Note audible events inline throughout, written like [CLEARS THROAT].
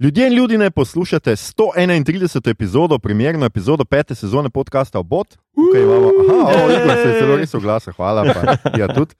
Ljudje in ljudi ne poslušate 131. epizodo, primerno epizodo pete sezone podcasta Obot. Tukaj imamo, aha, o, se je zelo res oglasa, hvala. Pa, ja, tudi,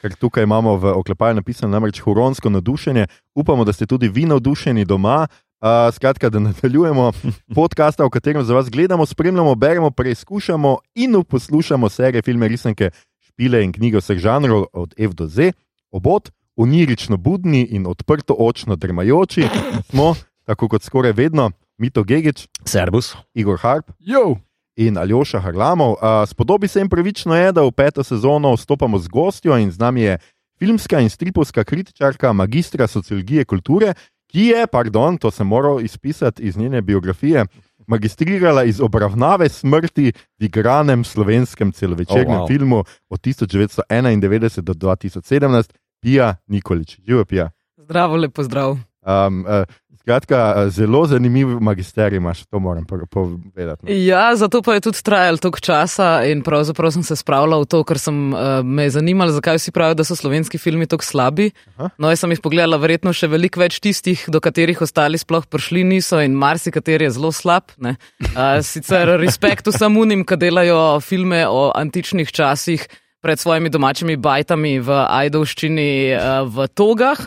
ker tukaj imamo v oklepaju napisano namreč huronsko navdušenje. Upamo, da ste tudi vi navdušeni doma. Uh, skratka, da nadaljujemo podcasta, v katerem za vas gledamo, spremljamo, beremo, preizkušamo in poslušamo serije, filme, risanke, špile in knjige vseh žanrov, od F do Z, obot onirično budni in odprto očno drmajoči, smo, tako kot skoraj vedno, Mito Gigič, Servus, Igor Harp Jo. in Aljoša Harlamov. Uh, spodobi se jim pravično je, da v peto sezono vstopamo z gostjo in z nami je filmska in stripovska kritičarka, magistra sociologije kulture, ki je, pardon, to sem moral izpisati iz njene biografije. Magistrirala iz obravnave smrti v igranem slovenskem celovečernem Oh, wow. filmu od 1991 do 2017, Pija Nikolič. Živijo, Pija. Zdravo, lepo zdrav. Um, uh, skratka, uh, zelo zanimiv magisterij imaš, to moram po- povedati. no. Ja, zato pa je tudi trajalo toliko časa in pravzaprav sem se spravljal v to, ker sem uh, me zanimalo, zakaj vsi pravijo, da so slovenski filmi tako slabi. Aha. No, jaz sem jih pogledala, verjetno še veliko več tistih, do katerih ostali sploh prišli niso in marsikateri je zelo slab. ne. Uh, sicer respekt vsem unim, ki delajo filme o antičnih časih. Pred svojimi domačimi bajtami v Ajdovščini, uh, v togah.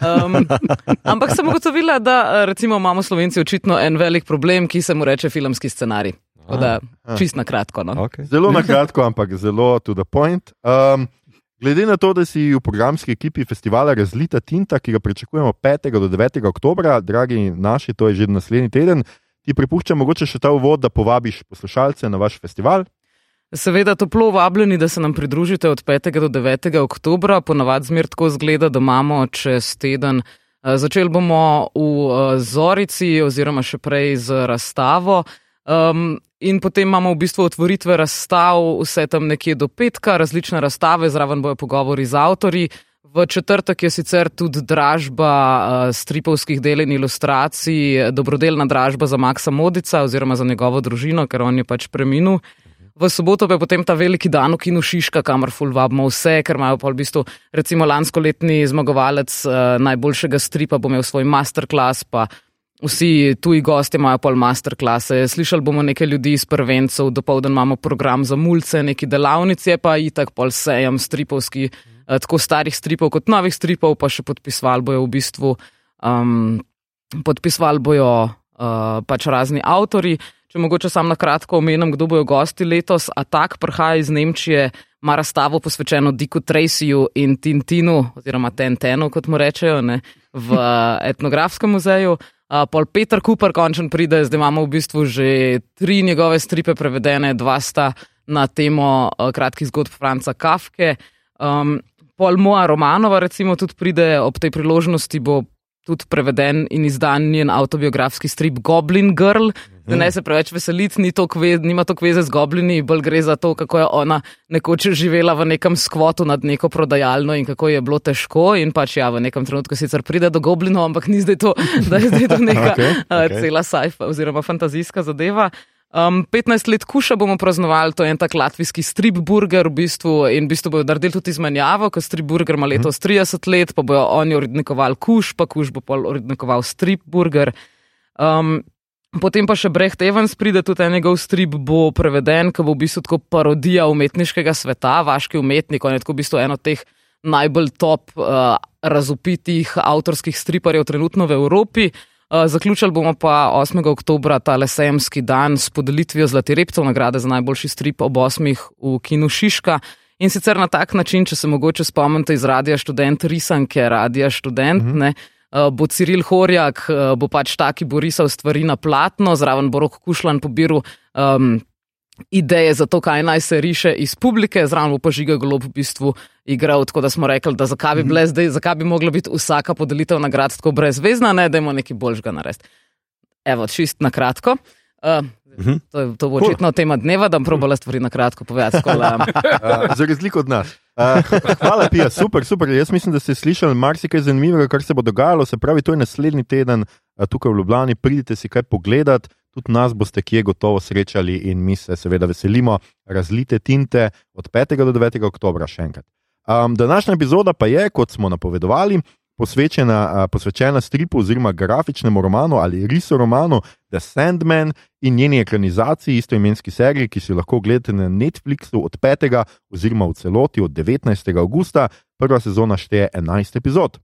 Um, [LAUGHS] ampak sem ugotovila, da eh, recimo, imamo Slovenci očitno en velik problem, ki se mu reče filmski scenarij. Tako Da, čist na kratko. No. Okay. Zelo na kratko, ampak zelo to the point. Um, glede na to, da si v programski ekipi festivala Razlita Tinta, ki ga pričakujemo 5. do 9. oktobra, dragi naši, to je že naslednji teden, ti prepuščam mogoče še ta uvod, da povabiš poslušalce na vaš festival. Seveda, toplo vabljeni, da se nam pridružite od 5. do 9. oktobra. Ponavadi zmer tako zgleda, da imamo čez teden. eh, Začeli bomo v eh, Zorici, oziroma še prej z razstavo. Um, in potem imamo v bistvu otvoritve razstav, vse tam nekje do petka, različne razstave, zraven bojo pogovori z avtorji. V četrtek je sicer tudi dražba uh, stripovskih del in ilustracij, dobrodelna dražba za Maksa Modica oziroma za njegovo družino, ker on je pač preminil. V soboto pa je potem ta veliki dan v kinu Šiška, kamor ful vabimo vse, ker imajo pa v bistvu recimo lanskoletni zmagovalec uh, najboljšega stripa bo imel svoj masterclass, pa vsi tuji gosti imajo pol masterklase. Slišali bomo nekaj ljudi iz prvencev, dopoldan imamo program za mulce, neki delavnice, pa itak pol sejem stripovski, uh, tako starih stripov kot novih stripov, pa še podpisval bojo v bistvu, um, podpisval bojo uh, pač razni avtori. Če mogoče sam na kratko omenim, kdo bojo gosti letos. Atak prihaja iz Nemčije, ima razstavo posvečeno Diku Tracyju in Tintinu, oziroma Tentenu, kot mu rečejo, ne, v [LAUGHS] eh, etnografskem muzeju. Uh, pol Peter Cooper končen pride, zdaj imamo v bistvu že tri njegove stripe prevedene, dva sta na temo uh, kratkih zgodb Franca Kafke. Um, pol moja Romanova recimo tudi pride ob tej priložnosti, bo tudi preveden in izdan njen autobiografski strip Goblin Girl. Da ne se preveč veseliti, ni to kve, nima to kveze z goblini, bolj gre za to, kako je ona nekoč živela v nekem skvotu nad neko prodajalno in kako je bilo težko. In pač ja, v nekem trenutku sicer pride do goblinov, ampak ni zdaj to, [LAUGHS] da je zdaj to neka okay, okej. okay. cela sajfa oziroma fantazijska zadeva. Um, 15 let kuša bomo praznovali, to je en tak latvijski strip burger v bistvu in v bistvu bodo naredili tudi izmenjavo, ker strip burger ima letos 30 let, pa bojo oni urednikovali kuš, pa kuš bo pol urednikoval strip burger. Um, Potem pa še Brecht Evans pride, tudi en njegov strip bo preveden, ki bo v bistvu tako parodija umetniškega sveta, vaški umetnik, on je tako v bistvu eno teh najbolj top uh, razupitih avtorskih striparjev trenutno v Evropi. Uh, zaključili bomo pa 8. oktober ta lesejemski dan s podelitvijo Zlati repcev nagrade za najboljši strip ob 8. v kinu Šiška. In sicer na tak način, če se mogoče spomnite iz Radia Študent, risanke Radia Študent, mm -hmm. ne, bo Ciril Horjak, uh, bo pač taki bo risal stvari na platno, zraven bo rok Kušlan pobiral um, ideje za to, kaj naj se riše iz publike, zraven bo pa žiga golob v bistvu igral, tako da smo rekli, da zakaj bi, bile zdaj, zakaj bi mogla biti vsaka podelitev nagrad tako brezvezna, ne, da imamo nekaj boljšega narediti. Evo, čist na kratko. Uh, Mhm. to, je- to bo očitno tema dneva, da bom probala stvari na kratko povedati. Uh, [LAUGHS] za razliko od nas. Uh, hvala, Pija, super, super. Jaz mislim, da ste slišali marsikaj zanimivega, kar se bo dogajalo. Se pravi, to je naslednji teden uh, tukaj v Ljubljani. Pridite si kaj pogledat, tudi nas boste kje gotovo srečali in mi se seveda veselimo razlite tinte od 5. do 9. oktobra še enkrat. Um, današnja epizoda pa je, kot smo napovedovali, posvečena, posvečena stripu oziroma grafičnemu romanu ali riso romanu The Sandman in njeni ekranizaciji istoimenski seriji, ki si jo lahko ogledate na Netflixu od 5. oziroma v celoti od 19. augusta. Prva sezona šteje 11 epizod.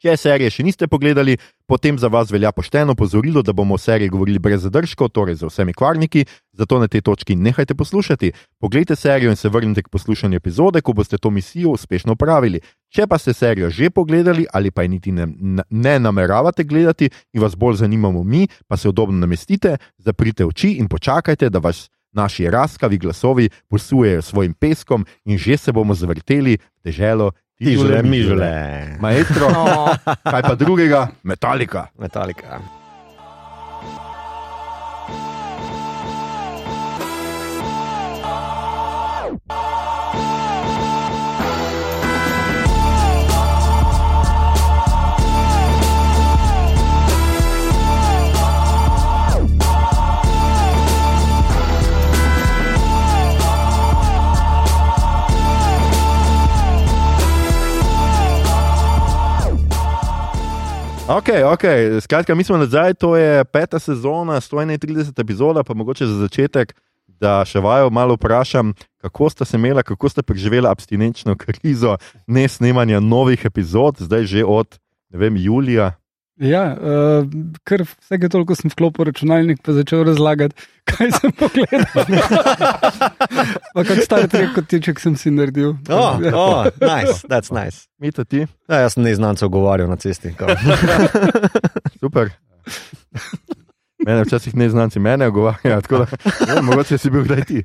Če serije še niste pogledali, potem za vas velja pošteno pozorilo, da bomo o seriji govorili brez zadržkov, torej z vsemi kvarniki, zato na tej točki nehajte poslušati. Poglejte serijo in se vrnite k poslušanju epizode, ko boste to misijo uspešno opravili. Če pa ste serijo že pogledali ali pa je niti ne, ne nameravate gledati in vas bolj zanimamo mi, pa se udobno namestite, zaprite oči in počakajte, da vas. Naši raskavi glasovi posujejo svojim peskom, in že se bomo zavrteli v deželo Mižule, mižule. Maestro, kaj pa drugega, metalika. Metalika. Ok, ok, skratka, mi smo nazaj, to je peta sezona, 131 epizoda, pa mogoče za začetek, da še vajo malo vprašam, kako ste se imeli, kako ste preživeli abstinenčno [LAUGHS] krizo, ne snemanja novih epizod, zdaj že od vem, julija. Ja, uh, ker vsake toliko sem vklopil računalnik, pa začel razlagati, [LAUGHS] kaj sem pogledal. [LAUGHS] pa kot star trek, kot tiček sem si naredil. Oh, oh, nice, that's nice. Mita ti? Ja, jaz sem neznancev govoril na cesti. [LAUGHS] Super. Mene včasih ne znanci mene ogovarjajo, tako da ne, mogoče si bil kdaj ti.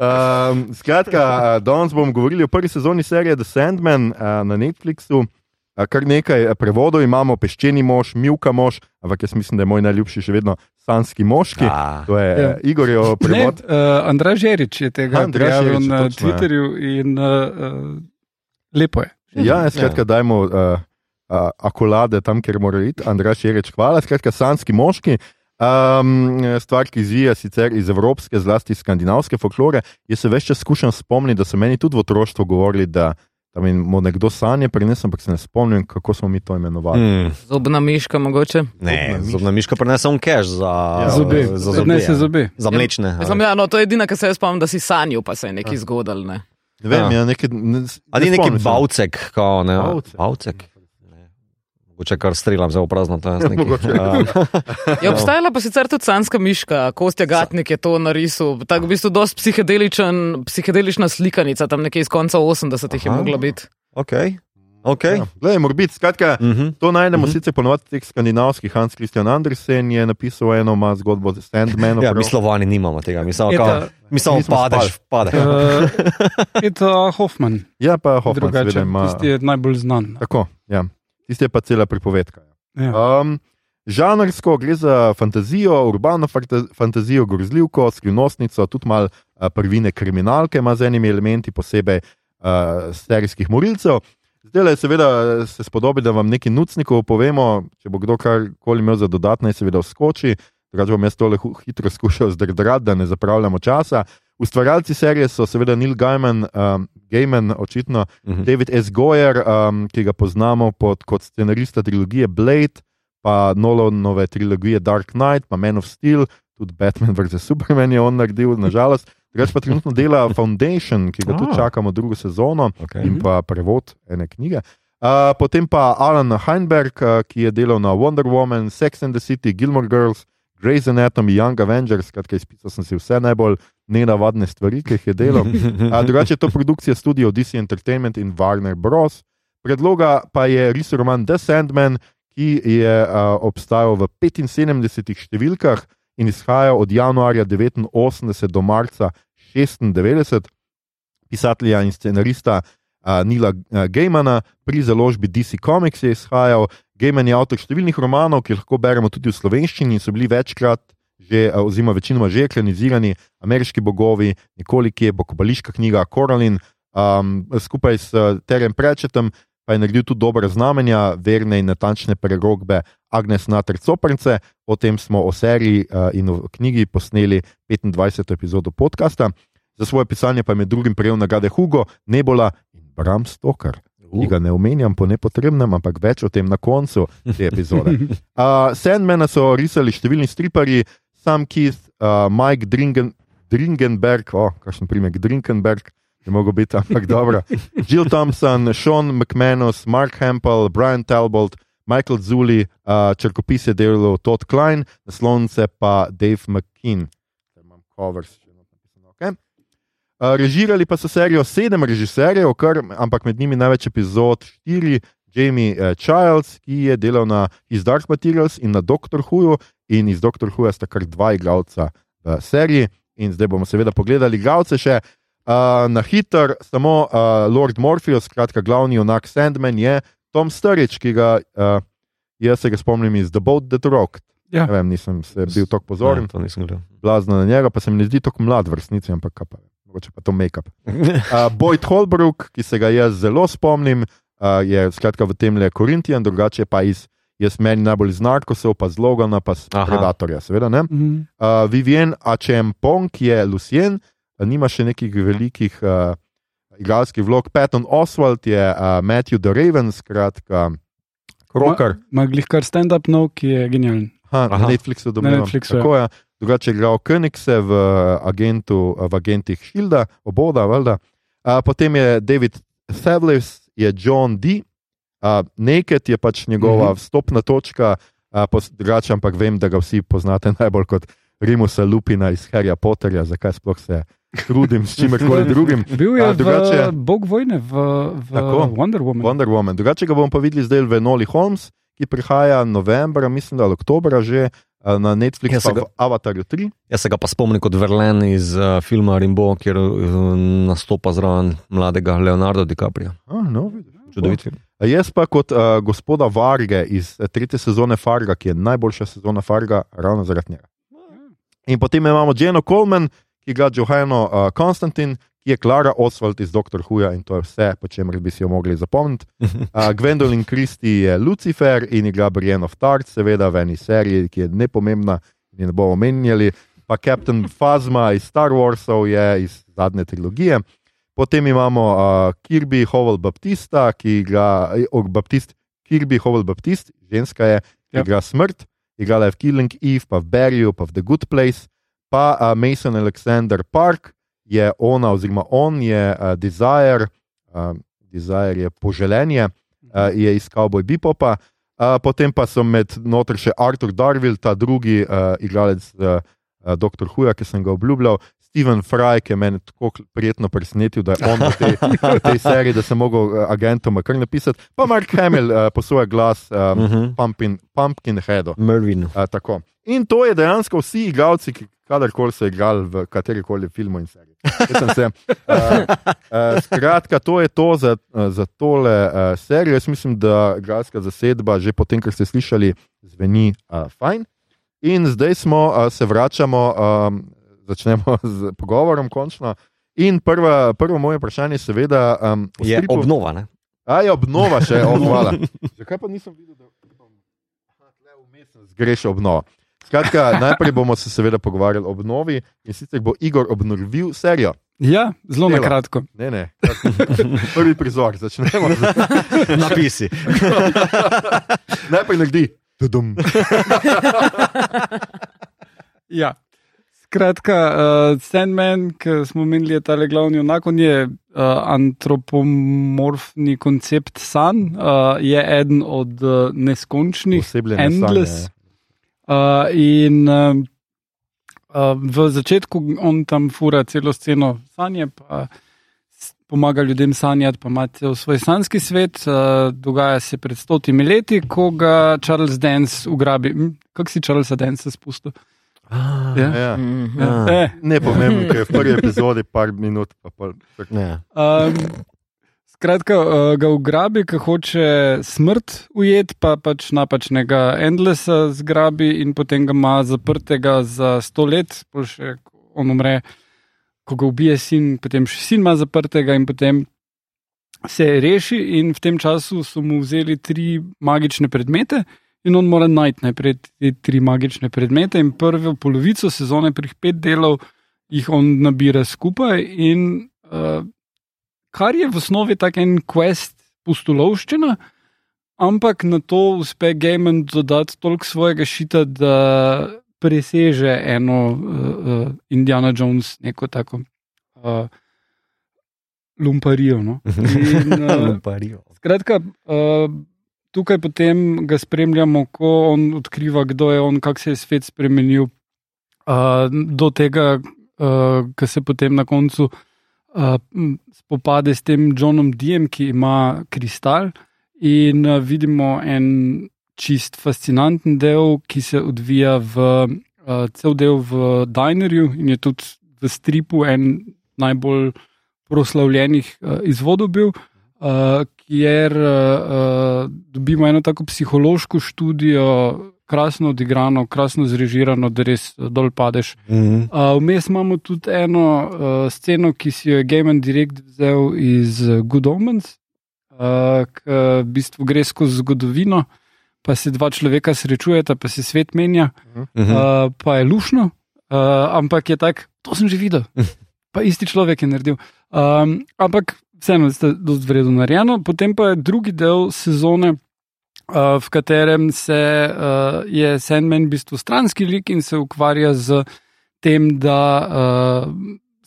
um, skratka, danes bomo govorili o prvi sezoni serije The Sandman uh, na Netflixu. Uh, Kar nekaj eh, prevodov imamo, peščeni mož, milka mož, ampak jaz mislim, da je moj najljubši še vedno sanski moški. A. To je Ja. ja. Igorjev Ne, prevod. uh, Andrej Žerič je tega objavil Žerič, na točno, ja. Twitterju in uh, uh, lepo je. Ja, skratka, dajmo uh, uh, akolade tam, kjer mora iti. Andrej Šereč, hvala. Skratka, sanski moški. Um, stvar, ki izvija sicer iz evropske, zlasti skandinavske folklore. Jaz se več čas skušam spomniti, da so meni tudi v otroštvu govorili, da tam bo nekdo sanje prinesel, ampak se ne spomnim, kako smo mi to imenovali. Mm, Zobna miška, mogoče. ne, Zobna miška. zobna miška prinese on cash za, Ja, Zobe, za zobe. ja. zobe. Za mlečne. Mislim, ja, no, to je edina, kar se jaz spomnim, da si sanjal, pa se je nekaj zgodil. Ne? Ne vem, Ja. ja, nekaj, ne, Ali ne neki spomnim se. bavcek, kao, ne? Bavcek. Bavcek. Mogoče kar strelam zelo prazno, to jaz [LAUGHS] Je obstajala pa sicer tudi sanska miška, Kostja Gatnik je to narisal. Tako v bistvu dosti psihedeličen, psihedelična slikanica, tam nekje iz konca 80-ih je mogla biti. ok, ok. Ja, Glej, mora biti, skratka. Mhm. To najdemo uh Mhm. -huh. sicer ponovadi v teh skandinavskih. Hans Christian Andersen je napisal eno ima zgodbo o Sandmanu. Ja, mi slovani nimamo tega, mi samo, kao, mi samo Mi padeš, padeš. [LAUGHS] Uh, Eto Hoffman, Ja, pa Hoffman, drugače, seveda ima. tisti je najbolj znan. Tako, ja. Tisti je pa cela pripovedka. Ja. Um, žanrsko gre za fantazijo, urbano fanta- fantazijo, grozljivko, skrivnostnico, tudi malo uh, prvine kriminalke, ima z enimi elementi, posebej uh, serijskih morilcev. Zdaj le, seveda, se spodobi, da vam nekaj nucnikov povemo, če bo kdo karkoli imel za dodatne, seveda vskoči. Drugače bom jaz tole hitro skušal zdrdrati, da ne zapravljamo časa. Ustvarjalci serije so seveda Neil Gaiman, um, Gaiman očitno, Mhm. David S. Goyer, um, ki ga poznamo pod, kot scenarista trilogije Blade, pa Nolanove trilogije Dark Knight, pa Man of Steel, tudi Batman vs. Superman je on naredil, nažalost. [LAUGHS] Drugač pa trenutno dela Foundation, ki ga tudi Ah. čakamo drugo sezono Okay. in pa prevod ene knjige. Uh, potem pa Alan Heinberg, uh, ki je delal na Wonder Woman, Sex and the City, Gilmore Girls, Grey's Anatomy, Young Avengers, skratka, izpisal sem si vse najbolj nenavadne stvari, ki jih je delal. A, drugače je to produkcija studio DC Entertainment in Warner Bros. Predloga pa je res roman The Sandman, ki je a, obstajal v 75 številkah in izhaja od januarja 89 do marca 96, pisatelja in scenarista a, Nila a, Gaimana, pri založbi DC Comics je izhajal. Gaiman je avtor številnih romanov, ki jih lahko beremo tudi v slovenščini in so bili večkrat. Že, oziroma, večinoma že ekranizirani, ameriški bogovi, nekoliko je pokopališka knjiga Koralin, um, skupaj s Terem Prečetom, pa je naredil tudi dobre znamenja, verne in natančne prerogbe Agnes Nater Coprnce. O tem smo o seriji uh, in o knjigi posneli 25. epizodo podcasta. Za svoje pisanje pa je med drugim prejel nagrade Hugo, Nebola in Bram Stoker. ki ga ne omenjam po nepotrebnem, ampak več o tem na koncu te epizode. [LAUGHS] Uh, Sandmana so risali številni striparji, Sam Keith, uh, Mike Dringen, Dringenberg, o, oh, kakšen primek, Dringenberg, ne mogo biti, ampak dobro. [LAUGHS] Jill Thompson, Sean McManus, Mark Hempel, Brian Talbot, Michael Zuli, uh, črkopis je delal Todd Klein, naslovnice pa Dave McKean. Ker imam covers, še eno napisano, okay. Uh, režirali pa so serijo sedem režiserjev, kar, ampak med njimi največ epizod štiri. Jamie uh, Childs, ki je delal na His Dark Materials in na Doctor Who, in iz Doctor Who sta kar dva igralca v seriji. In zdaj bomo seveda pogledali igralce še uh, na hiter, samo uh, Lord Morpheus, skratka, glavni junak Sandman je Tom Sturridge, ki ga uh, jaz se ga spomnim iz The Boat That Rocked. Ja. Ne vem, nisem se bil tako pozoren, Ne, to nisem gledal. blazno na njega, pa se mi ne zdi tako mlad v resnici, ampak kaj pa, vem, mogoče pa to make-up. Uh, Boyd Holbrook, ki se ga jaz zelo spomnim, uh, je skratka v tem le Korintijan, drugače pa iz, jaz meni najbolj iz Narkosov, pa z Logana, pa z Aha. Predatorja, seveda ne. Mhm. Uh, Vivien Achempong je Lucien, uh, nima še nekih velikih uh, igralskih vlog. Patton Oswald je uh, Matthew the Raven, skratka, Rocker. Ma glih kar stand-up nov, ki je genijalen. Ha, na. Netflixu domnevam. Netflixu, ja. Tako je. Drugače je igral Königse v, agentu, v agentih Hilda, oboda, valjda. Uh, potem je David Thewlis, je John D. Uh, Naked je pač njegova Mhm. vstopna točka, uh, pos- drugače, ampak vem, da ga vsi poznate [LAUGHS] najbolj kot Rimusa Lupina iz Harryja Potterja, zakaj sploh se trudim s čimerkoli drugim. [LAUGHS] Bil je A, drugače- v Bog vojne, v, v Tako. Wonder Woman. Wonder Woman. Drugače ga bomo pa videli zdaj v Noli Holmes, ki prihaja novembra, mislim, da ali oktobra že uh, na Netflixu, Ja, pa ga- v Avatarju 3. Jaz se ga pa spomnim kot Verlen iz uh, filma Rimbo, kjer uh, nastopa zraven mladega Leonardo DiCaprio. Ah, no, vidiš. Čudovit film. A Jaz pa kot uh, gospoda Varge iz eh, tretje sezone Farga, ki je najboljša sezona Farga, ravno zaradi njega. In potem imamo Jeno Coleman, ki igra Johano uh, Konstantin, ki je Klara Oswald iz Doctor Whoja in to je vse, po čemer bi si jo mogli zapomniti. [LAUGHS] Uh, Gwendolyn Christie je Lucifer in igra Brienne of Tart, seveda v eni seriji, ki je nepomembna in ne bomo omenjali. Pa Captain Phasma iz Star Warsov je iz zadnje trilogije. Potem imamo uh, Kirby Howell Baptista, ki igra oh, Baptist, Kirby Howell Baptist, ženska je, ki Ja. igra smrt, igrala je v Killing Eve, pa v Barryju, pa v The Good Place. Pa uh, Mason Alexander Park je ona, oziroma on je uh, Desire, uh, Desire je poželenje, uh, je iz Cowboy Bipopa. Uh, potem pa so med noter še Arthur Darville, ta drugi uh, igralec uh, uh, Dr. Huja, ki sem ga obljubljal, Steven Fry, ki je meni tako prijetno presenetil, da je on v tej, v tej seriji, da sem mogel uh, agentom kar napisati. Pa Mark Hamill uh, posluja glas um, Uh -huh. Pumpkin, Pumpkinheadu. Mervin. Uh, tako. in to je dejansko vsi igralci, ki kadarkoli so igrali v katerikoli filmu in seriji. Se, uh, uh, skratka, to je to za, uh, za tole uh, serijo. Jaz mislim, da igralska zasedba, že potem, kar ste slišali, zveni uh, fajn. In zdaj smo, uh, se vračamo, um, začnemo [LAUGHS] z pogovorom, končno. In prva, prvo moje vprašanje, seveda, um, Je stripu- obnova, ne? A je obnova še, oh, hvala. [LAUGHS] Zakaj pa nisem videl, da Aha, tule vmes sem zgrešil obnovo? Skratka, [LAUGHS] najprej bomo se seveda pogovarjali o obnovi in sicer bo Igor obnovil serijo. Ja, zelo na kratko. Ne, ne. Prvi prizor, začnemo. Napisi. Najprej naredi. Ja. Skratka, uh, Sandman, ki smo menili, je tale glavni junak, on je uh, antropomorfni koncept san, uh, je eden od uh, neskončnih, Osebljene endless. sanje. Uh, in uh, uh, v začetku on tam fura celo sceno sanje, pa pomaga ljudem sanjati, pa ima cel svoj sanski svet. Uh, dogaja se pred stotimi leti, ko ga Charles Dance ugrabi. Hm, Kako si Charlesa Dance spustil? Ja. Ja. Mhm. Ja. Eh, Ne pomembno, ker je v prvi epizodi par minut. Pa pol, Ne. Um, skratka, uh, ga ugrabi, ki hoče smrt ujet, pa pač napačnega Endlesa zgrabi in potem ga ima zaprtega za sto let, pol še ko on umre, ko ga ubije sin, potem še sin ima zaprtega in potem se reši in v tem času so mu vzeli tri magične predmete. In on mora najti najprej te tri magične predmete, in prvo polovico sezone, prvih pet delov, jih on nabira skupaj. In uh, kar je v osnovi tak en quest, pustolovščina, ampak na to uspe Gaiman dodati toliko svojega šita, da preseže eno uh, uh, Indiana Jones, neko tako uh, lumparijo. No? [LAUGHS] In, uh, skratka, uh, tukaj potem ga spremljamo, ko on odkriva, kdo je on, kako se je svet spremenil, uh, do tega, uh, ki se potem na koncu uh, spopade s tem Johnom Diem, ki ima kristal. In uh, vidimo en čist fascinanten del, ki se odvija v uh, cel del v Dinerju in je tudi v stripu en najbolj proslavljenih uh, izvodov bil. Uh, kjer uh, dobimo eno tako psihološko študijo, krasno odigrano, krasno zrežirano, da res dol padeš. Mhm. Uh, vmes imamo tudi eno uh, sceno, ki si jo je Gaiman direkt vzel iz Good Omens, uh, ki v bistvu gre skozi zgodovino, pa se dva človeka srečujeta, pa se svet menja, Mhm. uh, pa je lušno, uh, ampak je tak, to sem že videl. [LAUGHS] Pa isti človek je naredil. Um, ampak vseeno, ste dosti vredno narejeno. Potem pa je drugi del sezone, uh, v katerem se, uh, je Sandman v bistvu stranski lik in se ukvarja z tem, da uh,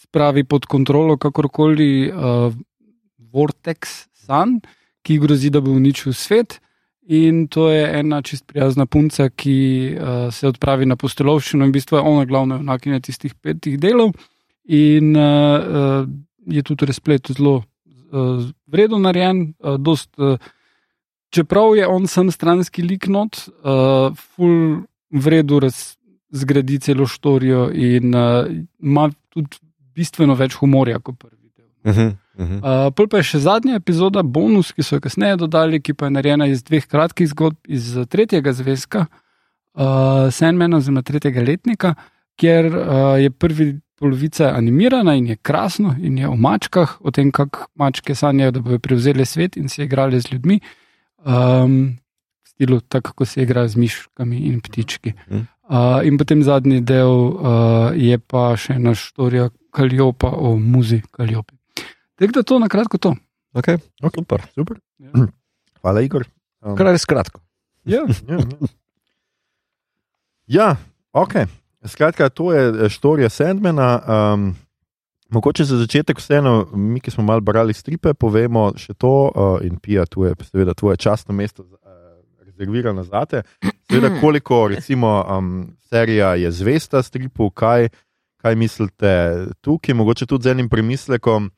spravi pod kontrolo kakorkoli uh, Vortex Sun, ki grozi, da bo uničil svet. In to je ena čist prijazna punca, ki uh, se odpravi na postelovščino in v bistvu je ona glavna junakinja tistih petih delov. In uh, uh, je tudi razplet zelo uh, vredno narejen, uh, dost, uh, čeprav je on sam stranski lik not, uh, ful vredno zgradi celo štorijo in uh, ima tudi bistveno več humorja kot prvi del. Mhm. Mhm. Uh, Pol pa je še zadnja epizoda, bonus, ki so jo kasneje dodali, ki pa je narejena iz dveh kratkih zgodb iz tretjega zvezka, uh, Sandmana, oziroma tretjega letnika, kjer uh, je prvi polovica animirana in je krasno in je o mačkah, o tem, kako mačke sanjajo, da bodo prevzeli svet in se igrali z ljudmi. Um, v stilu, tako kot se igra z miškami in ptički. Mhm. Uh, in potem zadnji del uh, je pa še ena štorija Kaljopa o muzi Kaljopi. Tako da to na kratko to. Okay. Super. Super. Ja. [CLEARS THROAT] Hvala, Igor. Um, Kar res kratko. Ja. Ja, ja. [LAUGHS] ja, ok. Skratka, to je štorija Sandmana. Um, mogoče za začetek, vseeno, mi, ki smo malo brali stripe, povemo še to, uh, in pija, tu je seveda tvoje častno mesto uh, rezervirano za te. Seveda, koliko recimo um, serija je zvesta stripu, kaj, kaj mislite tukaj, mogoče tudi z enim premislekom.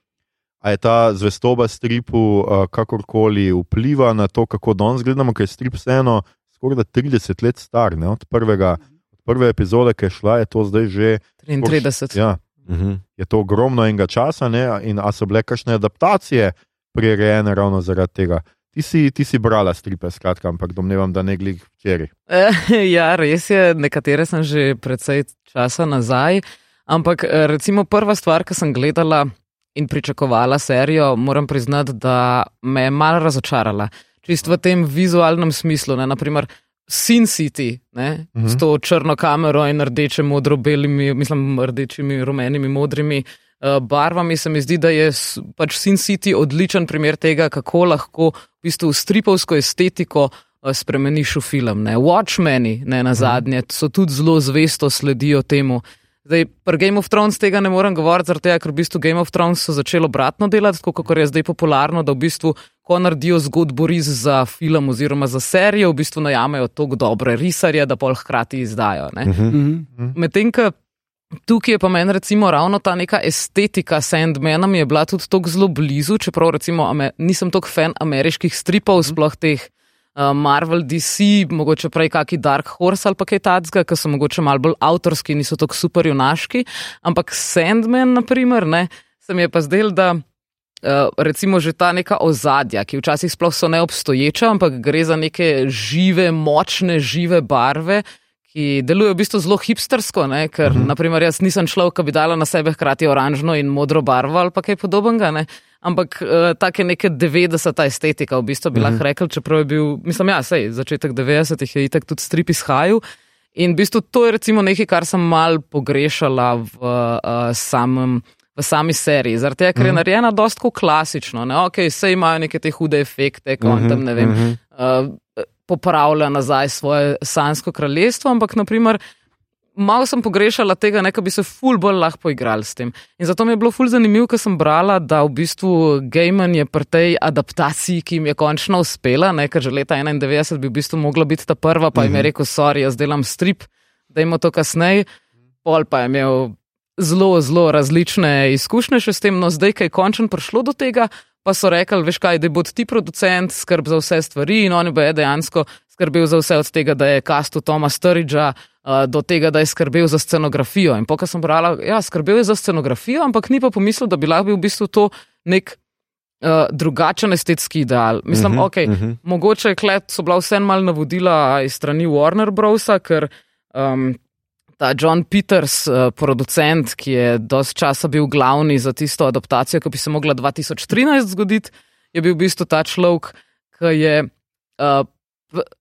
A je ta zvestoba stripu uh, kakorkoli vpliva na to, kako danes gledamo, ker je strip vseeno skoraj 30 let star, ne? od, prvega, od prve epizode, ki je šla, je to zdaj že. 33. Ja, Mhm. je to ogromno enega časa, ne? in a so bile kakšne adaptacije prirejene ravno zaradi tega. Ti si, ti si brala stripe, skratka, ampak domnevam, da ne glih včeraj. Eh, [LAUGHS] Ja, res je, nekatere sem že precej časa nazaj. Ampak eh, recimo prva stvar, ki sem gledala in pričakovala serijo, moram priznati, da me je malo razočarala. Čist v tem vizualnem smislu. Ne? Naprimer, Sin City ne? Mhm. s to črno kamero in rdeče, modro, belimi, mislim, rdečimi, rumenimi, modrimi. eh, Barvami se mi zdi, da je pač Sin City odličen primer tega, kako lahko v bistvu stripovsko estetiko eh, spremeniš v film. Ne? Watchmeni, ne na zadnje, so tudi zelo zvesto sledijo temu. Zdaj, pri Game of Thrones tega ne morem govoriti, zaradi tega, ker v bistvu Game of Thrones so začeli obratno delati, tako kot je zdaj popularno, da v bistvu, ko naredijo zgodbo ris za film oziroma za serijo, v bistvu najamejo tako dobre risarje, da pol hkrati izdajo. Ne? Mhm. Medtem, ko tukaj je pa meni recimo ravno ta neka estetika Sandmana mi je bila tudi tako zelo blizu, čeprav recimo nisem tako fan ameriških stripov, sploh teh uh, Marvel, DC, mogoče prej kaki Dark Horse ali pa kaj takega, ki so mogoče malo bolj avtorski, niso tako super junaški, ampak Sandman, naprimer, ne, se mi je pa zdel, da Uh, recimo že ta neka ozadja, ki včasih sploh so neobstoječa, ampak gre za neke žive, močne, žive barve, ki delujejo v bistvu zelo hipstersko, ne? ker uh -huh. naprimer jaz nisem človek, ki bi dala na sebe hkrati oranžno in modro barvo ali pa kaj podobnega, ne? ampak uh, take neke 90-ta estetika v bistvu bi uh -huh. lahko rekel, čeprav je bil, mislim, ja, sej, začetek 90-ih je itak tudi strip izhajal. In v bistvu to je recimo nekaj, kar sem mal pogrešala v uh, samem v sami seriji. Zaradi tega, ker je Mhm. narejena dosta klasično. Ne? Ok, vse imajo neke te hude efekte, ko on Mhm, tam ne vem. mhm. Uh, popravlja nazaj svoje sansko kraljestvo, ampak naprimer. Malo sem pogrešala tega, da bi se ful bolj lahko poigrali s tem. In zato mi je bilo ful zanimivo, ker sem brala, da v bistvu Gaiman je pri tej adaptaciji, ki jim je končno uspela, ne, ker že leta 91 bi v bistvu mogla biti ta prva, pa jim je rekel, sorry, jaz delam strip, da imamo to kasneje. Pol pa je imel zelo, zelo različne izkušnje še s tem, no zdaj, ki je končno prišlo do tega, pa so rekli, veš kaj, da bo ti producent, skrb za vse stvari in on bo je dejansko skrbel za vse od tega, da je kastu Toma Sturridgea uh, do tega, da je skrbel za scenografijo. In pokaj sem brala, ja, skrbel je za scenografijo, ampak ni pa pomislil, da bi lahko bil v bistvu to nek uh, drugačen estetski ideal. Mislim, Mhm, mm -hmm, ok, mm mhm. -hmm. mogoče klet so bila vseeno malo navodila iz strani Warner Brosa, ker um, ta John Peters, uh, producent, ki je dosti časa bil glavni za tisto adaptacijo, ki bi se mogla 2013 zgoditi, je bil v bistvu ta človek, ki je uh,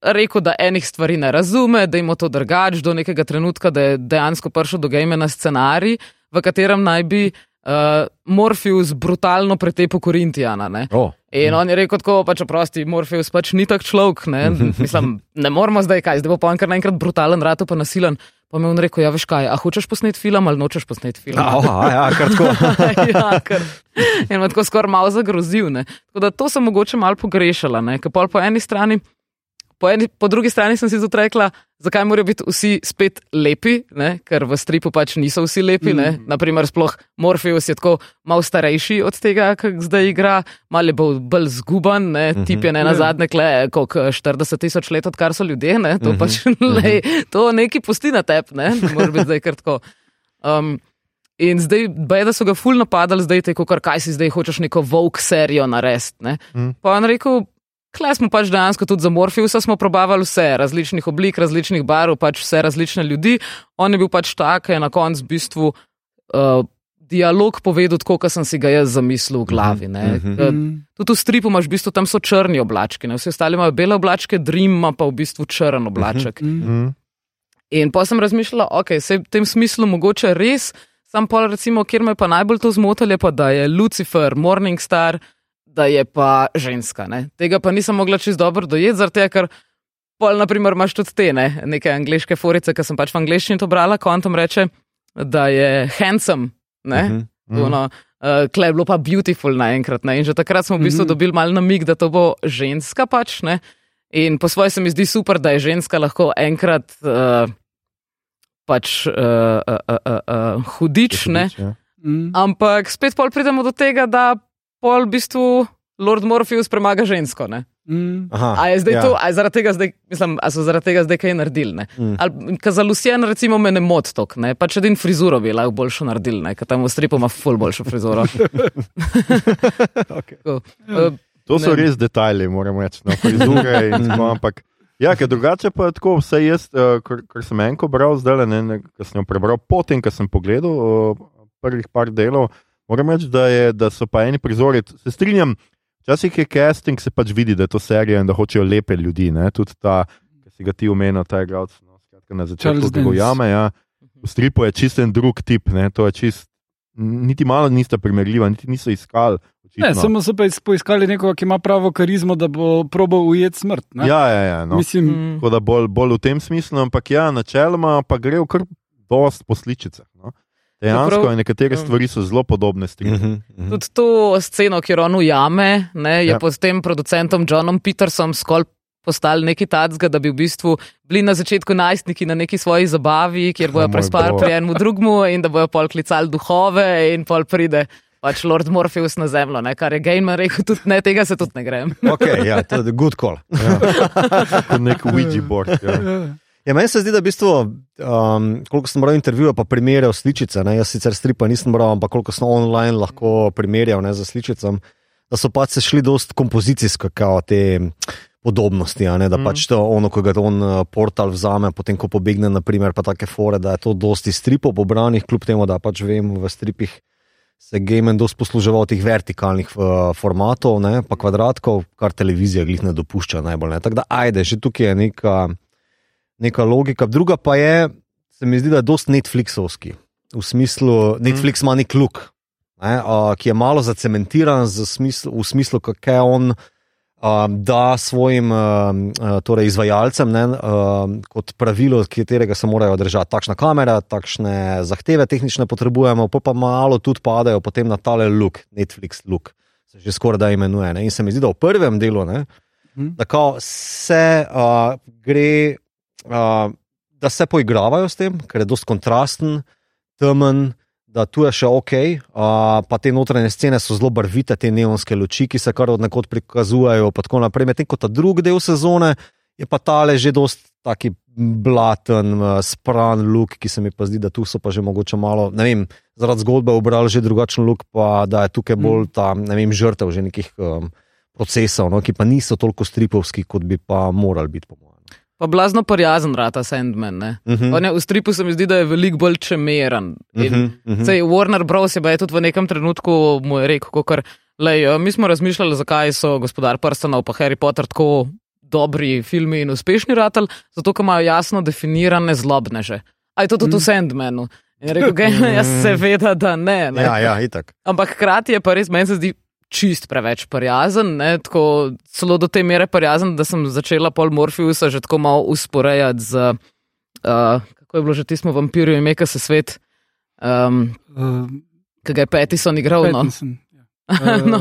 rekel, da enih stvari ne razume, da ima to drugače do nekega trenutka, da je dejansko prišel do game na scenarij, v katerem naj bi uh, Morpheus brutalno pretepel Korintijana. Ne? O, In on je rekel, tako pač oprosti, Morpheus pač ni tak človek, ne, mislim, ne moramo zdaj kaj, zdaj bo pa on kar naenkrat brutalen, rado pa nasilen. Pa mi je on rekel, ja, veš kaj, a hočeš posneti film ali nočeš posneti film? Aha, ja, kar tako. [LAUGHS] ja, ker je me tako skoraj malo zagrozil. Ne. Tako da to sem mogoče malo pogrešala, ker pol po eni strani. Po, eni, po drugi strani sem si tudi rekla, zakaj morajo biti vsi spet lepi, ne? ker v stripu pač niso vsi lepi. Mm. Naprimer, sploh Morpheus je tako malo starejši od tega, kak zdaj igra, malo je bolj, bolj zguban, ne? Mhm. tip je ne na zadnje, koliko 40 tisoč let, odkar so ljudje, ne? to Mhm. pač [LAUGHS] lej, to neki pusti na tep, ne more biti zdaj kar tako. Um, In zdaj, bej, da so ga ful napadali, zdaj te, kar kaj si zdaj hočeš neko volk serijo narediti. ne. Mm. Pa je on rekel, kle smo pač dejansko tudi za Morfeusa, smo probavali vse, različnih oblik, različnih barv, pač vse različne ljudi. On je bil pač tak, je na koncu v bistvu uh, dialog povedal, tako kot sem si ga jaz zamislil v glavi. ne. Mhm. Mm. Tudi v stripu imaš v bistvu tam so črni oblački, ne. vsi ostali imajo bele oblačke, Dream ima pa v bistvu črn oblaček. Mm. Mm. In pa sem razmišljala, ok, se v tem smislu mogoče res, sam pol recimo, kjer me pa najbolj to zmotilo, je pa da je Lucifer, Morningstar, da je pa ženska. Ne? Tega pa nisem mogla čist dobro dojeti, zaradi tega, ker pol naprimer imaš tudi te, ne? neke angliške forice, ki sem pač v angliščini to brala, ko on tam reče, da je handsome, ne? Mhm. Mm. Ono, uh, Klej je bilo pa beautiful naenkrat. Ne? In že takrat smo v bistvu Mhm. dobili mal namig, da to bo ženska pač. Ne? In po svoje se mi zdi super, da je ženska lahko enkrat uh, pač uh, uh, uh, uh, uh, hudič, ne? Ja. Mm. ampak spet pol pridemo do tega, da pol v bistvu Lord Morpheus premaga žensko. Ne? Mm. Aha, A je zdaj ja. to, a je zaradi tega zdaj, mislim, a so zaradi tega zdaj kaj naredili? Ne? Mm. Ali, ka za Lucien, recimo, me ne moti tok, ne? pač edin frizuro bi lahko boljšo naredili, ne? ker tam v stripu ima ful boljšo frizuro. [LAUGHS] Okay. Tako, eh, To so Ne. res detajli, moram reči, no, frizure in [LAUGHS] tako. Ampak, ja, ker drugače pa je tako, vse jaz, uh, kar, kar sem enko bral, zdaj ne, ne, kar sem jo prebral, potem, ko sem pogledal uh, prvih par delov, moram reči, da, je, da so pa eni prizori, se strinjam, včasih je casting, se pač vidi, da je to serija in da hočejo lepe ljudi. Ne? Tudi ta, ki si ga ti omenil, ta igralec, no, skratka, na začetku Charles ga ujame. Ja. V stripu je čist en drug tip, ne? to je čist, niti malo nista primerljiva, niti niso iskali. Ne, očitno. samo so pa is- poiskali nekoga, ki ima pravo karizmo, da bo probal ujeti smrt. Ne? Ja, ja, ja. No. Mislim, mm, Tako da bolj, bolj v tem smislu, ampak ja, načeloma pa gre v kar dost po sličicah. No. Dejansko je nekatere ja. stvari so zelo podobne stripu. Mhm, mhm. Tudi to sceno, kjer on ujame, ne, je Ja. ja. pod tem producentom Johnom Petersom skolj postali neki tacga, da bi v bistvu bili na začetku najstniki na neki svoji zabavi, kjer bojo O moj prespali pri enem drugmu in da bojo pol klicali duhove in pol pride. Pač Lord Morpheus na zemljo, ne, kar je Gejman rekel, tudi ne, tega se tudi ne grem. Okay, ja, to je good call. Ja. Nek Ouija board. Ja. Ja, meni se zdi, da v bistvu, um, koliko sem bral intervjuje, pa primerjal sličice. Ne? Jaz sicer stripa nisem bral, ampak koliko sem online lahko primerjal ne, z sličicam, da so pač se šli dost kompozicijsko, kao te podobnosti. Ne? Da Mhm. pač to ono, ko ga on eh, portal vzame, potem ko pobegne, naprimer, pa take fore, da je to dosti stripov pobranih, kljub temu, da pač vem v stripih. Se Gejmen dosti posluževal teh vertikalnih uh, formatov, ne, pa kvadratkov, kar televizija glih ne dopušča najbolj. Ne. Tako da, ajde, že tukaj je neka, neka logika. Druga pa je, se mi zdi, da je dosti Netflixovski. V smislu, Netflix ima nek luk. ne, uh, ki je malo zacementiran z smisl, v smislu, kako je on uh, da svojim uh, torej izvajalcem ne, uh, kot pravilo, katerega se morajo držati. Takšna kamera, takšne zahteve tehnične potrebujemo, pa pa malo tudi padajo potem na tale look, Netflix look, se že skoraj da imenuje. Ne. In se mi zdi, da v prvem delu, ne, Mhm. da kao se uh, gre. Uh, Da se poigravajo s tem, ker je dosti kontrasten, temen, da tu je še ok, uh, pa te notranje scene so zelo barvite, te neonske luči, ki se kar od nekod prikazujejo. pa tako naprej. Medtem ko ta drugi del sezone je pa tale že dosti taki blaten, uh, spran luk, ki se mi pa zdi, da tu so pa že mogoče malo, ne vem, zaradi zgodbe obrali že drugačen luk, pa da je tukaj bolj ta, ne vem, žrtev že nekih um, procesov, no, ki pa niso toliko stripovski, kot bi pa morali biti, po mojem. Pa blazno prijazen rata Sandman. Ne? Mhm. On je, v stripu se mi zdi, da je veliko bolj čemeren. In Mhm, mhm. Sej Warner Bros. je pa je tudi v nekem trenutku mu je rekel, kar, lej, mi smo razmišljali, zakaj so gospodar prstanov pa Harry Potter tako dobri filmi in uspešni ratelj, zato ker imajo jasno definirane zlobneže. A je to tudi v Sandmanu? In rekel, okay, [LAUGHS] jaz seveda, da ne. ne. Ja, ja, itak. Ampak hkrati je pa res, meni se zdi čist preveč prijazen, ne, tako celo do te mere prijazen, da sem začela pol Morfiusa že tako malo usporejati z, uh, kako je bilo že tismo vampirju ime, ki se svet, um, Uh, ki ga je Pettison igral. No. Pattinson, ja. [LAUGHS] No.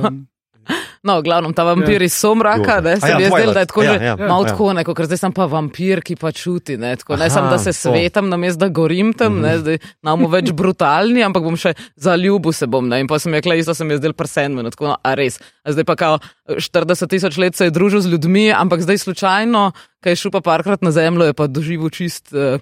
Uh, no, glavno, ta vampir iz somraka, ne, se A ja, mi je zdelo, da je tako Ja, že ja, malo ja. tako neko, ker zdaj sem pa vampir, ki pa čuti, ne, tako, ne Aha, samo, da se to. svetam, namesto da gorim tam, ne, zdaj namo več brutalni, ampak bom še zaljubil se bom, ne, in pa sem rekla, isto se mi je zdel presendmen, tako, no, a res, a zdaj pa kao 40 tisoč let se je družil z ljudmi, ampak zdaj slučajno, kaj je šel pa parkrat na zemljo, je pa doživel čist uh,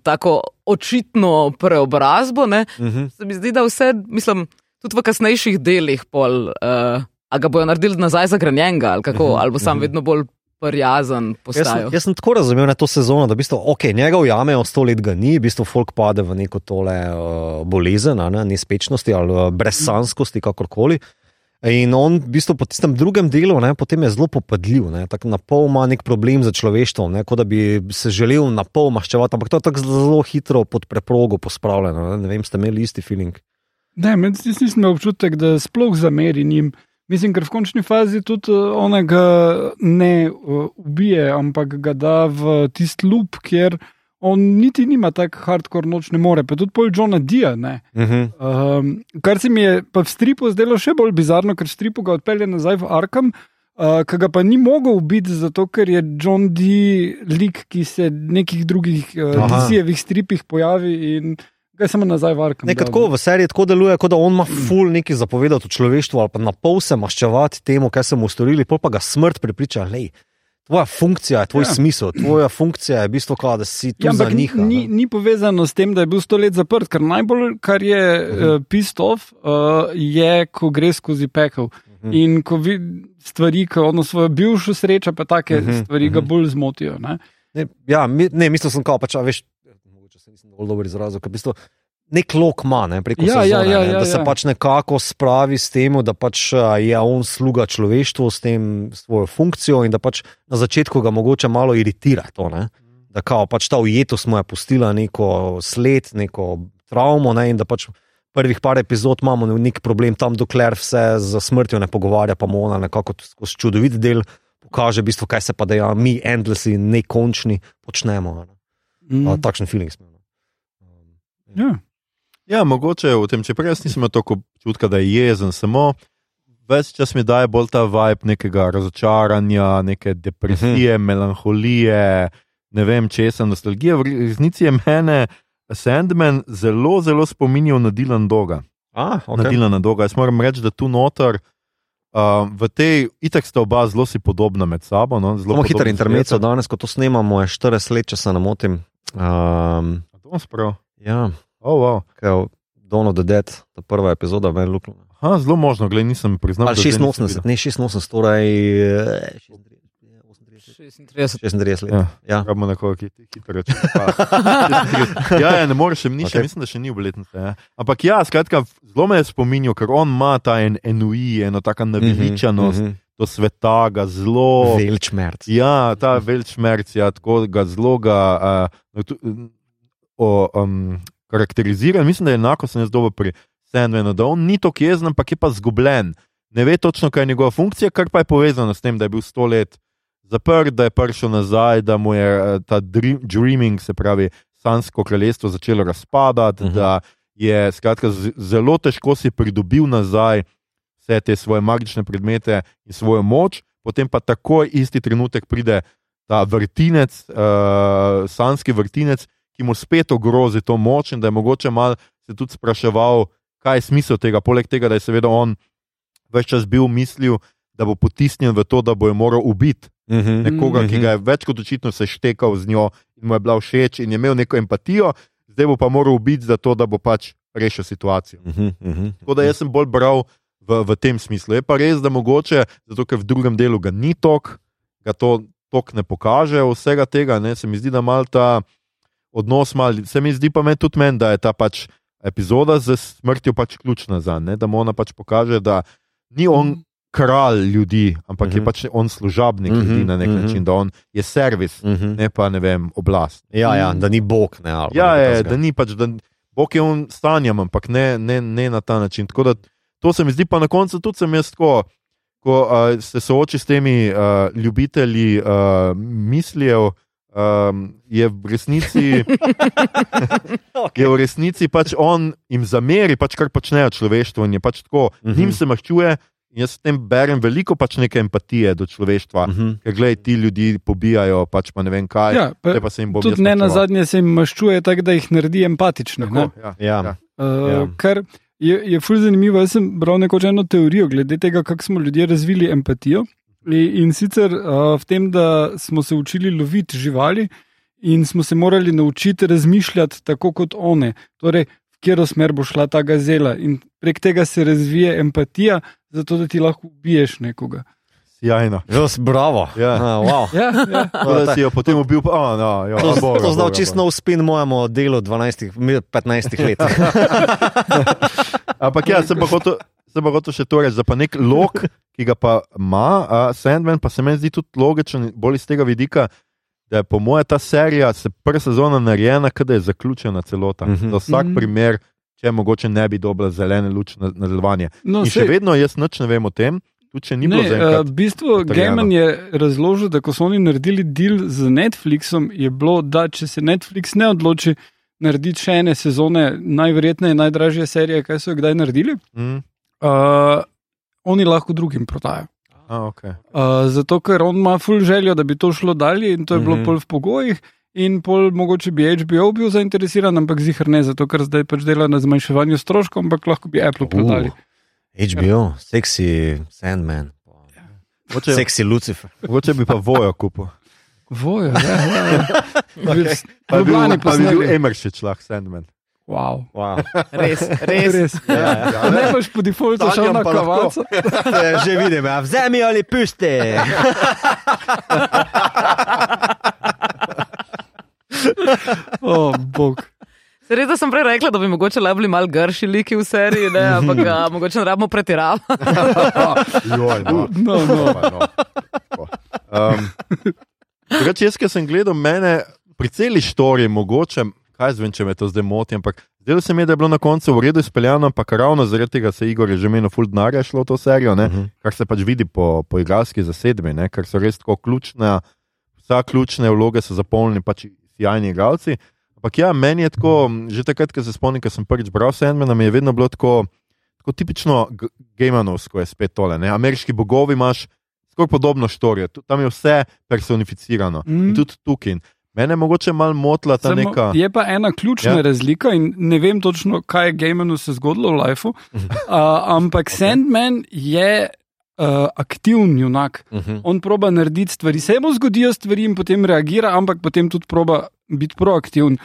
tako očitno preobrazbo, ne, Mhm. se mi zdi, da vse, mislim, tudi v kasnejših delih pol, uh, a ga bojo naredili nazaj zagranjenega, ali kako, Mhm, ali bo sam mhm. vedno bolj prijazen Jaz postajal. jaz sem tako razumel na to sezono, da v bistvu, okay, njega ujamejo, sto let ga ni, v bistvu folk pade v neko tole uh, bolezen, a ne, nespečnosti ali uh, brezsanskosti, kakorkoli. In on, v bistvu, po tistem drugem delu, ne, potem je zelo popadljiv, ne, tako na pol ima nek problem za človeštvom, ne, kot da bi se želel na pol maščevati, ampak to je tako zelo hitro pod preprogo pospravljeno. Ne, ne vem, ste imeli isti feeling. Ne, jaz nisem imel občutek, da sploh zameri njim. Mislim, ker v končni fazi tudi eh, onega ne uh, ubije, ampak ga da v tisti lup, kjer on niti nima tako hardcore noč ne more, pa tudi pol Johna Dija. ne. Uh -huh. Um, kar se mi je pa v stripu zdelo še bolj bizarno, ker stripu ga odpelje nazaj v Arkham, uh, ki ga pa ni mogel ubiti, zato ker je John Dee lik, ki se v nekih drugih uh. DC-jevih stripih pojavi in ga je samo nazaj v Arkham. Nekaj dal. tako v seriji tako deluje, kot da on ima ful nekaj zapovedati človeštvu ali pa na pol se maščevati temu, kaj so mu storili, pa ga smrt prepriča. Lej, tvoja funkcija je tvoj Ja. smisel, tvoja funkcija je v bistvu, kao, da si tu Ja, za njih. ni, ni, povezano s tem, da je bil sto let zaprt, ker najbolj, kar je Mhm. uh, pistov, uh, je, ko gre skozi pekel. Mhm. In ko vidi stvari, ki ono svojo bivšo srečo, pa take Mhm, stvari ga mhm. bolj zmotijo. Ne? Ne, ja, mi, ne, mislil sem, kao, pač, veš, mogoče se nisem dovolj dobro izrazil, ker v bistvu nek lok ima ne, preko Ja, sezone, ja, ja, ne, ja, da se ja. pač nekako spravi s tem, da pač je on sluga človeštvu s tem svojo funkcijo in da pač na začetku ga mogoče malo iritira to. Ne. Da kao, pač ta ujetost mu je pustila neko sled, neko travmo ne, in da pač prvih par epizod imamo nek problem tam, dokler vse z smrtjo ne pogovarja, pa mu ona nekako skozi čudovit del pokaže, v bistvu, kaj se pa deja, mi, endlessly, nekončni, počnemo. Ne. Mm. Mm. Takšen feeling smo. no. Um, Ja. Ja, mogoče v tem, čeprav jaz nisem imel toliko občutka, da je jezen, samo več čas mi daje bolj ta vibe nekega razočaranja, neke depresije, Mhm. melanholije, ne vem česa, nostalgije. V resnici je mene Sandman zelo, zelo spominjal na Dilan Doga. A, Okay. Na Dilana Doga. Jaz moram reči, da tu noter. Uh, v tej, itak sta oba zelo si podobna med sabo. No, zelo hiter intermezzo danes, ko to snemamo, je 40 let, če se ne motim. Um, A to bom sprav. ja, Oh, wow. kaj je Dawn of the Dead, ta prva epizoda, ven luknja. Aha, zelo možno, gled, nisem priznal. Ali da zdaj nisem 86, ne 86, torej eh, 36. 36 let. Ja. Ja. Rabimo nekoga, ki ti hitro reče. [LAUGHS] ja, ja, ne moreš, še ni, okay. Mislim, da še ni obletnice. Ja. Ampak ja, skratka, zelo me je spominjal, ker on ima ta en enui, eno tako naveličanost Mhm, mhm. Do sveta, ga zelo. Velčmerc. Ja, ta velčmerc, ja, tako ga zelo ga, uh, o, um, karakterizira. Mislim, da je enako sem jaz dobil pri Sandmanu, da on ni tako jezen, ampak je pa zgubljen. Ne ve točno, kaj je njegova funkcija, kar pa je povezano s tem, da je bil sto let zaprt, da je prišel nazaj, da mu je eh, ta dream, dreaming, se pravi, sansko kraljestvo začelo razpadati, uh Mhm. -huh. da je skratka, zelo težko si pridobil nazaj vse te svoje magične predmete in svojo moč, potem pa takoj isti trenutek pride ta vrtinec, uh, sanski vrtinec, ki mu spet ogrozi to moč in da je mogoče mal se tudi spraševal, kaj je smisel tega, poleg tega, da je seveda on več čas bil mislil, da bo potisnjen v to, da bo jo moral ubiti Mhm. nekoga, ki Mhm. ga je več kot očitno se štekal z njo in mu je bila všeč in je imel neko empatijo, zdaj bo pa moral ubiti za to, da bo pač rešil situacijo. Mhm, mhm. Tako da jaz sem bolj bral v, v tem smislu. Je pa res, da mogoče, zato ker v drugem delu ga ni tok, ga to tok ne pokaže, vsega tega, ne, se mi zdi, da mal ta odnos, mal, se mi zdi pa meni tudi meni, da je ta pač epizoda z smrtjo pač ključna za njega, da mu ona pač pokaže, da ni on kralj ljudi, ampak mm -hmm. je Mhm. pač on služabnik -hmm. Mhm, ljudi na nek mhm. -hmm. način, da on je servis, Mhm. ne pa ne vem, oblast. Ja, ja, da ni Bog. Ne, Ja, nekaj je, takega. da ni pač, da Bog je on stanjem, ampak ne, ne, ne na ta način. Tako da to se mi zdi, pa na koncu tudi sem jaz tako. Ko uh, se sooči s temi uh, ljubitelji uh, mislijev, um, je v resnici, [LAUGHS] je v resnici pač on jim zameri, pač kar počnejo človeštvo. In je pač tako, uh Mhm. -huh. njim se maščuje. in Jaz s tem berem veliko pač neke empatije do človeštva, uh -huh. Mhm. ker gledaj, ti ljudi pobijajo, pač pa ne vem kaj. Ja, pa, pa se jim bom jaz tudi ne na zadnje se jim maščuje tako, da jih naredi empatične. ne. Tako, ja, Ja. ja. Uh, Ja. ja. Kar je, je fulj zanimivo. Jaz sem bral nekoč eno teorijo glede tega, kako smo ljudje razvili empatijo. In, in sicer uh, v tem, da smo se učili loviti živali in smo se morali naučiti razmišljati tako kot one. Torej, v katero smer bo šla ta gazela. In prek tega se razvije empatija, zato da ti lahko ubiješ nekoga. Sjajno. Jos, bravo. Ja. A, wow. Ja, ja. Tako da si jo potem ubil, pa oh, no, jo, To, boga, to zdaj čisto boga. nov spin mojemu delu 12, 15 let. [LAUGHS] Ampak ja, sem pa hotel, sem pa hotel še to reči, da pa nek lok, ki ga pa ima uh, Sandman, pa se meni zdi tudi logičen, bolj iz tega vidika, da je po mojem ta serija, se prva sezona narejena, kot da je zaključena celota. Mhm. Za vsak Mhm. primer, če mogoče ne bi dobila zelene luč na nadaljevanje. No, In še sej- vedno jaz nič ne vem o tem, tudi če ni bilo Ne, eh, zaenkrat. v bistvu potrjeno. Gaiman je razložil, da ko so oni naredili deal z Netflixom, je bilo, da če se Netflix ne odloči narediti še ene sezone, najverjetneje najdražje serije, kaj so jo kdaj naredili, Mm? uh, oni lahko drugim prodajo. A, okay. Uh, zato, ker on ima full željo, da bi to šlo dalje in to je bilo Mhm. pol v pogojih. In pol mogoče bi HBO bil zainteresiran, ampak zihar ne, zato ker zdaj pač dela na zmanjševanju stroškov, ampak lahko bi Apple prodali. Uh, HBO, seksi Sandman, Mogoče, seksi Lucifer. mogoče bi pa vojo kupil. Vojo, ja, ja. ja. [LAUGHS] Okay. Pa bi bil, pa bi bil. Emeršič lahko Sandman. Wow. Wow. Res, [LAUGHS] res. Res. Ja, ja. Ne boš po defaultu šel na lahko. kavalca. [LAUGHS] Že vidim, ja. vzemi ali pusti. O, bog. Res, da sem prej rekla, da bi mogoče le bili mal grši liki v seriji, ne, ampak a, [LAUGHS] mogoče ne rabimo pretiravati. [LAUGHS] Joj, no. No, no. No. Um, Reč, jaz, ki sem gledal mene pri celi štori, mogoče, kaj zvem, če me to zdaj moti, ampak zdelo se mi je, da je bilo na koncu v redu izpeljano, ampak ravno zaradi tega se Igor je že menil full denarja šlo v to serijo, ne, Mhm. kar se pač vidi po, po igralski zasedbi, ne, ker so res tako ključne, vsa ključne vloge so zapolnili pač sjajni igralci. Ampak ja, meni je tako, že takrat, ko se spomnim, ko sem prvič bral Sandmana, mi je vedno bilo tako, tako tipično g- Gaimanovsko je spet tole. Ne? Ameriški bogovi imaš skoraj podobno štorijo, tam je vse personificirano. Mm. In tudi tukaj. Mene mogoče malo motila ta Samo neka. Je pa ena ključna Ja. razlika in ne vem točno, kaj je Gaimanu se zgodilo v Lifeu, [LAUGHS] uh, ampak okay. Sandman je uh, aktivni junak. Mhm. On proba narediti stvari, se mu zgodijo stvari in potem reagira, ampak potem tudi proba biti proaktiven.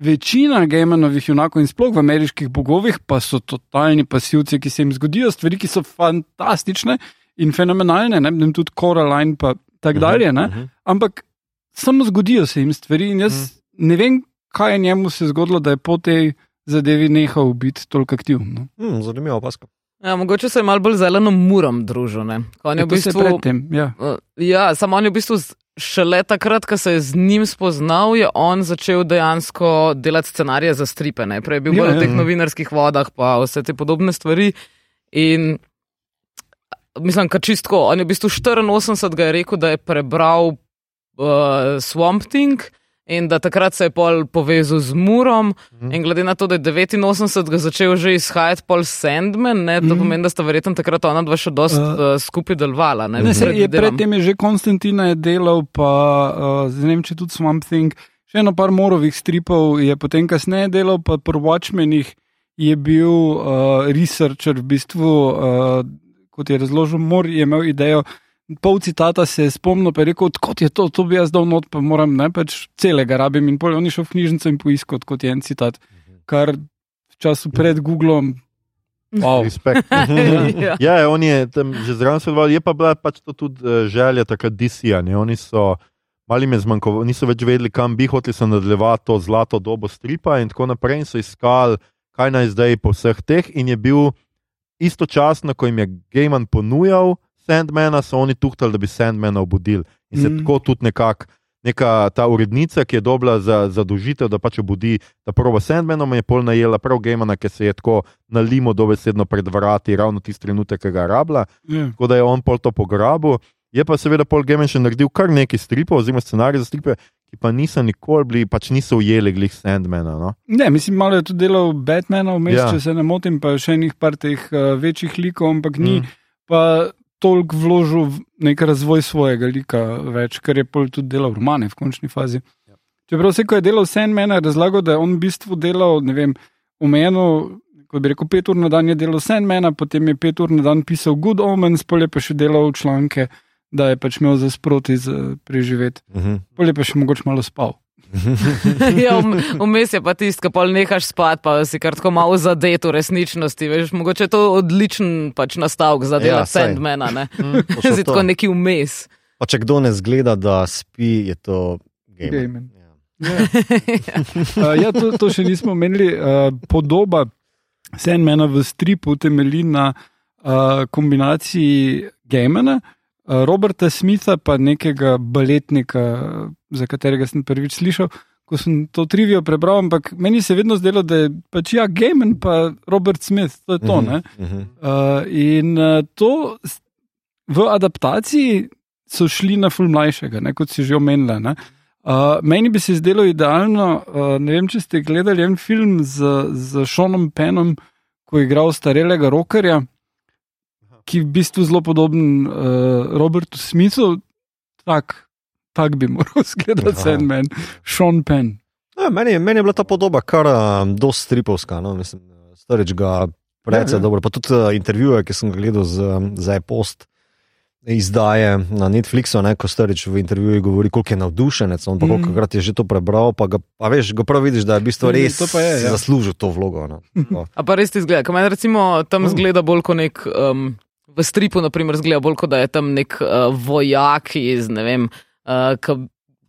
Večina Gaimanovih junakov in sploh v ameriških bogovih pa so totalni pasivci, ki se jim zgodijo stvari, ki so fantastične in fenomenalne, ne vem, tudi Coraline in tako dalje. Ne? Mhm. Ampak samo zgodijo se jim stvari in jaz mm. ne vem, kaj je njemu se zgodilo, da je po tej zadevi nehal biti toliko aktiven. No. Hmm, zanimivo, paska. Ja, mogoče se je malo bolj zeleno murom družil. ne. On je Je v bistvu, predtem, ja. Ja, samo on je v bistvu šele takrat, ko se je z njim spoznal, je on začel dejansko delati scenarije za stripe. Ne? Prej je bil Ja, bolj ja. v teh novinarskih vodah, pa vse te podobne stvari. In mislim, kar čistko, on je v bistvu 84 ga je rekel, da je prebral uh, Swamp Thing. In da takrat se je pol povezal z Murom, Mhm. in glede na to, da je 89 ga začel že izhajati pol Sandman, ne, to Mhm. pomeni, da sta verjetno takrat ona dva še dost Uh, uh, skupaj delovala. Ne, Ne, se, je predtem je že Konstantina je delal, pa uh, zdaj ne vem, če tudi Swamp Thing. Še eno par morovih stripov je potem kasneje delal, pa pri Watchmenih je bil uh, researcher, v bistvu, uh, kot je razložil, Mor je imel idejo. Pol citata se je spomnil, pa je rekel, kot je to, to bi jaz dal not, pa moram ne pač celega rabim. In pol on je šel v knjižnico in poiskal, kot je en citat, kar v času pred Googlom. Wow. Respekt. [LAUGHS] ja. Ja, on je tam že zraven sodeloval, je pa bila pač to tudi uh, želja takrat DC-ja. ne. Oni so mali me zmanjkovali, niso več vedeli, kam bi hoteli se nadaljevati to zlato dobo stripa in tako naprej. In so iskali, kaj naj zdaj po vseh teh. In je bil istočasno, ko jim je Gaiman ponujal Sandmana, so oni tuhtali, da bi Sandmana obudili. In se Mm. mm. tako tudi nekako. Neka ta urednica, ki je dobila za zadožitev, da pač obudi, da prvo Sandmanom je pol najela prav Gamana, ki se je tako na limo dobesedno pred vrati, ravno tisti trenutek, ki ga je rabila, Ja. tako da je on pol to pograbil. Je pa seveda Paul Gamen še naredil kar nekaj stripov, oziroma scenarije za stripe, ki pa niso nikoli bili, pač niso ujeli glih Sandmana. No? Ne, mislim, malo je tudi delal Batmana, vmes. Ja. če se ne motim, pa še enih par teh uh, večjih likov, ampak ni Mm. pa toliko vložil v nek razvoj svojega lika več, ker je pol tudi delal romane v končni fazi. Ja. Čeprav vse, ko je delal Sandmana, je razlagal, da je on v bistvu delal, ne vem, omejeno. Kot bi rekel, pet ur na dan je delal Sandmana, potem je pet ur na dan pisal Good Omens, pol je pa še delal članke, da je pač imel za sproti preživeti. Mhm. Pol je pa še mogoče malo spal. [LAUGHS] ja, vm- vmes je pa tisto, ki pol nehaš spat, pa si kar tako malo zadet v resničnosti. Veš, mogoče je to odličen pač nastavek za Ja, delati saj. Sandmana. Ne? Zdi [LAUGHS] to. tako neki vmes. Pa če kdo ne zgleda, da spi, je to gamer. Gaiman. Ja. Uh, [LAUGHS] ja, to, to še nismo menili. Uh, podoba Sandmana v stripu temelji na uh, kombinaciji Gamena, uh, Roberta Smitha, pa nekega baletnika, za katerega sem prvič slišal. Ko sem to trivijo prebral, ampak meni se je vedno zdelo, da je pač ja, Gamen pa Robert Smith, to je to. Mhm, ne. mhm. Uh, in uh, to v adaptaciji so šli na ful mlajšega, ne, kot si že omenila. ne. Uh, meni bi se zdelo idealno, uh, ne vem, če ste gledali en film z, z Seanom Penom, ko je igral starelega rokerja, ki je v bistvu zelo podoben uh, Robertu Smithu. Tak, tak bi [LAUGHS] moral izgledati. Sandman, Sean Penn. Ja, meni, je- meni je bila ta podoba kar um, dosti stripovska. No? Mislim, starič ga precej Ja, ja. dobro. Pa tudi uh, intervjuje, ki sem ga gledal z, za e-post izdaje na Netflixu, ne, ko starič v intervjuju govori, koliko je navdušenec, on pa Mm. koliko krat je že to prebral, pa, ga, pa veš, ga prav vidiš, da je v bistvu ne, res to je, ja. zaslužil to vlogo. No. To. A pa res ti zgleda, kamar recimo tam Mm. zgleda bolj kot nek. Um, V stripu, na primer, zgleda bolj kot da je tam nek uh, vojak iz, ne vem, uh,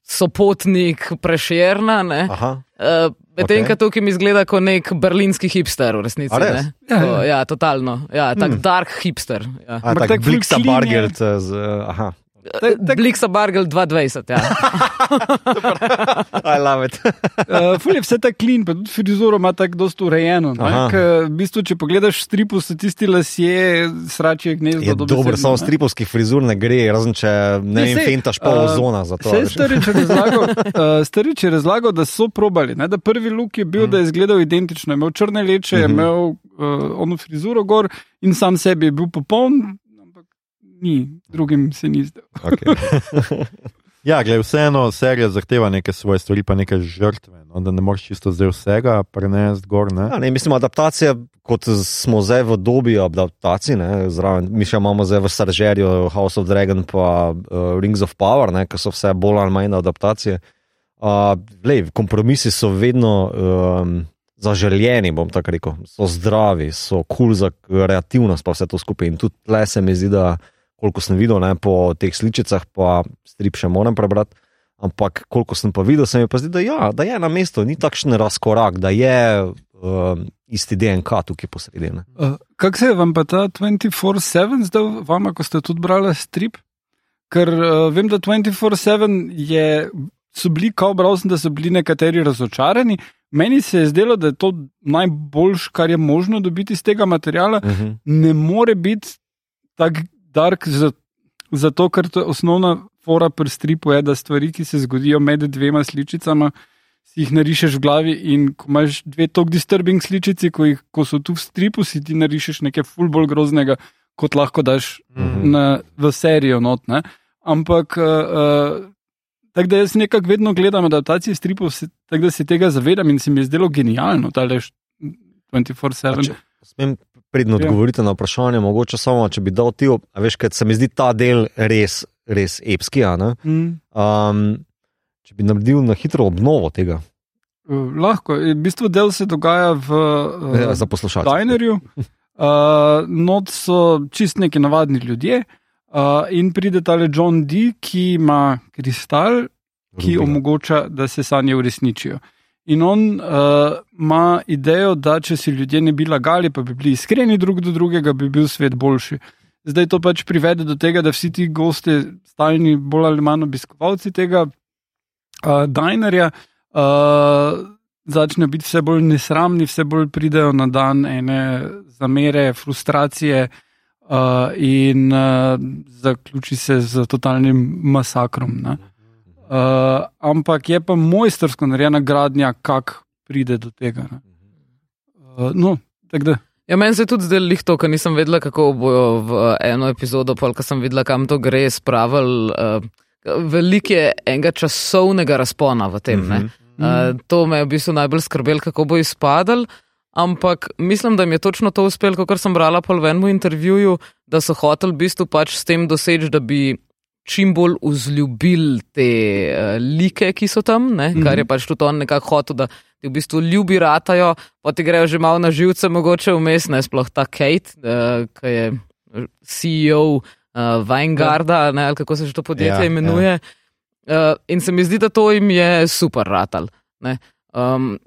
sopotnik prešerna. Ne? Aha. Uh, Medtem, Ok. okay. tukaj mi zgleda kot nek berlinski hipster, v resnici. Ne. Ja, Ko, ja. ja, totalno. Ja, tak Hmm. dark hipster. Ja. A, Ampak tak tak clean je. Bargeld z, uh, aha. Tak- tak- Bliksa Bargel 220. Ja. [LAUGHS] I love it. Uh, ful je vse tako klin, pa tudi frizuro ima tako dosto urejeno. ker V bistvu, če pogledaš v stripu, so tisti lasje, sračje gnezdo. Je dobro, samo stripovskih frizur ne gre, razen če ne Ja, vem, saj, fentaš pol uh, ozona za to. Starič je [LAUGHS] razlagal, uh, starič je razlagal, da so probali. Ne, da prvi luk je bil, mm. da je izgledal identično. Je imel črne leče, mm -hmm. je Mhm. imel uh, ono frizuro gor in sam sebi je bil popoln, ni, drugim se ni zdel. Okay. [LAUGHS] Ja, gled, vseeno serija zahteva neke svoje stvari, pa neke žrtve. No, da ne moreš čisto zdaj vsega prenesti gor. Ne? Ja, ne, mislim, adaptacija, kot smo zdaj v dobi adaptacij, ne, zraven, mi še imamo zdaj v Sargerju House of Dragon pa uh, Rings of Power, ne, ki so vse bolj ali manj adaptacije. Uh, lej, kompromisi so vedno um, zaželjeni, bom tako rekel, so zdravi, so kul cool za kreativnost, pa vse to skupaj. In tudi tle se mi zdi, da koliko sem videl ne, po teh sličicah, pa strip še moram prebrati. Ampak, koliko sem pa videl, se mi pa zdi, da, ja, da je na mestu, ni takšen razkorak, da je um, isti DNK tukaj posredi. ne. Uh, Kako se je vam pa ta 24-7 zdel, vama, ko ste tudi brali strip? ker uh, vem, da 24-7 je, so bili, kao bral sem, da so bili nekateri razočarani. Meni se je zdelo, da je to najboljš, kar je možno dobiti iz tega materiala. Uh -huh. Ne more biti tako dark, zato, ker to je osnovna fora pri stripu, je, da stvari, ki se zgodijo med dvema sličicama, si jih narišeš v glavi. In ko imaš dve tako disturbing sličici, ko, jih, ko so tu v stripu, si ti narišeš nekaj ful bolj groznega, kot lahko daš mm -hmm. na, v serijo. Not, ne. Ampak. Uh, Tako da jaz nekako vedno gledam adaptacije stripov, tako da se tega zavedam in se mi je zdelo genialno, da le 24-7. Če- Smem predno Ja. odgovoriti na vprašanje, mogoče samo, če bi dal ti, a veš, ker se mi zdi ta del res, res epski. Mm. Um, če bi naredil na hitro obnovo tega, Uh, lahko, v bistvu del se dogaja v uh, poslušalce. Dinerju. Uh, [LAUGHS] not so čist neki navadni ljudje. Uh, in pride tale John Dee, ki ima kristal, ki Rubina. omogoča, da se sanje uresničijo. In on uh, ima idejo, da če si ljudje ne bi lagali, pa bi bili iskreni drug do drugega, bi bil svet boljši. Zdaj to pač privede do tega, da vsi ti gosti, stalni, bolj ali manj obiskovalci tega uh, dinerja, uh, začnejo biti vse bolj nesramni, vse bolj pridejo na dan ene zamere, frustracije. Uh, in uh, zaključi se z totalnim masakrom. Ne? Uh, ampak je pa mojstersko narejena gradnja, kako pride do tega. ne. Uh, no, tako da. Ja, meni se je tudi zdelo lihto, ker nisem vedela, kako bojo v eno epizodo, pol, ko sem videla, kam to gre, spravili. Uh, Veliko je enega časovnega razpona v tem. Mm -hmm. uh, to me je v bistvu najbolj skrbelo, kako bo izpadal. Ampak mislim, da jim je točno to uspelo, kot sem brala po enem intervjuju, da so hoteli v bistvu pač s tem doseči, da bi čim bolj vzljubili te uh, like, ki so tam, ne? Mhm. kar je pač tudi on nekako hotel, da ti v bistvu ljubi ratajo, pa ti grejo že malo na živce, mogoče vmes, ne sploh ta Kate, uh, ki je CEO uh, Vanguarda, ne, ali kako se že to podjetje Ja, ja, imenuje. Ja. Uh, in se mi zdi, da to jim je super ratal. ne. Um,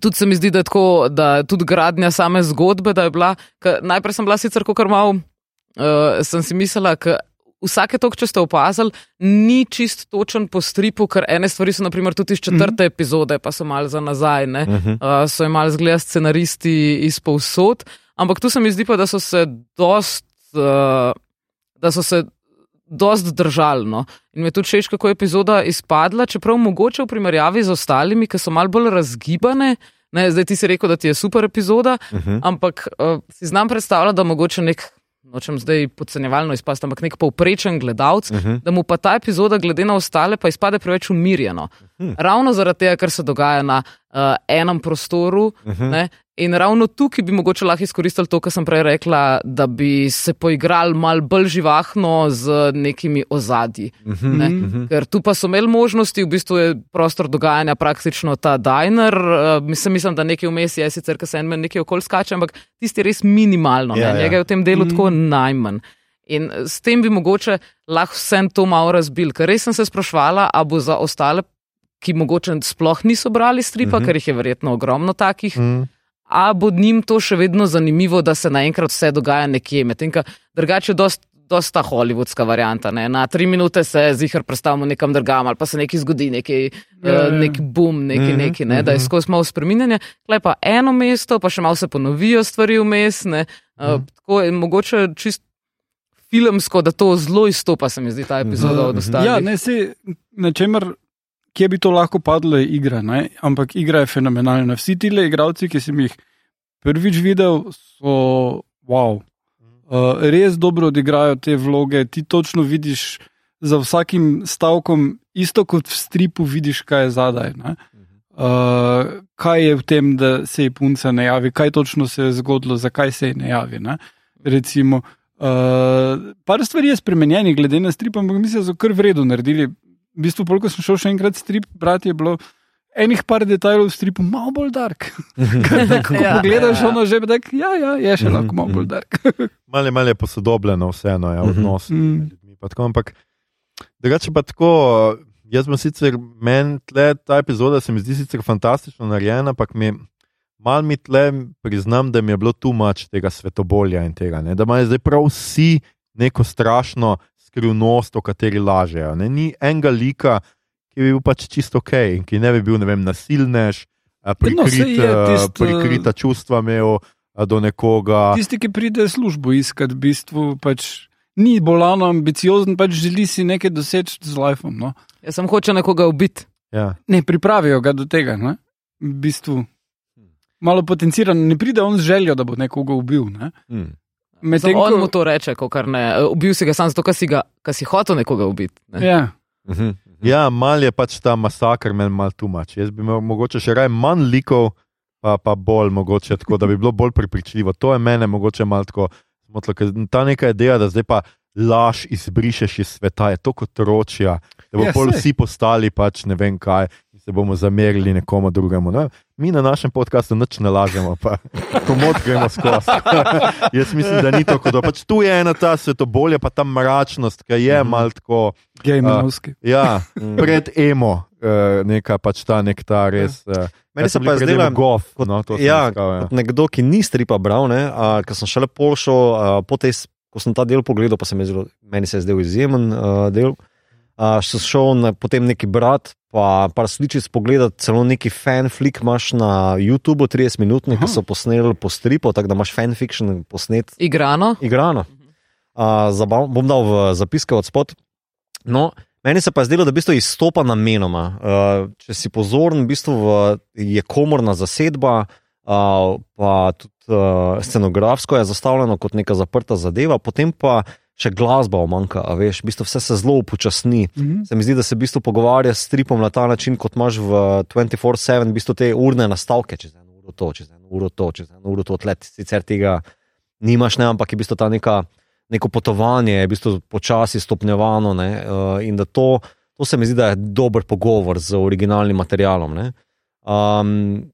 Tudi se mi zdi, da, je tako, da tudi gradnja same zgodbe, da je bila. Najprej sem bila sicer kot malo, uh, sem si mislila, da vsake to, če ste opazili, ni čist točen po stripu, ker ene stvari so, naprimer, tudi iz četrte mm -hmm. epizode, pa so malo za nazaj, ne, Uh -huh. uh, so imeli zgled scenaristi iz povsod. Ampak tu se mi zdi pa, da so se dost. Uh, da so se dost držali. No. In me tudi všeč, kako je epizoda izpadla, čeprav mogoče v primerjavi z ostalimi, ki so malo bolj razgibane. Ne, zdaj ti si rekel, da ti je super epizoda, Uh -huh. ampak uh, si znam predstavljati, da mogoče nek, nočem zdaj podcenjevalno izpasti, ampak nek povprečen gledalec, Uh -huh. da mu pa ta epizoda, glede na ostale, pa izpade preveč umirjeno. Mhm. Ravno zaradi tega, ker se dogaja na uh, enem prostoru. Mhm. Ne? In ravno tukaj bi mogoče lahko izkoristili to, kar sem prej rekla, da bi se poigrali mal bolj živahno z nekimi ozadji. Mhm. Ne? Mhm. Ker tu pa so imeli možnosti, v bistvu je prostor dogajanja praktično ta diner. Uh, mislim, mislim, da nekaj vmes je, sicer, ker se en meni nekaj okol skače, ampak tisti je res minimalno. Ja, Ja, ja. Njega je v tem delu Mm. mm. tako najmanj. In s tem bi mogoče lahko vsem to malo razbil. Ker res sem se sprašvala, a bo za ostale, ki mogoče sploh niso brali stripa, mm. -hmm. ker jih je verjetno ogromno takih, Mm. a bo njim to še vedno zanimivo, da se naenkrat vse dogaja nekje. Medtem, drugače je dost, dost ta hollywoodska varianta. Ne? Na tri minute se zihar predstavimo nekam drugam, ali pa se nekaj zgodi, neki, Ja, ja, ja. uh, neki boom, neki, Mhm, mm -hmm, neki, ne? da je mhm. skozi malo spreminjanje. Klej pa eno mesto, pa še malo se ponovijo stvari vmes. Uh, Mhm. tako je mogoče čist filmsko, da to zelo izstopa, se mi zdi ta epizoda Mhm, od ostalih. Ja, ne se, na čemer, kje bi to lahko padlo, je igra. Ne? Ampak igra je fenomenalna. Vsi ti igralci, ki sem jih prvič videl, so wow. Uh, res dobro odigrajo te vloge. Ti točno vidiš za vsakim stavkom, isto kot v stripu, vidiš, kaj je zadaj. Ne? Uh, kaj je v tem, da se je punca ne javi, kaj točno se je zgodilo, zakaj se je ne javi. Ne? Recimo, uh, par stvari je spremenjenih, glede na strip, ampak mislim, da so kar v redu naredili. V bistvu, ko sem šel še enkrat strip, brati je bilo enih par detajlov v stripu, malo bolj dark. [LAUGHS] Ko Ja, pogledaš, ja, ja. ono že bi rekel, ja, ja, je še lahko malo bolj dark. [LAUGHS] Malo je- malo je posodobljeno, vseeno je Mhm. odnos Mm. med ljudmi. pa tako, Ampak drugače pa tako. Jaz sem sicer, meni tle ta epizoda se mi zdi sicer fantastično narejena, ampak mi mal mi tle priznam, da mi je bilo tu mač tega svetobolja in tega. Ne? Da imajo zdaj prav vsi neko strašno skrivnost, o kateri lažejo. Ne? Ni enega lika, ki bi bil pač čisto ok ki ne bi bil ne vem, nasilnež, a, No, prikrit, je a, tisto- prikrita čustva imel a, do nekoga. Tisti, ki pride službo iskat, v bistvu pač ni bolano ambiciozen, pač želi si nekaj doseči z lifeom. No? Jaz sem hoče nekoga ubiti. Ja. Ne, pripravijo ga do tega. Ne? V bistvu malo potenciran, ne pride on z željo, da bo nekoga ubil. Ne? Hmm. Medtem Sam, on ko- mu to reče, kar ne. Ubil si ga samo zato, ker si, ga- ker si hotel nekoga ubiti. Ne? Ja. Mhm. Ja, mal je pač ta masakr, meni mal tumač. Jaz bi imel mogoče še raje manj likov, pa, pa bolj mogoče tako, da bi bilo bolj prepričljivo. To je mene mogoče malo tako zmotilo, ker ta neka ideja, da zdaj pa laž izbrišeš iz sveta, je to kot ročja, da bo Ja, ja, pol vsi postali pač ne vem kaj se bomo zamerili nekomu drugemu. Ne? Mi na našem podkastu nič ne lažemo, pa komod gremo skozi. [LAUGHS] Jaz mislim, da ni to, kot da pač tu je ena ta svetobolja, pa ta mračnost, ki je Mhm. mal tako. Gejmenovski. Ja, Mm. pred emo, uh, neka pač ta nektar res. Uh, Meni se pa je zdelo, gof. kot- No, ja, iskal, ja. nekdo, ki ni stripa bral, ne, a, ker sem šele pošel, a, po tej, ko sem ta del pogledal, pa se mi je zelo, meni se je zdel izjemen a, del. A, še šel na, potem neki brat, pa par sličic pogledati, celo neki fanflik imaš na YouTubu, 30 minut, ki so posneli po stripu, tako da imaš fanfiction posnet Igrano. igrano. Uh, zabav, bom dal v zapiske od spod. No, meni se pa je zdelo, da v bistvu izstopa namenoma. Uh, če si pozoren, v bistvu v, je komorna zasedba, uh, pa tudi uh, scenografsko je zastavljeno kot neka zaprta zadeva, potem pa še glasba omanka, a veš, v bistvu vse se zelo upočasni. Mhm. Se mi zdi, da se v bistvu pogovarja s stripom na ta način, kot imaš v 24-7, v bistvu te urne nastavke, čez eno uro to, čez eno uro to, čez eno uro to, tleh sicer tega nimaš, ne, ampak je v bistvu ta neka, neko potovanje, je v bistvu počasi stopnjevano ne, uh, in da to, to se mi zdi, da je dober pogovor z originalnim materialom. Ne. Um,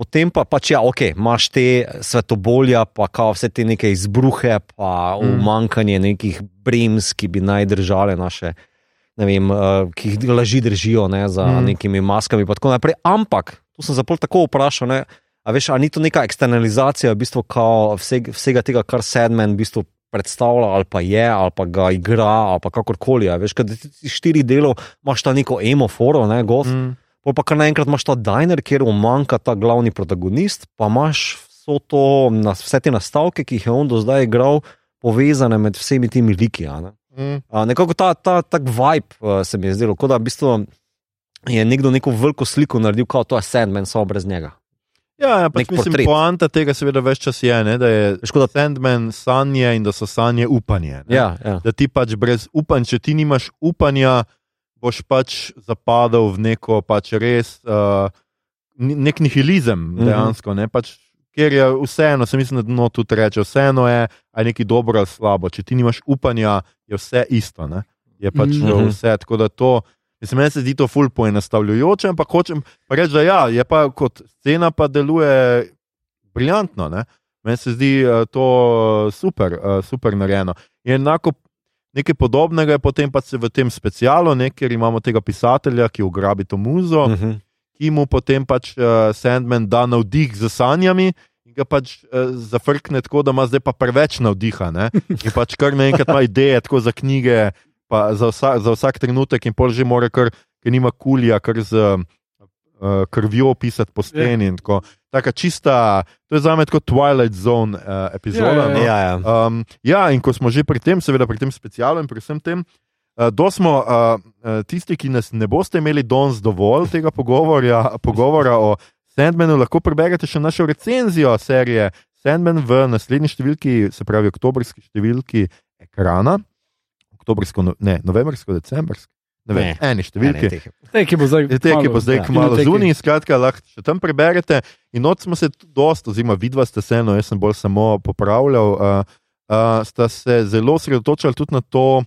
Potem pa pač, ja, ok, imaš te svetobolja, pa kao vse te neke izbruhe, pa Mm. umankanje nekih brems, ki bi naj držale naše, ne vem, uh, ki jih laži držijo ne, za mm. Mm. nekimi maskami. in tako naprej. Ampak, tu sem zapol tako vprašal, ne, a veš, a ni to neka eksternalizacija v bistvu kao vseg, vsega tega, kar Sedmen v bistvu predstavlja, ali pa je, ali pa ga igra, ali pa kakorkoli. a Veš, kad ti štirih delov imaš ta neko emoforo, ne, gof. Mm. Pol pa kar naenkrat imaš ta diner, kjer umanka ta glavni protagonist, pa imaš vso to, vse te nastavke, ki jih je on do zdaj igral, povezane med vsemi temi liki. Ne? Mm. A, nekako ta, ta tak vibe uh, se mi je zdelo, kot da v bistvu je nekdo neko veliko sliko naredil, kot to je Sandman, samo brez njega. Ja, ja pač mislim, portret. poanta tega seveda več čas je, ne, da je Škoda, Sandman sanje in da so sanje upanje. Ne? ja, ja. Da ti pač brez upanja, če ti nimaš upanja, boš pač zapadel v neko pač res uh, nek nihilizem Mhm. dejansko. Ne? Pač, ker je vseeno, se mislim, da dno tudi reče, vseeno je ali nekaj dobro ali slabo. Če ti nimaš upanja, je vse isto. Ne? Je pač Mhm. vse. Tako da to, mislim, meni se zdi to ful poenostavljujoče, ampak hočem pa reči, da ja, je pa kot scena pa deluje briljantno. Ne? Meni se zdi uh, to uh, super, uh, super narejeno. Je enako nekaj podobnega, je potem pa se v tem specialu, ne, ker imamo tega pisatelja, ki ugrabi to muzo, mm. Mhm. ki mu potem pač uh, Sandman da navdih z sanjami. In ga pač uh, zafrkne tako, da ima zdaj pa preveč navdiha. Ne? In pač kar naenkrat ima ideje tako za knjige, za, vsa, za vsak trenutek, in pol že mora, ker, ker nima kulja, kar z uh, krvjo pisati po steni. in tako. Taka čista, to je za me kot Twilight Zone uh, epizoda. Ja, ja, ja. no. Ja, ja. Um, ja, in ko smo že pri tem, seveda pri tem specialu in pri vsem tem, uh, do smo uh, uh, tisti, ki nas ne boste imeli danes dovolj tega pogovora, pogovora o Sandmanu, lahko preberete še našo recenzijo serije Sandman v naslednji številki, se pravi oktobrski številki ekrana, oktobrsko, no- ne, novembrsko, decembrsko. Ne vem, Ne. eni Ne, številki. ne, Te, ki bo zdaj, Te, ki bo zdaj ja. kmalo zunaj, skratka, lahko še tam preberete. In noč smo se dosta, oziroma vidva ste se, no, jaz sem bolj samo popravljal, uh, uh, sta se zelo osredotočali tudi na to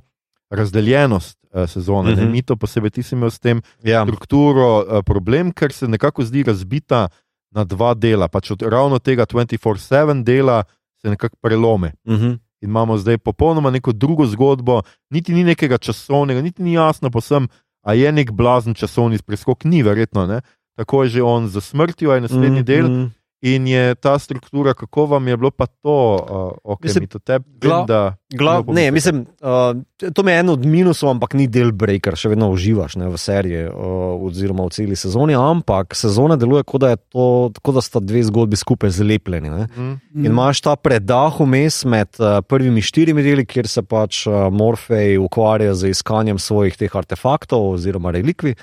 razdeljenost uh, sezone. Mm Mhm. -hmm. Mi to posebej ti si imel s tem Ja. strukturo uh, problem, ker se nekako zdi razbita na dva dela. Pač od ravno tega 24-7 dela se nekako prelome. Mhm. In imamo zdaj popolnoma neko drugo zgodbo, niti ni nekega časovnega, niti ni jasno, posem, a je nek blazen časovni preskok, ni verjetno. Ne? Tako je že on za smrtjo, a je naslednji mm, del. Mhm. In je ta struktura, kako vam je bilo pa to, uh, ok, Mislim, mi to tebi, gla- da. Lepo ne, mislim, uh, to je eno od minusov, ampak ni del breaker, še vedno uživaš ne, v seriji uh, oziroma v celi sezoni, ampak sezona deluje, kot da, to, kot da sta dve zgodbi skupaj zlepljeni. Ne. Mm. In imaš ta predah vmes med uh, prvimi štirimi deli, kjer se pač uh, Morfej ukvarja z iskanjem svojih teh artefaktov oziroma relikvij.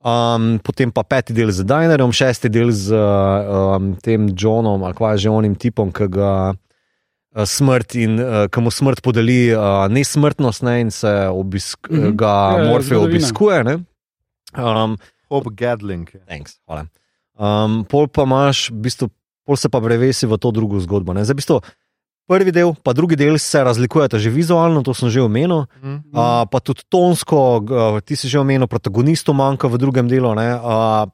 Um, potem pa peti del z Dinerjem, šesti del z uh, um, tem Johnom ali kva je že onim tipom, ki ga uh, smrt in uh, ki mu smrt podeli uh, nesmrtnost ne, in se obisk, Mhm. ga Ja, ja, Morfej zgodovina. obiskuje. Ne. Um, Hope Gadling. Thanks, hvala. Um, pol pa imaš, v bistvu, pol se pa prevesi v to drugo zgodbo. ne. Zdaj, v bistvu, prvi del, pa drugi del se razlikujeta že vizualno, to sem že omenil, Mm. uh, pa tudi tonsko, uh, ti si že omenil, protagonistov manjka v drugem delu. ne, Uh,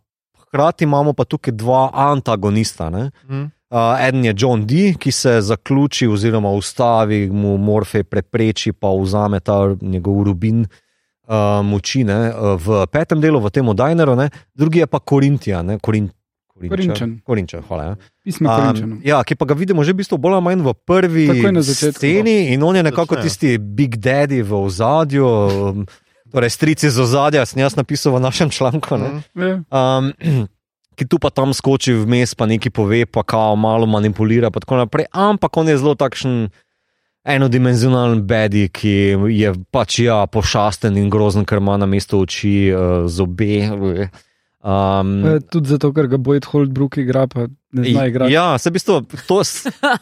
hkrati imamo pa tukaj dva antagonista. Ne. Mm. Uh, eden je John Dee, ki se zaključi oziroma ustavi, mu Morfej prepreči, pa vzame ta njegov rubin uh, moči ne, v petem delu, v tem Dineru, ne. drugi je pa Korintija, ne, Korin, Korinčan. Korinčan, hvala. Ja. Pismo Um, ja, ki pa ga vidimo že v bistvu bolj ali manj v prvi začetku, sceni in on je nekako Začnejo. tisti big daddy v ozadju. Um, Torej, strici z ozadja, sem jaz napisal v našem članku. Ne? Mm. Ja. Um, ki tu pa tam skoči vmes, pa nekaj pove, pa kao malo manipulira, pa tako naprej. Ampak on je zelo takšen enodimenzionalen bedi, ki je pač ja, pošasten in grozen, ker ima na mestu oči uh, zobe. Um, Tudi zato, ker ga Boyd Holdbrook igra, pa ne zna igrati. Ja, se v bistvu, to,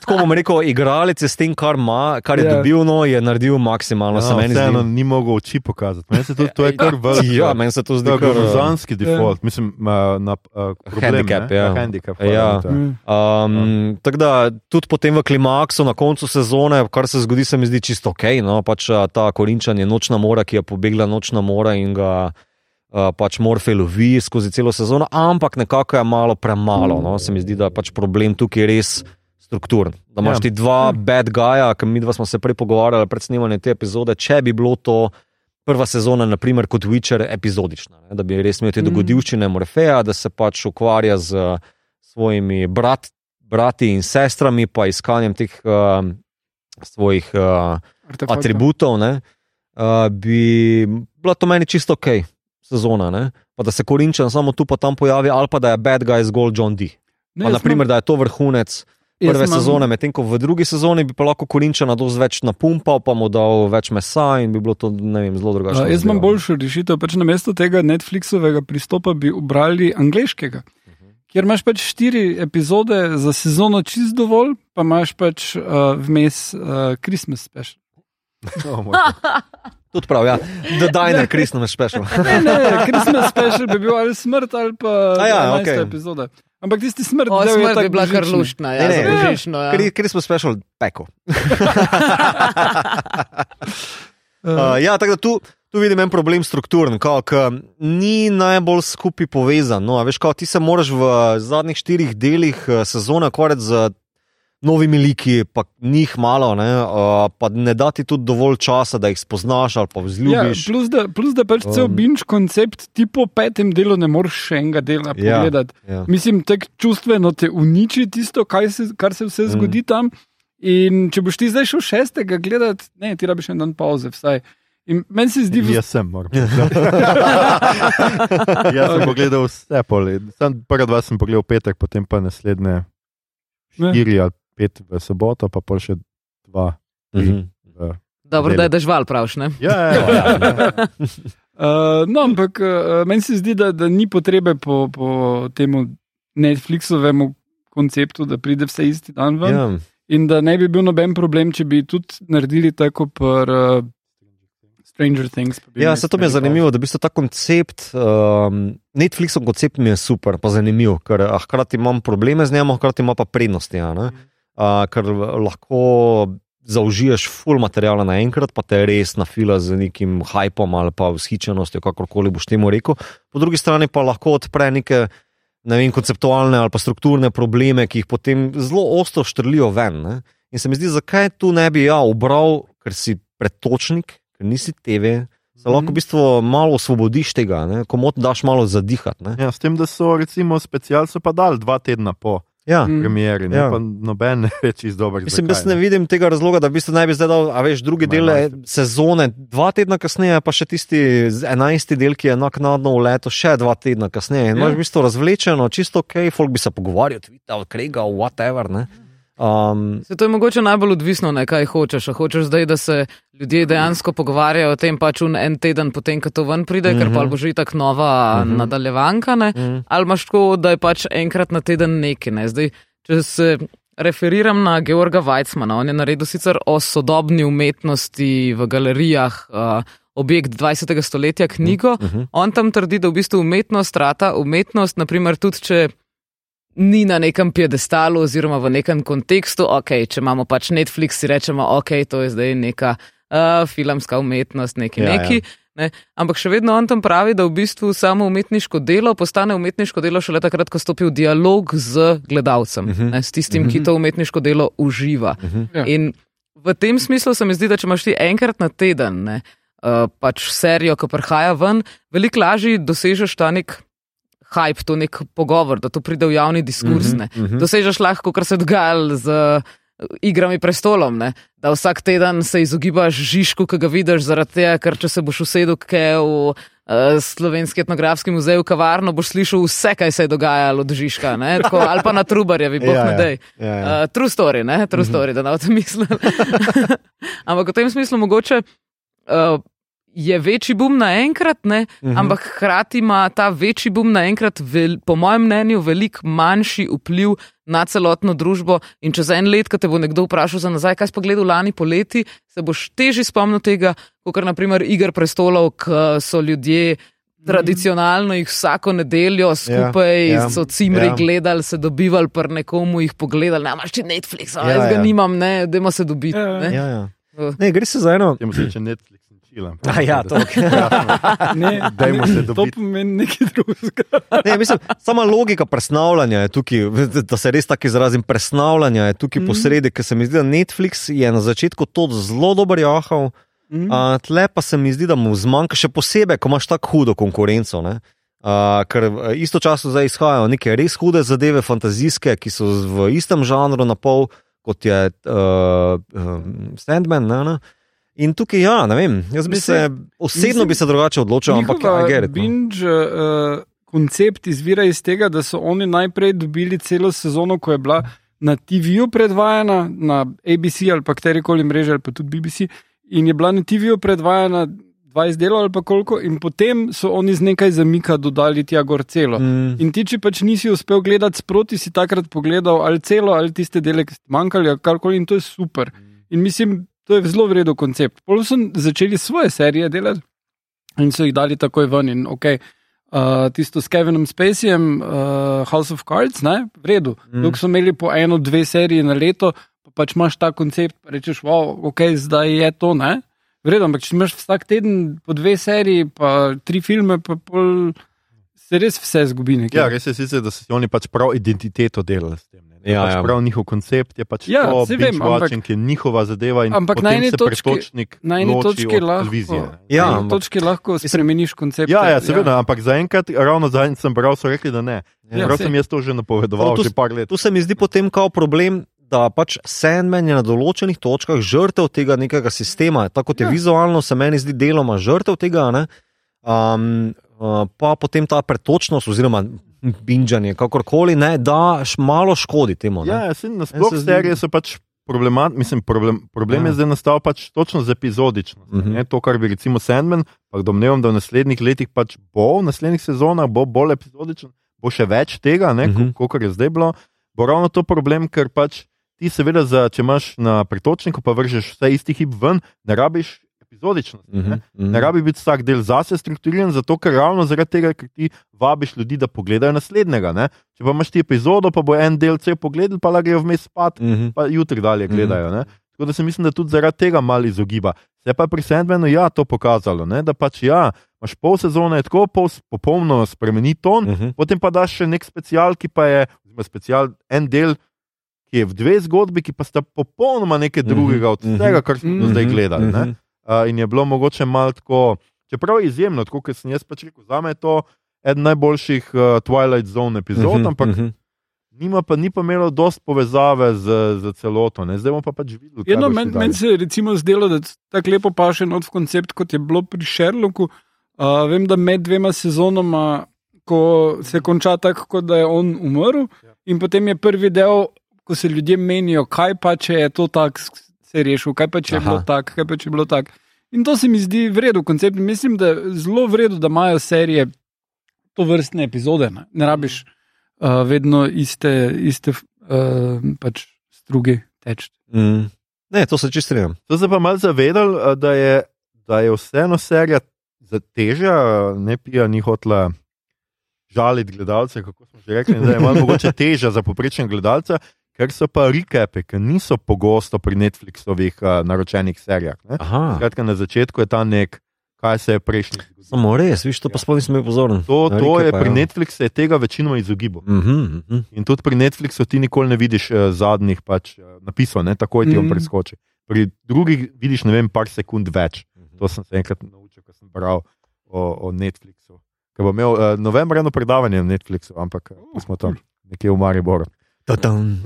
tako bom rekel, igralec je s tem, kar, ima, kar je Ja. dobil, no, je naredil maksimalno. Ja, meni vseeno ni mogel oči pokazati. Meni se to, to je [LAUGHS] kar velik. Ja, meni se to zdi je kar. grozanski default, mislim, uh, na uh, problem, Handicap, ne? ja. handicap, Ja. je. Mm. Um, tako da tudi potem v klimaksu, na koncu sezone, kar se zgodi, se mi zdi čisto ok. No? Pač a, ta korinčan je nočna mora, ki je pobegla nočna mora in ga pač Morfej lovi skozi celo sezono, ampak nekako je malo premalo. No? Se mi zdi, da je pač problem tukaj res strukturen. Da imaš Ja. ti dva bad guya, ki mi dva smo se prej pogovarjali pred snemanjem te epizode, če bi bilo to. Prva sezona, naprimer, kot Witcher, epizodična, ne? da bi res imel te Mm. dogodivščine Morfeja, da se pač ukvarja z svojimi brat, brati in sestrami, pa iskanjem teh uh, svojih uh, Artefaktov. atributov, ne, uh, bi bila to meni čisto ok, sezona. Ne? Pa da se Korinčan samo tu pa tam pojavi, ali pa da je bad guy zgolj John Dee. Ne, naprimer, da je to vrhunec prve sezone, medtem ko v drugi sezoni bi pa lahko Korinčana dosti več napumpal, pa mu dal več mesa in bi bilo to ne vem, zelo drugače. A, Jaz imam boljšo rešitev. Pač na mesto tega Netflixovega pristopa bi ubrali angliškega, kjer imaš pač štiri epizode za sezono čist dovolj, pa imaš pač uh, vmes uh, Christmas special. [LAUGHS] Oh. Tudi prav, ja. The Diner, me špešal. [LAUGHS] Ne, ne, Christmas special bi bil ali smrt ali pa A ja, 11. okej. epizoda. Ampak tisti smrt, O, del je bi bila kar luštna, ja, Ne, ne, za ja. božično. Ja. Krisno special peko. Uh, [LAUGHS] [LAUGHS] Uh, ja, tako da tu, tu vidim en problem strukturen, ki ni najbolj skupaj povezan. No, a veš, kao, ti se moraš v zadnjih štirih delih eh, sezone ukvarjati z novimi liki, pa njih malo, ne, uh, pa ne dati tudi dovolj časa, da jih spoznaš ali pa Ja, vzljubiš. plus, da, plus da pač cel Um. binge koncept, ti po petem delu ne moreš še enega dela Ja. pogledati. Ja. Mislim, tako čustveno te uniči tisto, kaj se, kar se vse Mm. zgodi tam. In če boš ti zdaj šel šestega gledati, ne, ti rabiš en dan pauze, vsaj. In meni se zdi, Jaz sem, moram priznati. [LAUGHS] Jaz sem pogledal vse poli. Sam prva dva sem pogledal v petek, potem pa naslednje štiri ali pet v soboto, pa pol še dva. Mhm. V... Dobro, Delo. da je dežval, pravš, ne? Ja, ja, ja, ja. Uh, [LAUGHS] [LAUGHS] no, ampak uh, meni se zdi, da, da ni potrebe po, po temu Netflixovemu konceptu, da pride vse isti dan ven. Ja. In da ne bi bil noben problem, če bi tudi naredili tako pri uh, Stranger Things. Ja, se to mi je zanimivo, da v bistvu ta koncept, um, Netflixov koncept mi je super, pa zanimiv, ker a, hkrati imam probleme z njim, hkrati ima pa prednosti. Ja, ne? Uh, ker lahko zaužiješ full materijala naenkrat, pa te res nafila z nekim hajpom ali pa vzhičenostjo, kakorkoli boš temu rekel. Po drugi strani pa lahko odpre neke. Ne vem, konceptualne ali pa strukturne probleme, ki jih potem zelo ostro štrlijo ven. Ne? In se mi zdi, zakaj tu ne bi ja ubral, ker si pretočnik, ker nisi TV, se lahko v bistvu malo osvobodiš tega, ne? komot daš malo zadihati. Ne? Ja, s tem, da so recimo special so pa dali dva tedna po. Ja. Premieri, ne Ja. pa noben [LAUGHS] ne ve čisto dobro. Mislim, jaz ne vidim tega razloga, da bi se naj bi zdaj dal, a veš, drugi del sezone, dva tedna kasneje, pa še tisti enajsti del, ki je naknadno v leto, še dva tedna kasneje. In Ja. imaš v bistvu razvlečeno, čisto ok, folk bi se pogovarjal, tweetal, kregal, whatever. Ne? Um, Se to je mogoče najbolj odvisno, ne, kaj hočeš. A hočeš zdaj, da se ljudje dejansko pogovarjajo o tem, pač un en teden potem, ko to ven pride, mm -hmm. ker Mhm. pa bo že tako nova mm -hmm. nadaljevanka, ne? mm, ali imaš tako, da je pač enkrat na teden nekaj. Ne? Zdaj, če se referiram na Georga Weizmana, on je naredil sicer o sodobni umetnosti v galerijah. Uh, Objekt 20. stoletja, knjigo, uh mhm. -huh. on tam trdi, da v bistvu umetnost rata, umetnost, naprimer, tudi če ni na nekem piedestalu oziroma v nekem kontekstu, ok, če imamo pač Netflix, si rečemo, ok, to je zdaj neka uh, filmska umetnost, neki Ja, ja, neki. ja. Ne? Ampak še vedno on tam pravi, da v bistvu samo umetniško delo postane umetniško delo šele takrat, ko stopi v dialog z gledalcem, uh Mhm. -huh. ne, s tistim, uh -huh. ki to umetniško delo uživa. uh -huh. Ja. In v tem smislu se mi zdi, da če imaš ti enkrat na teden ne, uh, pač serijo, ki prihaja ven, veliko lažje dosežeš ta nek hype, to nek pogovor, da to pride v javni diskurs. Mhm, Ne. mhm. Dosežeš lahko, kar se je dogajalo z uh, igrami prestolom, ne. da vsak teden se izogibaš žižku, ki ga vidiš, zaradi tega, ker če se boš usedel kaj v uh, slovenski etnografski muzej v kavarno, boš slišal vse, kaj se je dogajalo od žižka, ne, Tako, ali pa na Trubarjevi, boh [LAUGHS] Ja, ne ja. dej. Ja, ja. Uh, true story, ne? true story, da ne o tem mislim. [LAUGHS] ampak v tem smislu mogoče uh, je večji boom naenkrat, ne? Mhm. ampak hkrati ima ta večji boom naenkrat, vel, po mojem mnenju, veliko manjši vpliv na celotno družbo. In čez en let, ko te bo nekdo vprašal za nazaj, kaj si pogledal lani poleti, se boš težje spomnil tega, kot naprimer Igr prestolov, ki so ljudje. Tradicionalno jih vsako nedeljo skupaj ja, ja, so cimri ja. ja. gledali, se dobivali, pa nekomu jih pogledali. Ne, imaš ti Netflix, a Ja, jaz ga ja. nimam, ne, dajmo se dobiti. Ja, ja. ne. Ja, ja. Ne, gre se za eno. Temu se reče Netflix chill. A ja, to, okay. [LAUGHS] Ne, Dajmo se to dobiti. pomeni nekaj drugega. Ne, mislim, sama logika presnavljanja je tukaj, da se res tako izrazim. Presnavljanja je tukaj mm. posredi, ker se mi zdi, da Netflix je na začetku to zelo dober jahal, Mm. a tle pa se mi zdi, da mu zmanjka še posebej, ko imaš tako hudo konkurenco. Ne? Uh, ker v istočasno zdaj izhajajo neke res hude zadeve, fantazijske, ki so v istem žanru, na pol kot je uh, um, Sandman. Ne, ne? In tukaj, ja, ne vem, jaz bi se osebno mislim, bi se drugače odločil, ampak get it, no. binge uh, koncept izvira iz tega, da so oni najprej dobili celo sezono, ko je bila na TV-ju predvajana, na ABC ali pa katerikoli mreži, ali pa tudi BBC, in je bila na TV-ju predvajana 20 delov ali pa koliko, in potem so oni z nekaj zamika dodali tja gor celo. Mm. In ti, če pač nisi uspel gledati sproti, si takrat pogledal ali celo ali tiste dele, ki ste manjkali, ali karkoli, in to je super. In mislim, to je zelo vreden koncept. Pol so začeli svoje serije delati in so jih dali takoj ven. In, okay, uh, tisto s Kevinom Spaceyjem, uh, House of Cards, ne, v redu. Mm. Dok so imeli po eno, dve seriji na leto, pa pač imaš ta koncept, pa rečeš, wow, ok, zdaj je to, ne. Vredno, ampak če imaš vsak teden po dve seriji, pa tri filme, pa pol, se res vse zgubi nekje. Ja, res je sicer, da so oni pač prav identiteto delali s tem. Da Ja, pač ja. Prav njihov koncept je pač Ja, to, saj vem, binge watching je njihova zadeva in Ampak na potem eni se točki- pretočnik Na eni točki lahko, televizije. ne. Ja, na eni ampak- točki lahko spremeniš koncept. Ja, ja, seveda, ampak zaenkrat, ravno zadnjič sem bral, so rekli, da ne. Ja. Ja, Prav sem jaz to že napovedoval, tu- že par let. Tu se mi zdi potem kao problem, da pač Sandman je na določenih točkah žrtev tega nekega sistema, tako kot je Ja. ja. vizualno, se meni zdi deloma žrtev tega, ne? um, uh, pa potem ta pretočnost oziroma binžanje, kakorkoli, ne, da malo škodi temu. Ne? Ja, ja, saj nasploh se zdi- serije so pač problematične. Mislim, problem, problem Ja. je zdaj nastal pač točno z epizodičnostjo. Mhm. Mm -hmm. To, kar bi recimo Sandman, pa domnevam, da v naslednjih letih pač bo, v naslednjih sezonah bo bolj epizodičen, bo še več tega, Mhm. -hmm. kot je zdaj bilo. Bo ravno to problem, ker pač ti seveda, za, če imaš na pretočniku, pa vržeš vse isti hip ven, ne rabiš epizodičnosti. Mm Mhm, -hmm. mhm. Ne rabi biti vsak del zase strukturiran, zato ker ravno zaradi tega, ker ti vabiš ljudi, da pogledajo naslednjega. Ne? Če pa imaš ti epizodo, pa bo en del cel pogledal, pa grejo vmes spat, Mhm. pa jutri dalje gledajo. Ne? Tako da se mislim, da tudi zaradi tega malo izogiba. Se pa je pri Sandmanu ja, to pokazalo, ne? da pač ja, imaš pol sezone, tako pol popolno spremeni ton, Mhm. potem pa daš še nek special, ki pa je oziroma special, en del, ki je v dve zgodbi, ki pa sta popolnoma nekaj Mhm, drugega od mhm, tega, kar smo do zdaj Mhm, gledali. ne. Uh, in je bilo mogoče malo tako, čeprav je izjemno, tako kot sem jaz pač rekel, za me je to eden najboljših uh, Twilight Zone epizod, Mhm, ampak mhm. Nima pa, ni pa imelo dost povezave z, z celoto, ne? zdaj bomo pa pač videli. Eno, meni men se je recimo zdelo, da tako lepo paše not v koncept, kot je bilo pri Sherlocku. Uh, vem, da med dvema sezonama, ko se konča tako, da je on umrl, Ja. in potem je prvi del, ko se ljudje menijo, kaj pa če je to tako se je rešil, kaj pa če je Aha. bilo tako, kaj pa če je bilo tako. In to se mi zdi vredo koncept. Mislim, da je zelo vredo, da imajo serije to vrstne epizode. Ne, ne rabiš uh, vedno iste, iste uh, pač struge teči. Mm. Ne, to se čist strinjam. So se pa malo zavedali, a, da je, da je vseeno serija za težja, ne pija ni hotla žaliti gledalce, kako smo že rekli, da je malo mogoče [LAUGHS] težja za poprečnega gledalca, ker so pa recape, ki niso pogosto pri Netflixovih a, naročenih serijah. Skratka, na začetku je ta nek, kaj se je prejšnji. samo res, viš, to pa sploh nisem bil pozoren. To, to je recape, pri ja. Netflixu je tega večinoma izogibal. Mhm, mhm. In tudi pri Netflixu ti nikoli ne vidiš uh, zadnjih pač, uh, napisov, ne? takoj ti on Mhm. preskoči. Pri drugih vidiš, ne vem, par sekund več. To sem se enkrat naučil, ko sem bral o, o Netflixu. Ker bom imel uh, novembra eno predavanje na Netflixu, ampak uh, smo tam nekje v Mariboru. Ta-tam. um,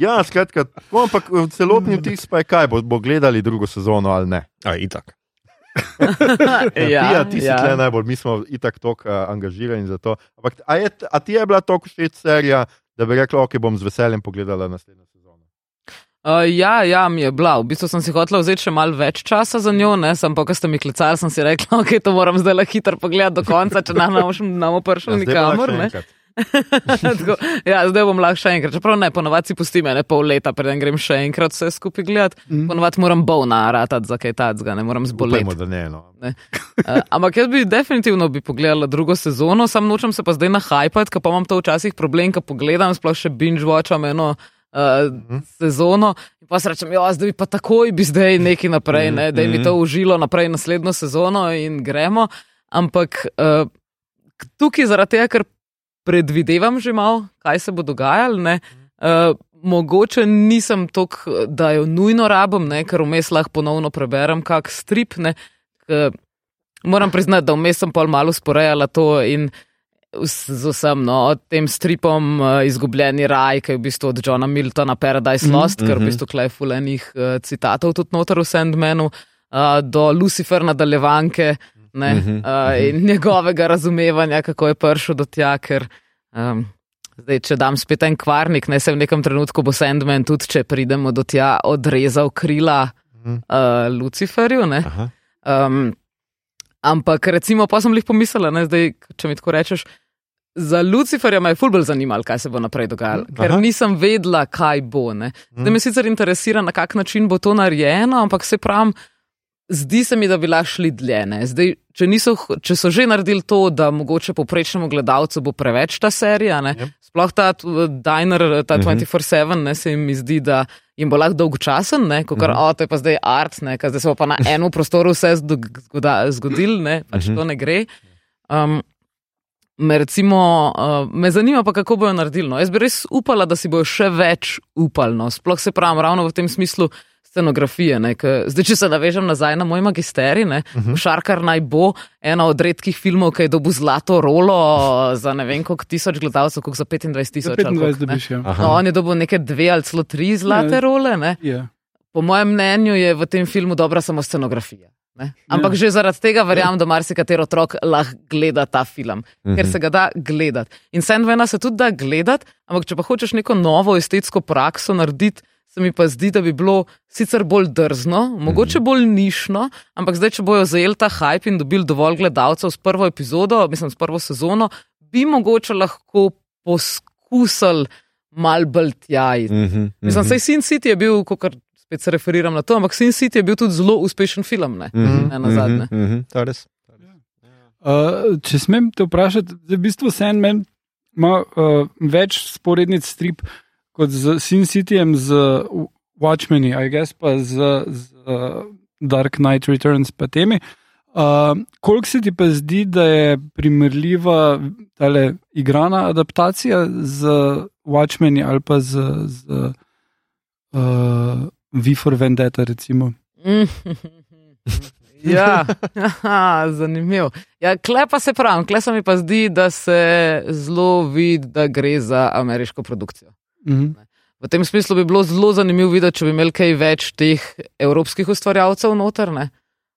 [LAUGHS] ja, skratka, tako, ampak v celotni vtis pa je kaj, bo, bo gledali drugo sezono ali ne. A, itak. [LAUGHS] ja, Pija, ti si ja. tle najbolj, mi smo itak tako uh, angažirani za to. Ampak, a, je, a ti je bila tako všeč serija, da bi rekla, ok, bom z veseljem pogledala naslednjo? Uh, ja, ja, mi je bila. V bistvu sem si hotela vzeti še malo več časa za njo, ne? sem pa, ko ste mi klicali, sem si rekla, [LAUGHS] ok, to moram zdaj le hitro pogledati do konca, če nam ne bo zdaj pa lahko nikamor. še ne. Tako, ja, zdaj bom lahko še enkrat. Čeprav ne, ponovadi si pustim ene pol leta, preden grem še enkrat vse skupaj gledati. Mhm. Ponovadi moram bolna ratati za kaj tacga, ne moram zboleti. Upajmo, da ne. No. Uh, ampak jaz bi definitivno bi pogledala drugo sezono, sam nočem se pa zdaj nahajpati, ker pa imam to včasih problem, ko pogledam, sploh še binge watcham eno uh, sezono. In pa se rečem, ja, zdaj pa takoj bi zdaj neki naprej, ne, da mi to užilo naprej naslednjo sezono in gremo. Ampak uh, tukaj zaradi tega, ker predvidevam že malo, kaj se bo dogajalo. Ne, uh, mogoče nisem tako, da jo nujno rabim, ne, ker vmes lahko ponovno preberem kak strip. Ne, k, moram priznati, da vmes sem pol malo sporejala to in z z vsem, no, tem stripom uh, Izgubljeni raj, ki je v bistvu od Johna Miltona Paradise Mhm. Lost, mm -hmm. ker v bistvu klej fulenih uh, citatov tudi noter v Sandmanu, uh, do Lucifer nadaljevanke. Ne, Mhm, uh, in [LAUGHS] njegovega razumevanja, kako je prišel do tja, ker um, zdaj, če dam spet en kvarnik, ne se v nekem trenutku bo Sandman tudi, če pridemo do tja, odrezal krila Mhm. uh, Luciferju. Um, ampak recimo, pa sem jih pomislila, ne, zdaj, če mi tako rečeš. Za Luciferja me je fulbol zanimalo, kaj se bo naprej dogajalo, ker Aha. nisem vedela, kaj bo. Ne. Zdaj me sicer interesira, na kak način bo to narejeno, ampak se pravim, zdi se mi, da bi lahko šli dlje. ne. Zdaj, če, niso, če so že naredili to, da mogoče poprečnemu gledalcu bo preveč ta serija, ne, Yep. sploh ta uh, Diner, ta Mhm. 24-7, ne, se mi zdi, da jim bo lahko dolgočasen, ne, kot kar, Mhm. o, to je pa zdaj art, ne, ker zdaj se bo pa na enem prostoru vse zgodil, ne, pač Mhm. to ne gre. Um, Me, recimo, uh, me zanima, pa, kako bojo naredili. No. Jaz bi res upala, da si bojo še več upali. No. Sploh se pravim, ravno v tem smislu scenografije. Ne, ke, zdaj, če se navežem nazaj na moj magisterij, ne, uh -huh. Šarkar naj bo ena od redkih filmov, ki je dobil zlato rolo za ne vem koliko tisoč gledalcev, koliko za 25 tisoč. ali 25 koliko, dobiš, ja. Aha. No, on je dobil neke dve ali celo tri zlate Ja. role. Ne. Ja. Po mojem mnenju je v tem filmu dobra samo scenografija. Ne? Ampak Ja. že zaradi tega verjamem, da marsikater otrok lahko gleda ta film, ker se ga da gledati. In Sandvena se tudi da gledati, ampak če pa hočeš neko novo estetsko prakso narediti, se mi pa zdi, da bi bilo sicer bolj drzno, mogoče bolj nišno, ampak zdaj, če bojo zajeli ta hype in dobili dovolj gledalcev s prvo epizodo, mislim, s prvo sezono, bi mogoče lahko poskusili mal bolj tja. iti. Mhm, Mislim, mhm. saj Sin City je bil, kot spet se referiram na to, ampak Sin City je bil tudi zelo uspešen film, ne, Mhm, ne na zadnje. mhm, mhm, to je res. Uh, če smem te vprašati, zdaj v bistvu Sandman ima uh, več sporednic strip kot z Sin Cityjem, z Watchmeni, a jaz pa z, z uh, Dark Knight Returns pa temi. Uh, koliko se ti pa zdi, da je primerljiva tale igrana adaptacija z Watchmeni ali pa z, z uh, V for Vendetta, recimo? [LAUGHS] Ja, Aha, zanimivo. Ja, kle pa se pravi, kle se mi pa zdi, da se zelo vidi, da gre za ameriško produkcijo. Mhm. V tem smislu bi bilo zelo zanimivo videti, če bi imeli kaj več teh evropskih ustvarjalcev noter. Ne?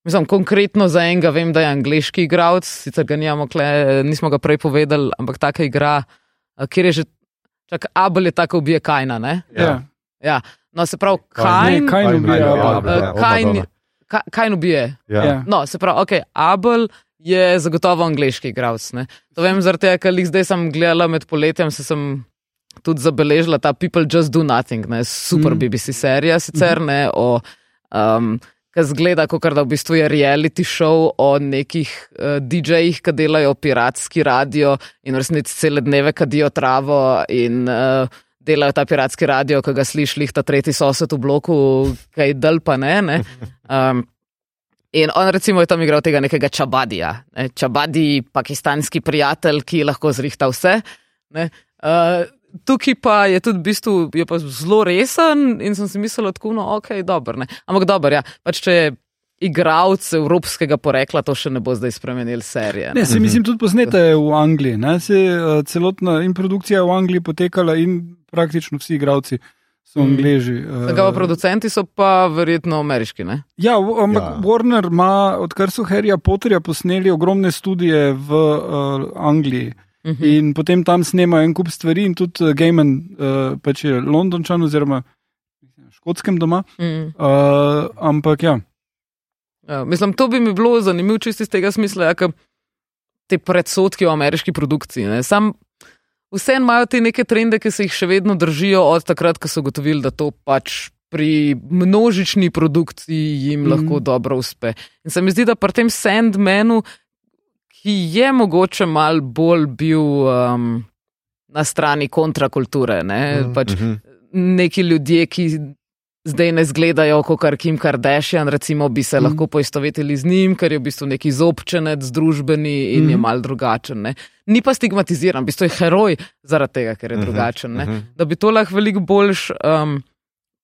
Mislim, konkretno za enega vem, da je angliški igralec, sicer ga nimamo, kle, nismo ga prej povedali, ampak taka igra, kjer je že, čak, Abel je tako ubije Kajna. Ne? Ja. Ja. No, se pravi, Kajn- Kajn, Kaj Kajn ja. eh, Kajn, ubije. Ja. Ja. No, se pravi, okay, Abel je zagotovo angliški igralec. ne. To vem, zaradi tega, ker jih zdaj sem gledala med poletjem, se sem tudi zabeležila ta People Just Do Nothing, ne, super Mm. BBC serija, sicer ne o. Um, Ki zgleda, kot da v bistvu je reality show o nekih uh, DJ-jih, ki delajo piratski radio in v resnici cele dneve kadijo travo in uh, delajo ta piratski radio, ki ga slišiš, ta tretji sosed v bloku, kaj del pa ne. ne. Um, In on, recimo, je tam igral tega nekega Čabadija, ne? Čabadi, pakistanski prijatelj, ki lahko zrihta vse. ne. Uh, tukaj pa je tudi v bistvu je pa zelo resen in sem si mislil, da no, ok, dobro. ne. Ampak dobro, ja, pač če je igralec evropskega porekla, to še ne bo zdaj spremenil serije. Ne, se mislim, tudi posnete v Angliji. Ne? Se, uh, celotna in produkcija je v Angliji potekala, in praktično vsi igravci so Mm. Angleži. Uh, producenti so pa verjetno ameriški. Ne? Ja, ampak Ja. Warner ima, odkar so Harryja Potterja posneli, ogromne študije v uh, Angliji. Mhm. In potem tam snemajo en kup stvari, in tudi uh, Gaiman, uh, pač je Londončan, oziroma škotskem doma. Mm. Uh, ampak ja, Ja, mislim, to bi mi bilo zanimivo čisto iz tega smisla, ja, te predsotki o ameriški produkciji. ne. Sam vseeno imajo te neke trende, ki se jih še vedno držijo od takrat, ko so ugotovili, da to pač pri množični produkciji jim mm. lahko dobro uspe. In se mi zdi, da pri tem Sandmanu, ki je mogoče mal bolj bil um, na strani kontrakulture, ne, mm. pač Mhm. neki ljudje, ki zdaj ne izgledajo kot Kim Kardashian, recimo, bi se mm. lahko poistovetili z njim, ker je v bistvu neki izobčenec, družbeni in mm. je Mhm. mal drugačen. Ne. Ni pa stigmatiziran, v bistvu je heroj zaradi tega, ker je Mhm, drugačen. Ne. mhm. Da bi to lahko veliko boljš um,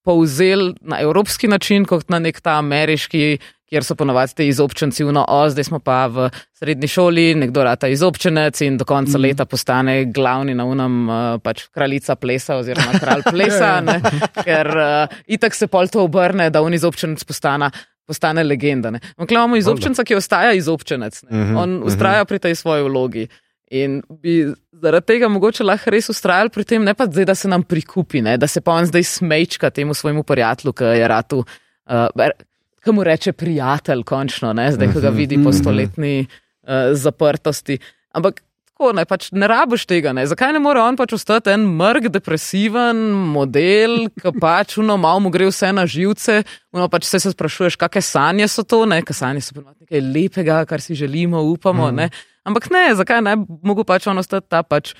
povzel na evropski način, kot na nek ta ameriški. Kjer so ponovadi izobčenci, no, o, zdaj smo pa v srednji šoli, nekdo rata izobčenec in do konca mm. leta postane glavni na unem, uh, pač kraljica plesa oziroma kralj plesa, [LAUGHS] ne, ker uh, itak se pol to obrne, da on izobčenec postane, postane legenda. Ampak imamo izobčenca, ki ostaja izobčenec, ne. Mhm, on mhm. ustraja pri tej svoji vlogi. In bi zaradi tega mogoče lahko res ustrajali pri tem, ne pa zdaj, da se nam prikupi, ne, da se pa on zdaj smejčka temu svojemu prijatelju, ki je ratu. Uh, Kaj mu reče prijatelj, končno, ne? zdaj, ko ga vidi po stoletni uh, zaprtosti. Ampak tako, ne, pač ne rabiš tega. Ne? Zakaj ne more on pač ostati en mrk, depresiven model, ki pač uno malo mu gre vse na živce, uno pač se, se sprašuješ, kakšne sanje so to, ne? ker sanje so nekaj lepega, kar si želimo, upamo. Mm. Ampak ne, zakaj ne bi mogel pač on ostati ta pač.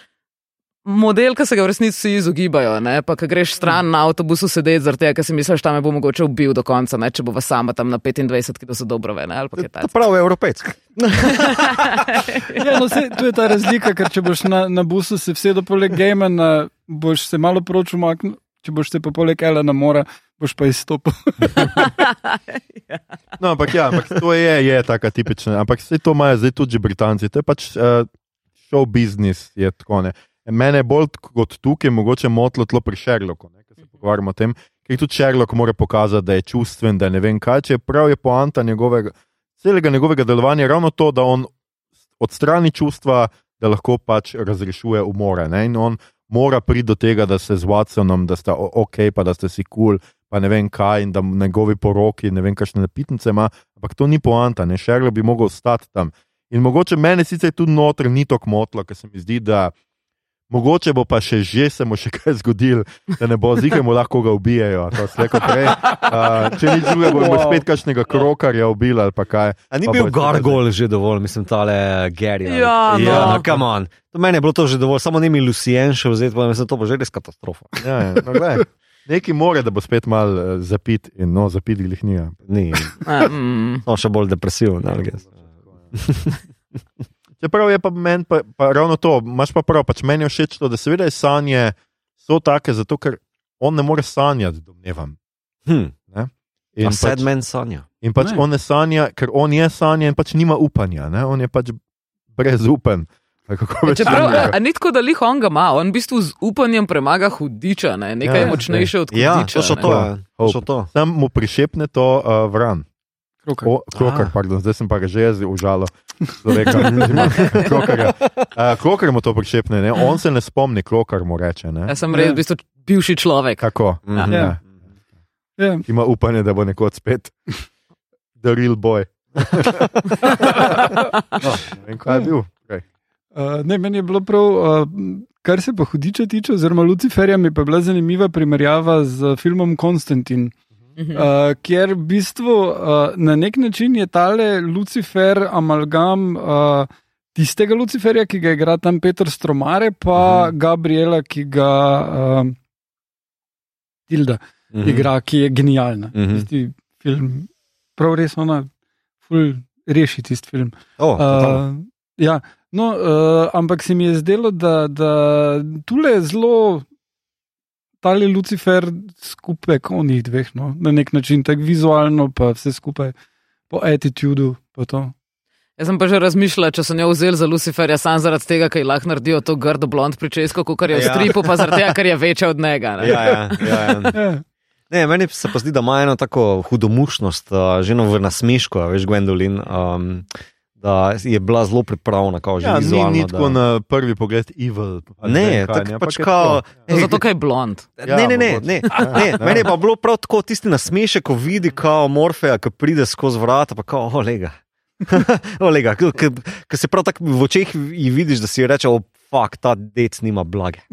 Model, ki se ga v resnici vsi izogibajo, ne? pa ki greš stran na avtobusu sedeti, zaradi tega, ker si misliš, da me bo mogoče ubil do konca, ne? če bo vas sama tam na 25, ki so dobro vene ali pa kaj To takega. pravi evropejc. [LAUGHS] ja no, se, tu je ta razlika, ker če boš na, na busu se vsedel poleg Gamena, boš se malo proč umaknil, če boš se pa poleg Elena mora, boš pa izstopil. [LAUGHS] No, ampak ja, ampak to je, je taka tipična. Ampak vse to imajo zdaj tudi Britanci. To je pač uh, show business. Je tako, ne. Mene bolj kot tukaj mogoče motilo tlo pri Sherlocku, ne, ko se pogovarjamo o tem, ker tudi Sherlock mora pokazati, da je čustven, da ne vem kaj, čeprav je poanta njegovega, celega njegovega delovanja ravno to, da on odstrani čustva, da lahko pač razrešuje umore. Ne, in on mora priti do tega, da se z Watsonom, da sta ok, pa da ste si kul. Cool, pa ne vem kaj, in da njegovi poroki, ne vem, kakšne napitnice ima, ampak to ni poanta, ne Šerlo bi mogel ostati tam. In mogoče meni sicer tudi noter ni to kmotlo, ker se mi zdi, da mogoče bo pa še že se mu še kaj zgodil, da ne bo zike mu lahko ga ubijajo. prej. [LAUGHS] Uh, če ni drugega, bomo Wow. spet kakšnega krokarja ubili ali pa kaj. A ni Pa bil bo Gargol že dovolj, mislim, tale Gary. ali- Ja, no. ja, no, come on. To meni je bilo to že dovolj, samo ne mi Lucien še vzeti, pa mislim, to bo že res katastrofa. Ja, ja, no, glej. Neki more, da bo spet mal uh, zapit in no, zapit jih ni. Ni, [LAUGHS] A, mm. no, še bolj depresiven. ali kaj. [LAUGHS] Čeprav je pa meni pa, pa ravno to, imaš pa prav, pač meni je všeč to, da seveda je sanje so take, zato ker on ne more sanjati, domnevam. Hm. In A pač, sedmen sanja. in pač Ne. on ne sanja, ker on je sanja in pač nima upanja, ne? on je pač brezupen. Čeprav, a, a ni tako, da lih on ga ima, on v bistvu z upanjem premaga hudiča, ne? nekaj Ja, ja, močnejše od Ja, hudiča. to so ne. to. Ja. ja. To so to. Sam mu prišepne to uh, vran. Krokar. O, krokar, Ah. pardon, zdaj sem pa ga že jaz užalo. [LAUGHS] Krokarja. Uh, krokar mu to prišepne, ne? on se ne spomni, krokar mu reče. Ne? Jaz sem res Ja. v bistvu bivši človek. Kako? Mhm. Ja. Ja. Ima upanje, da bo nekoč spet the real boy. [LAUGHS] no, ne vem, kaj je bil. Okay. Uh, ne, meni je bilo prav, uh, kar se pa hudiča tiče, oziroma Luciferja, mi pa je bila zanimiva primerjava z filmom Konstantin, Mhm. uh, kjer v bistvu uh, na nek način je tale Lucifer amalgam uh, tistega Luciferja, ki ga igra tam Peter Stromare, pa uh -huh. Gabriela, ki ga uh, Tilda Mhm. igra, ki je genialna. Mhm. Tisti film, prav res ona, ful reši tisti film. O, totalno. Uh, ja, no, uh, ampak se mi je zdelo, da, da tule je zelo tali Lucifer skupek onih dveh, no, na nek način, tako vizualno, pa vse skupaj, po attitudu. Jaz sem pa že razmišljala, če so njo vzeli za Luciferja sam zaradi tega, ker lahko naredijo to grdo blond pričesko, kot je v Ja. stripu, pa zaradi tega, ker je večja od njega. ne. Ja, ja, ja, ja. [LAUGHS] Ja, Ne, meni se pa zdi, da ima eno tako hudomušnost, uh, že eno v nasmešku, a veš, Gwendolyn, um, da je bila zelo pripravljena, kao že Ja, ni, ni tako da... na prvi pogled evil. Ne, tako ampak pač je kao. To Zato, ker je blond. Ja, ne, ne, ne, [LAUGHS] ne, ne. Meni je pa bilo prav tako tisti nasmešek, ko vidi kao Morfeja, ki pride skozi vrata, pa kao, olega. [LAUGHS] olega, ki se prav tako v očeh ji vidiš, da si reče, o, fuk, ta dec nima blage. [LAUGHS]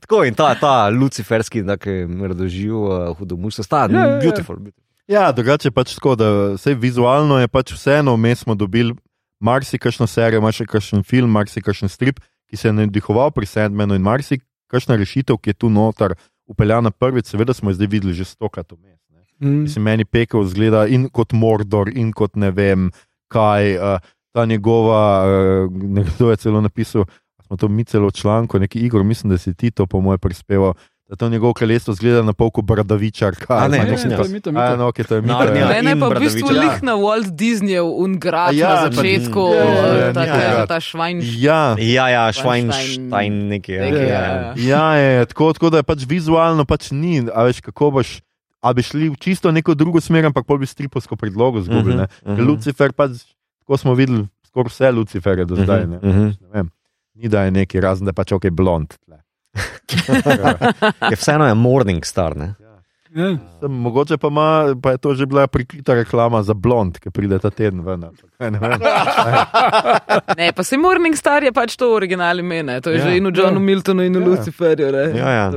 tako in ta, ta luciferski, da je radoživ, uh, hudomušnost, ta, Ja, ja, ja. beautiful. beautiful. Ja, drugače pač tako, da vse vizualno je pač vseeno, vmes smo dobili marsikšno serijo, marsikšen film, marsikšen strip, ki se je navdihoval pri Sandmanu in marsikšna rešitev, ki je tu noter upeljana prvič, seveda smo jo zdaj videli že stokrat vmes. Mm. Mislim, meni pekel zgleda in kot Mordor, in kot ne vem kaj. Uh, ta njegova, uh, nekdo je celo napisal, smo to mi celo v članku, neki Igor, mislim, da si ti to po moje prispeval. Da to njegovo kraljestvo zgleda na pol kot bradavičar. A ne, Ja, ja, jaz. to je mito, A, no, okay, to je mito, Narnija. ja. Mene je in pa v bistvu lih na Walt Disneyjev Ungrad ja, na začetku, Ja, ja, ja, ta, ja, ja. ta švajn. Ja, Ja, ja, Schweinstein- Schweinstein nekaj. Ja, ja, ja, ja. ja je, tako, tako da je pač vizualno pač ni. A veš, kako boš. A bi šli v čisto neko drugo smer, ampak pol bi stripovsko predlogo zgubili. Mhm, Uh -huh, mhm. Lucifer, pač, tako smo videli skoraj vse Lucifere do zdaj. Ne? Mhm, mhm. Ne vem. Ni da je neki razen, da pač ok blond. tle. [LAUGHS] Je vseeno je Morning Star. Ne? Ja. Sem, mogoče pa, ima, pa je to že bila prikrita reklama za blond, ki pride ta teden ven. Ne vem. [LAUGHS] Ne, pa se Morning Star je pač to originalno ime, to je Ja. že in v Johnu Ja. Miltonu in v Ja. Luciferju. ne. Ja, ja.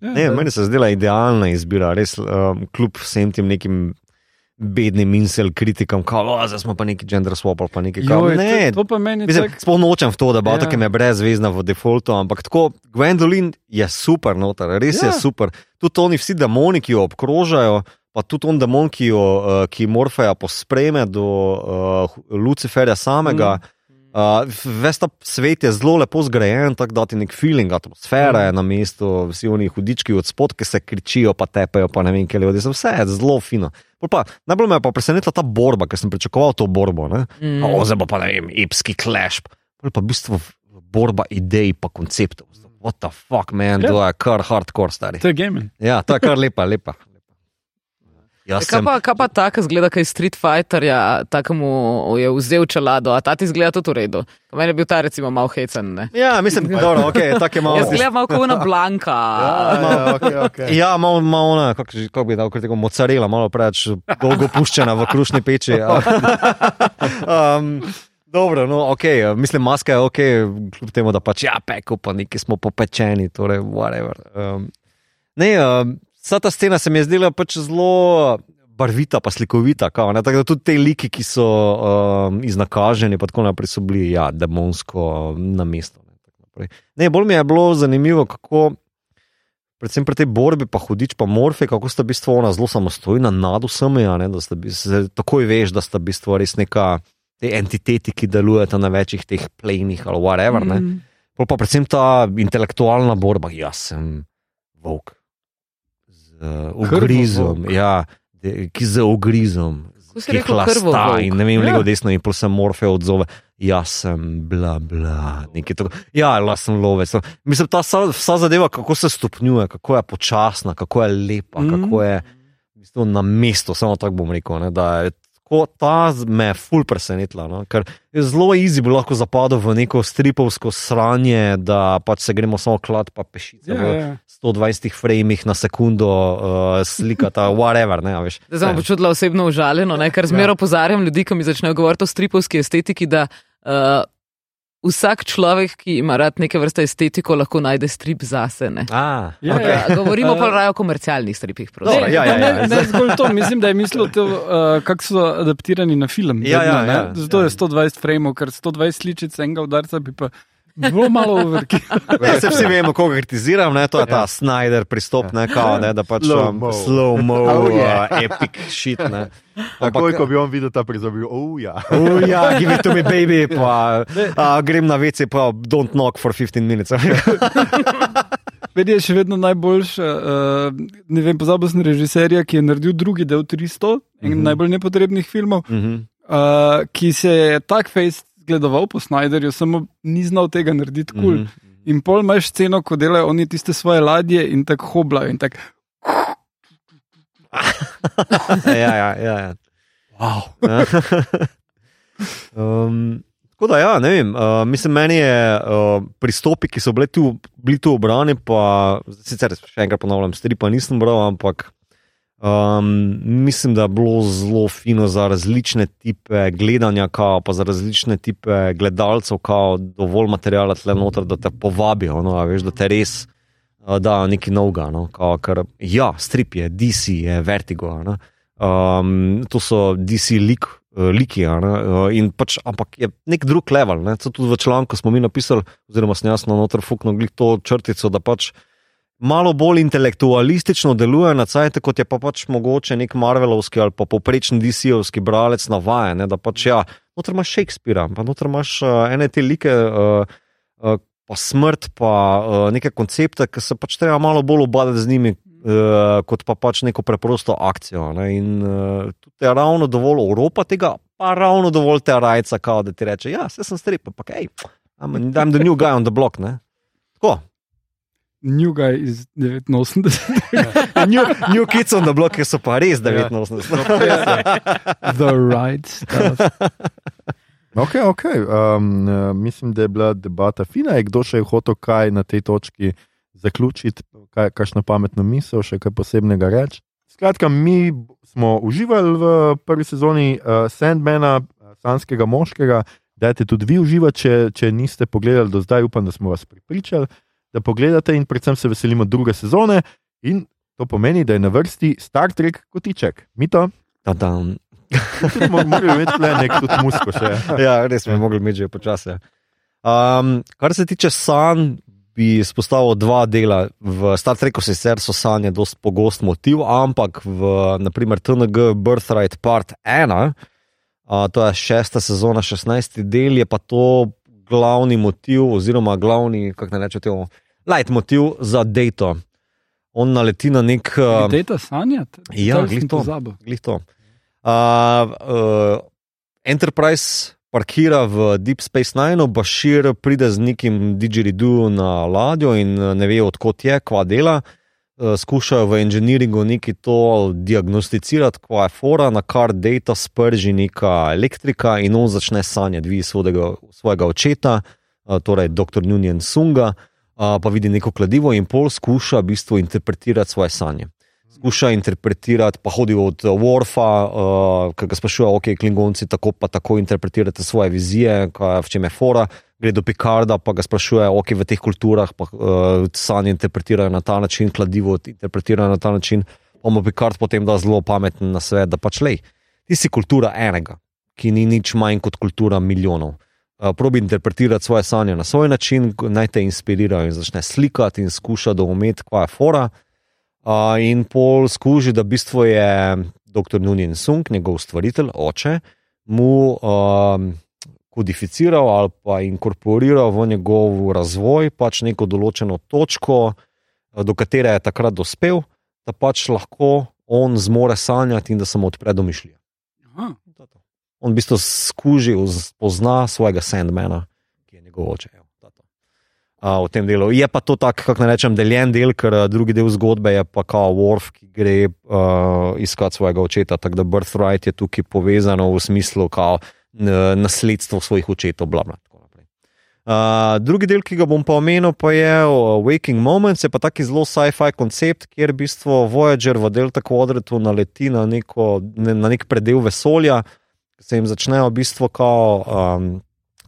Ja, Ne, meni se zdela idealna izbira, res um, kljub vsem tem nekim bednim insel kritikam, kao, zdaj smo pa neki gender swap ali pa nekaj. Joj, ne, to, to pa meni tako. sploh nočem v to, da bo Ja. tako, me brezvezna v defaultu, ampak tako, Gwendolyn je super noter, res. Ja. je super. Tudi oni vsi demoni, ki jo obkrožajo, pa tudi on demon, ki, jo, uh, ki Morfeja pospreme do uh, Luciferja samega. Mm. Uh, ves ta svet je zelo lepo zgrajen, tako da ti nek feeling, atmosfera je na mestu, vsi oni hudički od spod, ki se kričijo, pa tepejo, pa ne vem, kaj ljudje. Vse je zelo fino. Pol Pa, najbolj me je pa presenetila ta borba, ker sem pričakoval to borbo. Ne? Mm. O, zdaj pa ne vem, epski clash. Pol Pa v bistvu borba idej, pa konceptov. What the fuck, man, Ja. to je kar hardcore, stari. To je gaming. Ja, to je kar lepa, lepa. Jaz Kaj sem, pa, kaj pa ta, ki zgleda, kaj Street Fighterja, takemu je vzel čelado, a ta ti zgleda tudi v redu. Meni je bil ta recimo malo hecen. Ne? ja, mislim, dobro, okay, tako je malo. Jaz gledam malo kot ona blanka. Ja, okay, okay. Ja, malo, malo ona, kako, kako bi dal, kot mocarela, malo preveč dolgo puščena v krušni peči. ja. [LAUGHS] um, dobro, no, ok, mislim, maska je ok, kljub temu, da pač ja, peko, pa neki smo popečeni, torej, whatever. Um, ne, um, vsa ta scena se mi je zdela pač zelo. Barvita, pa slikovita, kao, ne, tako da tudi te liki, ki so um, iznakaženi, pa tako naprej, so bili ja, demonsko na mestu. Ne, ne, bolj mi je bilo zanimivo, kako predvsem pri tej borbi, pa hudič, pa morfe, kako sta v bistvu ona zelo samostojna nad vsemi, a ne, da sta v bistvu, takoj veš, da sta v bistvu res neka te entiteti, ki delujeta na večjih teh plenih ali whatever. Mm. Mm. Pol pa predvsem ta intelektualna borba, jaz sem volk uh, ugrizom, Krvovolk. ja, de, ki z si ki hlasta in ne vem, Ja. levo desno in pol se Morfeo odzove. Jaz sem bla bla, nekaj tako. Ja, jaz sem lovec. Mislim, ta vsa, vsa zadeva, kako se stopnjuje, kako je počasna, kako je lepa, mm. kako je v bistvu, na mestu, samo tako bom rekel. Ne, da je tako ta me je ful presenetila. No, ker je zelo easy bi lahko zapadel v neko stripovsko sranje, da pač se gremo samo klad pa pešice. Ja, v ja. 120 framih na sekundo uh, slikata, [LAUGHS] whatever. Ne, a veš. Zdaj sem počutila osebno užaljeno, ne? ker zmeraj opozarjam ljudi, ko mi začnejo govoriti o stripovski estetiki, da uh, vsak človek, ki ima rad neke vrste estetiko, lahko najde strip zase. Ne? A, Ja, okay. ja. Ja, govorimo pa raje o komercialnih stripih. Dobro, ja, ja, ja. Ne, ne zgolj to, mislim, da je mislil, to, uh, kako so adaptirani na film. Ja, ja, vedno, ja, ne. Zato ja. je 120 frameov, ker 120 sličic enega udarca bi pa bilo malo uvrki. Ja, se vsi vemo, koga kritiziram, ne? to je ta ja. Snyder pristop, ne, kao, ne, da pač Slow-mo. slow-mo, Oh, oh, yeah. yeah. uh, epic shit. Ne. Takoj, ko bi on videl ta prizor, bi bil, oh ja. Oh, ja, give it to me, baby, [LAUGHS] pa uh, grem na vece, pa don't knock for 15 minutes. [LAUGHS] Meni je še vedno najboljši, uh, ne vem, pozabil sem režiserja, ki je naredil drugi del 300, en Mhm. mm -hmm. najbolj nepotrebnih filmov, Mhm. uh, ki se je tak face gledoval po Snyderju, samo ni znal tega narediti kul. Cool. Mhm. In pol imaš sceno, ko delajo oni tiste svoje ladje in tako hoblajo in tako. [LAUGHS] ja, ja, ja, ja. Wow. [LAUGHS] um, tako da, ja, ne vem. Uh, mislim, meni je uh, pristopi, ki so bili tu, bili tu obrani, pa sicer še enkrat ponavljam, stripa nisem bral, ampak um, mislim, da je bilo zelo fino za različne type gledanja, kao, pa za različne type gledalcev, kao, dovolj materijala tle noter, da te povabijo, no, veš, da te res. uh, Da, nekaj novega. No, kao, ker, ja, strip je, DC je, Vertigo. Ne, um, to so DC lik, uh, liki. Ne, uh, in pač, ampak je nek drug level. Ne, tudi v članku smo mi napisali, oziroma sem jasno noter fuknil to črtico, da pač malo bolj intelektualistično deluje na cajt, kot je pa pač mogoče nek Marvelovski ali pa poprečen DC-ovski bralec navajen. Da pač ja, noter imaš Shakespearea, pa noter imaš uh, ene te like. Uh, uh, Pa smrt, pa uh, neke koncepte, ki se pač treba malo bolj obadati z njimi, uh, kot pa pač neko preprosto akcijo. Ne? In uh, tudi je ravno dovolj Evropa tega, pa ravno dovolj te rajca, kao, da ti reče: Ja, se sem strip, ampak hej, I'm, I'm the new guy on the block. Ne? Tako. New Guy iz 89. [LAUGHS] New, new kids on the block, ki so pa res 89. The right stuff. Ok, ok. Um, uh, mislim, da je bila debata fina. Je kdo še hotel kaj na tej točki zaključiti, kaj, kakšno pametno misel, še kaj posebnega reči? Skratka, mi smo uživali v prvi sezoni uh, Sandmana, uh, Sanskega moškega. Dajte tudi vi uživati, če, če niste pogledali do zdaj, upam, da smo vas pripričali, da pogledate in predvsem se veselimo druge sezone. In to pomeni, da je na vrsti Star Trek kotiček. Mi to? Ta-dam. Tudi [LAUGHS] mo- Morali imeti tle nek tudi musko še. [LAUGHS] ja, res smo mogli imeti že počasi. Um, kar se tiče sanj, bi izpostavil dva dela. V Star Treku sicer so sanje dosti pogost motiv, ampak v naprimer, TNG Birthright Part 1, uh, to je šesta sezona, 16. del, je pa to glavni motiv, oziroma glavni, kako ne rečete, light motiv za Dejto. On naleti na nek. Uh, Dejta sanjati? Ja, glih to. glih to. Uh, uh, Enterprise parkira v Deep Space Nine, Bashir pride z nekim didgeridu na ladjo in ne ve, odkot je, kva dela. Uh, skušajo v inženiringu neki to diagnosticirati, kva je fora, na kar data sprži neka elektrika in on začne sanjati, vidi svojega, svojega očeta, uh, torej dr. Nunjen Sunga, pa vidi neko kladivo in pol skuša v bistvu interpretirati svoje sanje skuša interpretirati, pa hodi od Warfa, uh, ki ga sprašuje, ok, klingonci tako pa tako interpretirate svoje vizije, kaj, v čem je fora. Gre do Picarda, pa ga sprašuje, ok, v teh kulturah pa uh, sanje interpretirajo na ta način, kladivo interpretirajo na ta način. Pa mu Picard potem da zelo pameten na svet, da pač lej, ti si kultura enega, ki ni nič manj kot kultura milijonov. Uh, probi interpretirati svoje sanje na svoj način, naj te inspirirajo in začne slikati in skuša doumeti, kva je fora. Uh, in pol skuži, da v bistvu je dr. Nunjen Sung, njegov ustvaritelj, oče, mu um, kodificiral ali pa inkorporiral v njegov razvoj pač neko določeno točko, do katere je takrat dospel. da pač lahko on zmore sanjati in da se mu odpre domišljija. Aha. On v bistvu skuži, pozna svojega Sandmana, ki je njegov oče. A, v tem delu. Je pa to tako, kako naj rečem, deljen del, ker a, drugi del zgodbe je pa kao Worf, ki gre uh, iskat svojega očeta. Tako da Birthright je tukaj povezano v smislu kao n- nasledstvo svojih očetov. Bla, bla. Uh, drugi del, ki ga bom pa omenil, pa je uh, Waking Moments, je pa taki zelo sci-fi koncept, kjer v bistvu Voyager v Delta Quadratu naleti na, neko, ne, na nek predel vesolja, se jim začnejo v bistvu kao, um,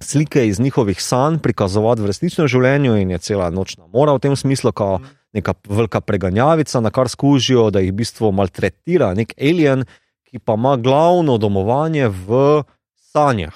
slike iz njihovih sanj prikazovati v resničnem življenju, in je cela nočna mora v tem smislu, kao neka velika preganjavica, na kar skužijo, da jih v bistvu maltretira nek alien, ki pa ima glavno domovanje v sanjah.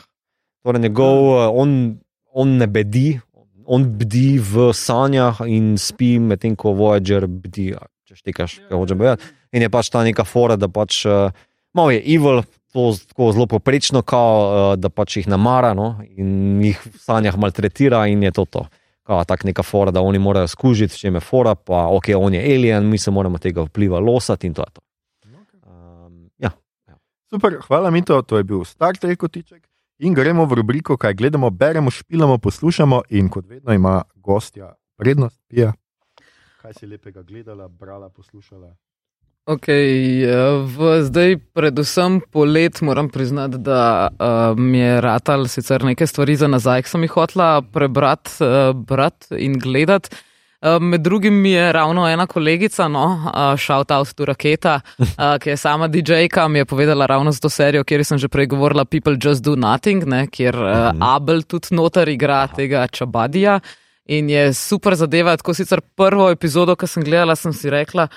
Torej, njegov, eh, on, on ne bedi, on bdi v sanjah in spi, medtem ko Voyager bdi, če štekaš, kaj hoče povedati. In je pač ta neka fora, da pač uh, malo je evil, to tako zelo poprečno, kao, uh, da pač jih namara no, in jih v sanjah maltretira in je to to. Kao, tak neka fora, da oni morajo skužiti, če je fora, pa ok, on je alien, mi se moramo tega vpliva losati in to je to. Um, ja. Super, hvala mi to, to je bil Star Trek kotiček. In gremo v rubriko, kaj gledamo, beremo, špilamo, poslušamo, in kot vedno ima gostja prednost, pija. Kaj si lepega gledala, brala, poslušala? Okay, v, zdaj, predvsem polet, moram priznati, da uh, mi je ratal sicer nekaj stvari za nazaj, ki sem jih hotla prebrati uh, brat in gledati. Uh, med drugim mi je ravno ena kolegica, no, uh, shout out to Raketa, uh, [LAUGHS] ki je sama DJ-ka, mi je povedala ravno za to serijo, kjer sem že prej govorila People Just Do Nothing, ne, kjer uh, Abel tudi noter igra tega Čabadija. In je super zadeva, tako sicer prvo epizodo, ki sem gledala, sem si rekla,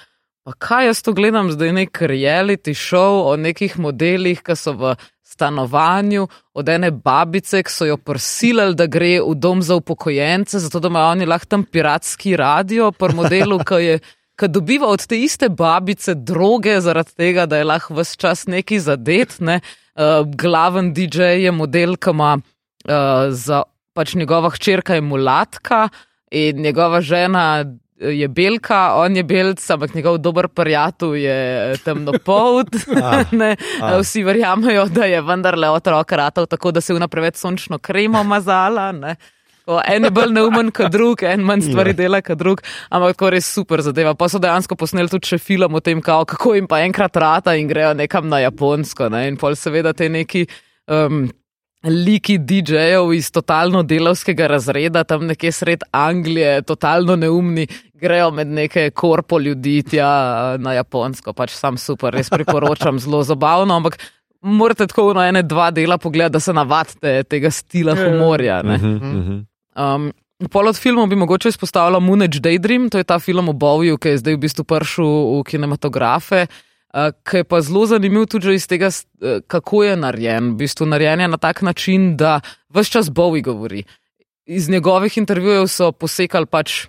Pa kaj jaz to gledam, zdaj nek reality show o nekih modelih, ki so v stanovanju, od ene babice, ki so jo prisilili, da gre v dom za upokojence, zato da imajo oni lahko tam piratski radio, pri modelu, [LAUGHS] ki je. Ki dobiva od te iste babice droge, zaradi tega, da je lahko vse čas neki zadet. Ne? Uh, glaven DJ je model, ki ima uh, za pač njegova hčerka je mulatka in njegova žena je belka, on je belc, ampak njegov dober prijatelj je temnopolt. [LAUGHS] [LAUGHS] Ne, a. Vsi verjamejo, da je vendarle otrok ratov tako, da se je vnapreveč sončno kremo mazala. Ne. Tako, En je bolj neumen kot drug, en manj stvari dela kot drug, ampak tako res super zadeva. Pa so dejansko posneli tudi še film o tem, kao, kako jim pa enkrat rata in grejo nekam na Japonsko. Ne. In pol seveda te neki. Um, Liki DJ-jev iz totalno delovskega razreda, tam nekje sred Anglije, totalno neumni, grejo med neke korpo ljudi tja eh, na Japonsko. Pač sam super, res priporočam, [LAUGHS] zelo zabavno, ampak morate tako na ene, dva dela pogledati, da se navadite tega stila humorja. ne. Mhm, mhm. Um, Pol od filmov bi mogoče izpostavila Moonage Daydream, to je ta film o Bowiju, ki je zdaj v bistvu prišel v kinematografe, uh, ki je pa zelo zanimiv tudi že iz tega, eh, kako je narejen. V bistvu narejen je na tak način, da vse čas Bowie govori. Iz njegovih intervjujev so posekali pač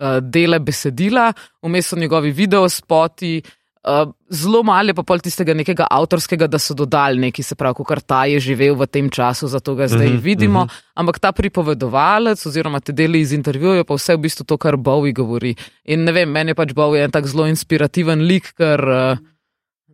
uh, dele besedila, vmes so njegovi videospoti. Uh, zelo malo je pa pol tistega nekega avtorskega, da so dodali neki, se pravi, kar ta je živel v tem času, zato ga zdaj Mhm, vidimo. mhm. Ampak ta pripovedovalec, oziroma te deli iz intervjuja, pa vse v bistvu to, kar Bowie govori. In ne vem, meni je pač Bowie en tak zelo inspirativen lik, ker uh,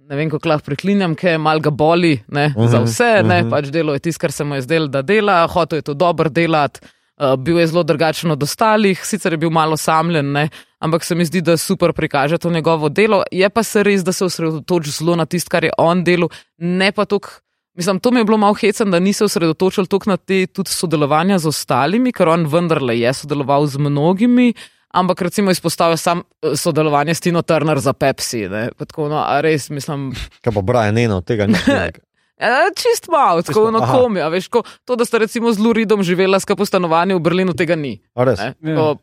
ne vem, kako lahko preklinjam, ker mal ga boli ne, uh -huh, za Mhm, vse, ne, mhm. pač delo je tisto, kar se mu je zdelo, da dela, hotel je to dobro delati. Uh, bil je zelo drugačen od ostalih, sicer je bil malo samljen, ne, ampak se mi zdi, da super prikaže to njegovo delo. Je pa se res, da se osredotoči zelo na tisto, kar je on delal, ne pa toliko. Mislim, to mi je bilo malo hecen, da ni se osredotočil toliko na te tudi sodelovanja z ostalimi, ker on vendarle je sodeloval z mnogimi, ampak recimo izpostavil sam eh, sodelovanje s Tino Turner za Pepsi. Ne, tako, no, res mislim. Kaj pa Brian Eno, tega ni. [LAUGHS] E, čist malo, tako na aha. komi. a Veš, ko, to, da sta recimo z Luridom živela skupaj v stanovanju v Berlinu, tega ni. Ja. tako,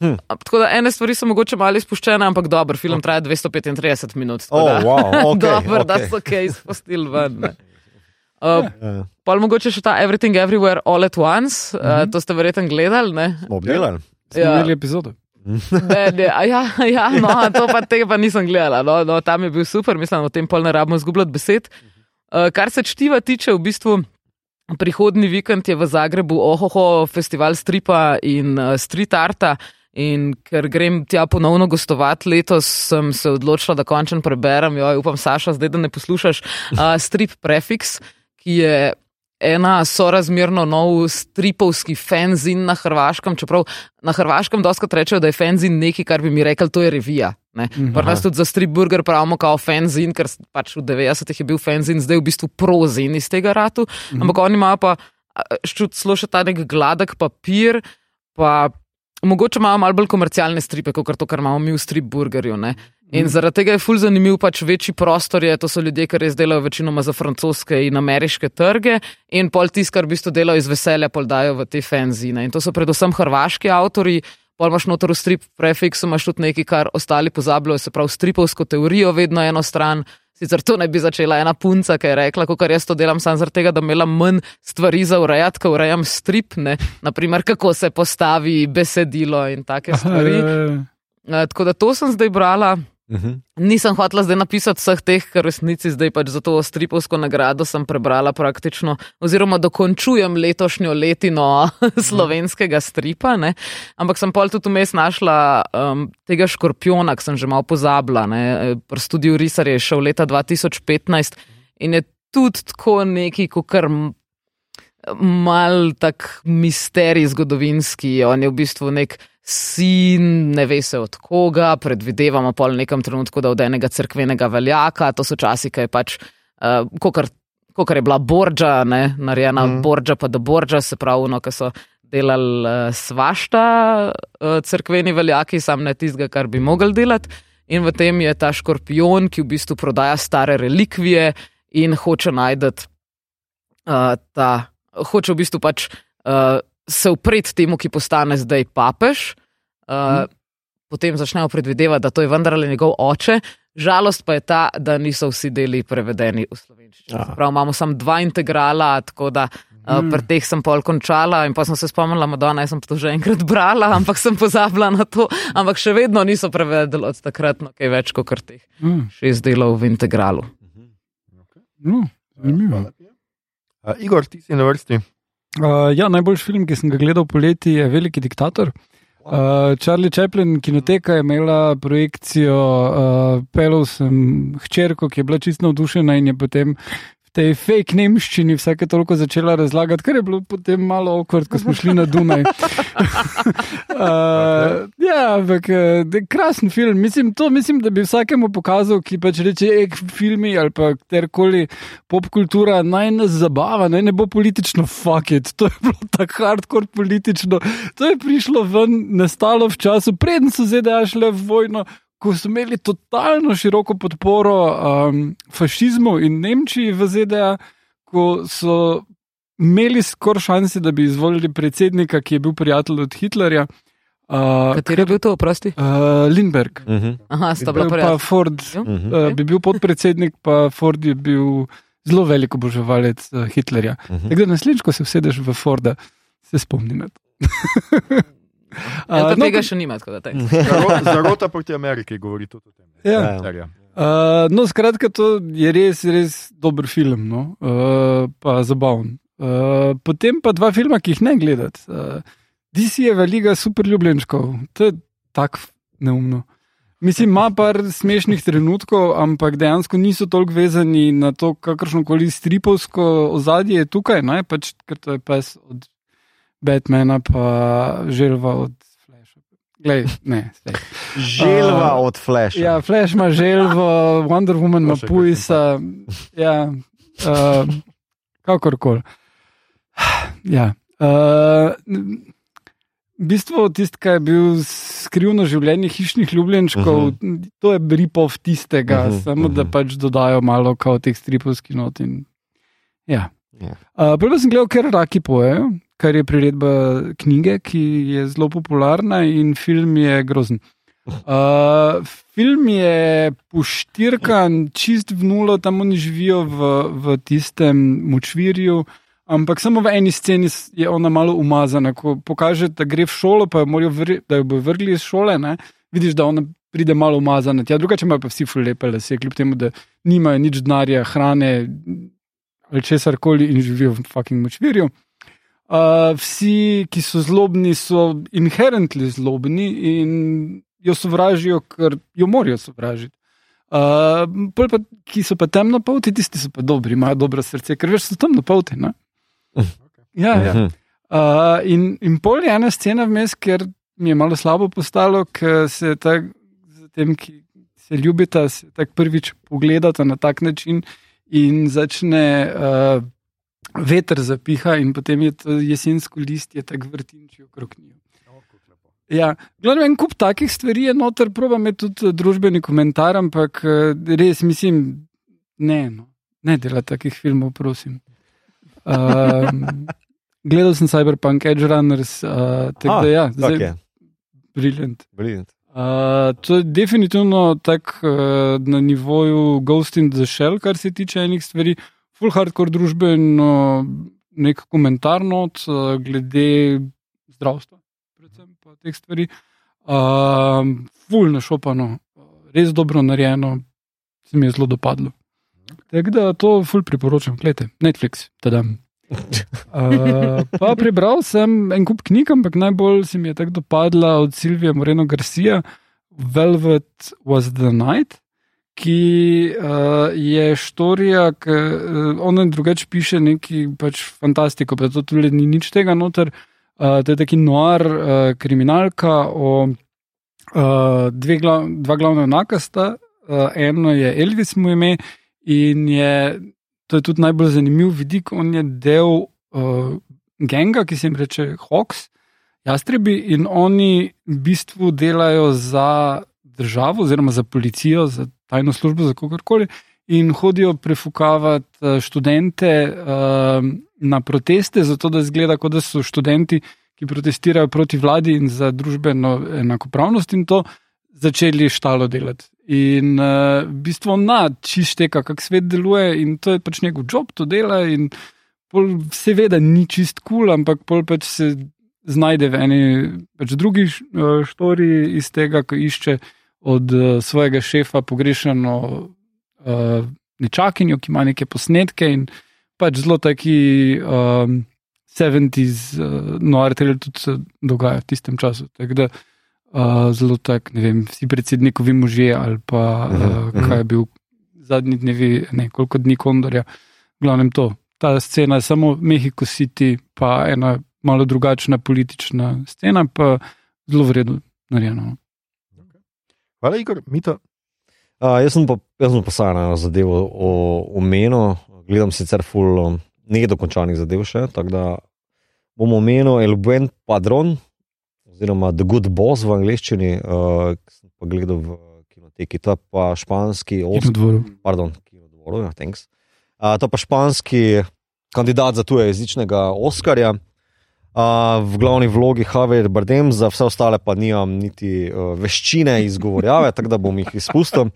Hm. a, tako da ene stvari so mogoče malo izpuščene, ampak dober film traja 235 minut. tako Oh, da- wow, [LAUGHS] ok, Dobro, ok. da so kaj izpustili ven. ne. Uh, Ja, Pol mogoče še ta Everything Everywhere All at Once, uh, Mhm. to ste verjetno gledali. Obdelali. Ja. imeli epizodo. Ne, ne, ja, ja, no, to pa tega pa nisem gledala. No, no, tam je bil super, mislim, o tem pol ne rabimo zgubljati besed. Uh, kar se čtiva tiče, v bistvu prihodni vikend je v Zagrebu Ohoho festival stripa in uh, street arta. In ker grem tja ponovno gostovati letos, sem se odločila, da končno preberem, jo upam, Saša, zdaj da ne poslušaš, uh, strip Prefix, ki je ena sorazmerno nov stripovski fenzin na Hrvaškem, čeprav na Hrvaškem doskrat rečejo, da je fenzin nekaj, kar bi mi rekel, to je revija. Prvo nas tudi za strip burger pravimo kao fenzin, ker pač v 90-ih je bil fenzin, zdaj v bistvu prozin iz tega ratu, Mhm. ampak oni imajo pa šlo še ta nek gladek papir, pa mogoče imajo malo bolj komercialne stripe, kot to, kar imamo mi v strip burgerju. Ne? In zaradi tega je ful zanimiv, pač večji prostor je, to so ljudje, ki res delajo večinoma za francoske in ameriške trge, in pol tis, kar v bistvu delajo iz veselja, pol dajo v te fenzine. In to so predvsem hrvaški avtori. Pol imaš noter v strip prefixu, imaš tudi nekaj, kar ostali pozabljajo, se pravi stripovsko teorijo, vedno eno stran. Sicer to ne bi začela ena punca, ki je rekla, kako jaz to delam samo zaradi tega, da imela manj stvari za urejati, ko urejam strip, ne? naprimer kako se postavi besedilo in take stvari. Uh, tako da to sem zdaj brala. Uh -huh. Nisem hotela zdaj napisati vseh teh, ker resnici zdaj pač za to stripovsko nagrado sem prebrala praktično, oziroma dokončujem letošnjo letino [LAUGHS] slovenskega stripa. Ne? Ampak sem pol tudi vmes našla um, tega škorpiona, ki sem že malo pozabila. Pri studiu Risar je šel leta 2015 in je tudi tako neki, kot kar. Mal tak misterij zgodovinski, on je v bistvu nek sin, ne ve se od koga, predvidevamo pol v nekem trenutku, da od enega crkvenega veljaka, to so časi, ki je pač, uh, kot je bila Borđa, ne, narejena mm. Borđa, pa da Borđa, se pravi, no, ki so delali uh, svašta uh, crkveni veljaki, sam ne tistega, kar bi mogli delati. In v tem je ta škorpion, ki v bistvu prodaja stare relikvije in hoče najti uh, ta, hoče v bistvu pač. Uh, se upreti temu, ki postane zdaj papež, uh, hmm. potem začnejo predvidevati, da to je vendarle njegov oče. Žalost pa je ta, da niso vsi deli prevedeni v slovenščino. Prav imamo samo dva integrala, tako da uh, hmm. pri teh sem pol končala in pa sem se spomnila, da sem to že enkrat brala, [LAUGHS] ampak sem pozabila na to. Ampak še vedno niso prevedeli od takrat, no kaj več kot teh hmm. šest delov v integralu. No, zanimivo. Uh, Igor, ti si na vrsti. Uh, ja, najboljši film, ki sem ga gledal poleti, je Veliki diktator. Uh, Charlie Chaplin, kinoteka je imela projekcijo, uh, pelil sem hčerko, ki je bila čisto navdušena in je potem tej fake nemščini vsake toliko začela razlagati, kar je bilo potem malo okvart, ko smo šli na Dunaj. uh, [LAUGHS] [LAUGHS] ja, ampak krasen film. Mislim, to mislim, da bi vsakemu pokazal, ki pač reče, ek filmi ali pa katerkoli popkultura naj nas zabava, naj ne bo politično fuck it. To je bilo tako hardcore politično. To je prišlo ven, nastalo v času, preden so ZDA šle v vojno. Ko so imeli totalno široko podporo um, fašizmu in Nemčiji v ZDA, ko so imeli skoraj šanse, da bi izvolili predsednika, ki je bil prijatelj od Hitlerja. Uh, Kateri je bil to, oprosti? Uh, Lindberg. Uh -huh. Aha, sta bila pa Ford. Uh -huh. uh, bi bil podpredsednik, pa Ford je bil zelo velik oboževalec uh, Hitlerja. Uh -huh. Tako da naslednjič, ko se usedeš v Forda, se spomni na to. [LAUGHS] Uh, no, tega še nima, tako da te. [LAUGHS] Zarota proti Ameriki govori tudi o tem. Ja. Uh, no, skratka, to je res, res dober film, no? uh, pa zabaven. Uh, potem pa dva filma, ki jih ne gledate. Uh, DC je velika super ljubljenčkov, to je tako neumno. Mislim, ima par smešnih trenutkov, ampak dejansko niso toliko vezani na to, kakršno koli stripovsko ozadje je tukaj, ne? pač ker to je pes od Batmana, pa želva od Flasha. Glej, ne, želva uh, od Flasha. Ja, Flash ima želvo, Wonder Woman ima pujsa. Ja, uh, kakorkoli. Ja. Uh, v bistvu tisto, kar je bil skrivno življenje hišnih ljubljenčkov, uh -huh. to je ripov tistega, uh -huh, samo uh -huh. da pač dodajo malo kao teh stripovskih not. In, ja. Yeah. Uh, Prvo sem gledal, ker raki pojejo, kar je priredba knjige, ki je zelo popularna in film je grozen. [LAUGHS] Uh, film je poštirkan, čist v nulo, tam oni živijo v, v tistem močvirju, ampak samo v eni sceni je ona malo umazana. Ko pokaže, da gre v šolo, pa jo vrli, da jo bo vrgli iz šole, ne? vidiš, da ona pride malo umazana. Tja, drugače imajo pa vsi fulepe lase, kljub temu, da nimajo nič denarja, hrane ali česar koli in živijo v fucking močvirju. Uh, vsi, ki so zlobni, so inherentno zlobni in jo sovražijo, ker jo morajo sovražiti. Uh, pa, ki so pa temnopolti, tisti so pa dobri, imajo dobro srce, ker veš, so temnopolti. ne? Ja, ja. Mhm. Uh, in, in pol je ena scena vmes, ker mi je malo slabo postalo, ker se tak, z tem, ki se ljubita, se tako prvič pogledata na tak način in začne uh, veter zapiha, in potem je to jesensko listje tako vrtinči okrog njih. Ja, glavno, en kup takih stvari je noter, probam je tudi eh, družbeni komentar, ampak eh, res mislim, ne, no, ne dela takih filmov, prosim. Um, [LAUGHS] gledal sem Cyberpunk Edge Runners, uh, tako da ja, Tak je. briljant. Brilliant. Uh, to je definitivno tako uh, na nivoju Ghost in the Shell, kar se tiče enih stvari, full hardcore družbeno, nek komentar not uh, glede zdravstva, predvsem pa teh stvari. Uh, full našopano, res dobro narejeno, se mi je zelo dopadlo. Tako da to full priporočam, gledajte, Netflix, tedam. Uh, [LAUGHS] pa prebral sem en kup knjig, ampak najbolj se mi je tako dopadla od Silvije Moreno Garcia, Velvet was the Night, ki uh, je štorija, ki uh, ona drugače piše neki pač fantastiko, pa to tudi ni nič tega noter. Uh, to je taki noir uh, kriminalka o uh, dve glav, dva glavna enakasta. Uh, eno je Elvis mu ime in je to je tudi najbolj zanimiv vidik. On je del uh, genga, ki se jim reče Hawks, jastrebi, in oni v bistvu delajo za državo, oziroma za policijo, za tajno službo, za kogarkoli, in hodijo prefukavati uh, študente uh, na proteste, zato da zgleda, kot da so študenti, ki protestirajo proti vladi in za družbeno enakopravnost, in to začeli štalo delati. In uh, v bistvu na čišteka, kako svet deluje, in to je pač njegov job, to dela. In pol seveda ni čist kul, cool, ampak pol pač se znajde v eni pač drugi štori iz tega, ko išče od uh, svojega šefa pogrešano uh, nečakinjo, ki ima neke posnetke in pač zelo taki. Um, 70s, uh, no, ali tudi se dogaja v tistem času. Tako da uh, zelo tak, ne vem, vsi predsednikovi možje ali pa uh, kaj je bil zadnji dnevi, ne koliko dni kondorja. Glavnem to. Ta scena je samo Mexico City, pa ena malo drugačna politična scena, pa zelo vredno narejeno. Hvala, Igor, Mito. Uh, jaz sem pa, jaz sem pa samo eno zadevo omenil, gledam sicer full um, nedokončanih zadev še, tako da bom omenil El Buen Padron, oziroma The Good Boss v angleščini, uh, ki sem pa gledal v kinoteki, to je pa španski dvoru. Pardon, kinodvoru, ja, thanks. Uh, to je pa španski kandidat za tujejezičnega Oskarja. Uh, v glavni vlogi Javier Bardem, za vse ostale pa nimam niti uh, veščine izgovorjave, tako da bom jih izpustil.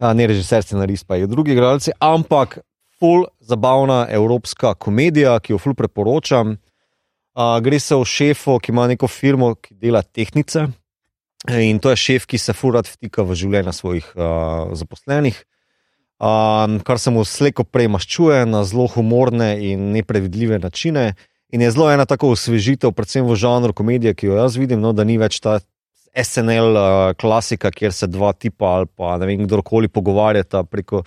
Uh, ne režiser, scenarist, pa je drugi igralci, ampak full zabavna evropska komedija, ki jo full preporočam. Uh, gre se o šefu, ki ima neko firmo, ki dela tehnice. In to je šef, ki se furat vtika v življenje svojih uh, zaposlenih, um, kar se mu slejko prej maščuje na zelo humorne in neprevidljive načine. In je zelo ena tako osvežitev, predvsem v žanru komedije, ki jo jaz vidim, no, da ni več ta SNL uh, klasika, kjer se dva tipa ali pa ne vem kdorkoli pogovarjata preko.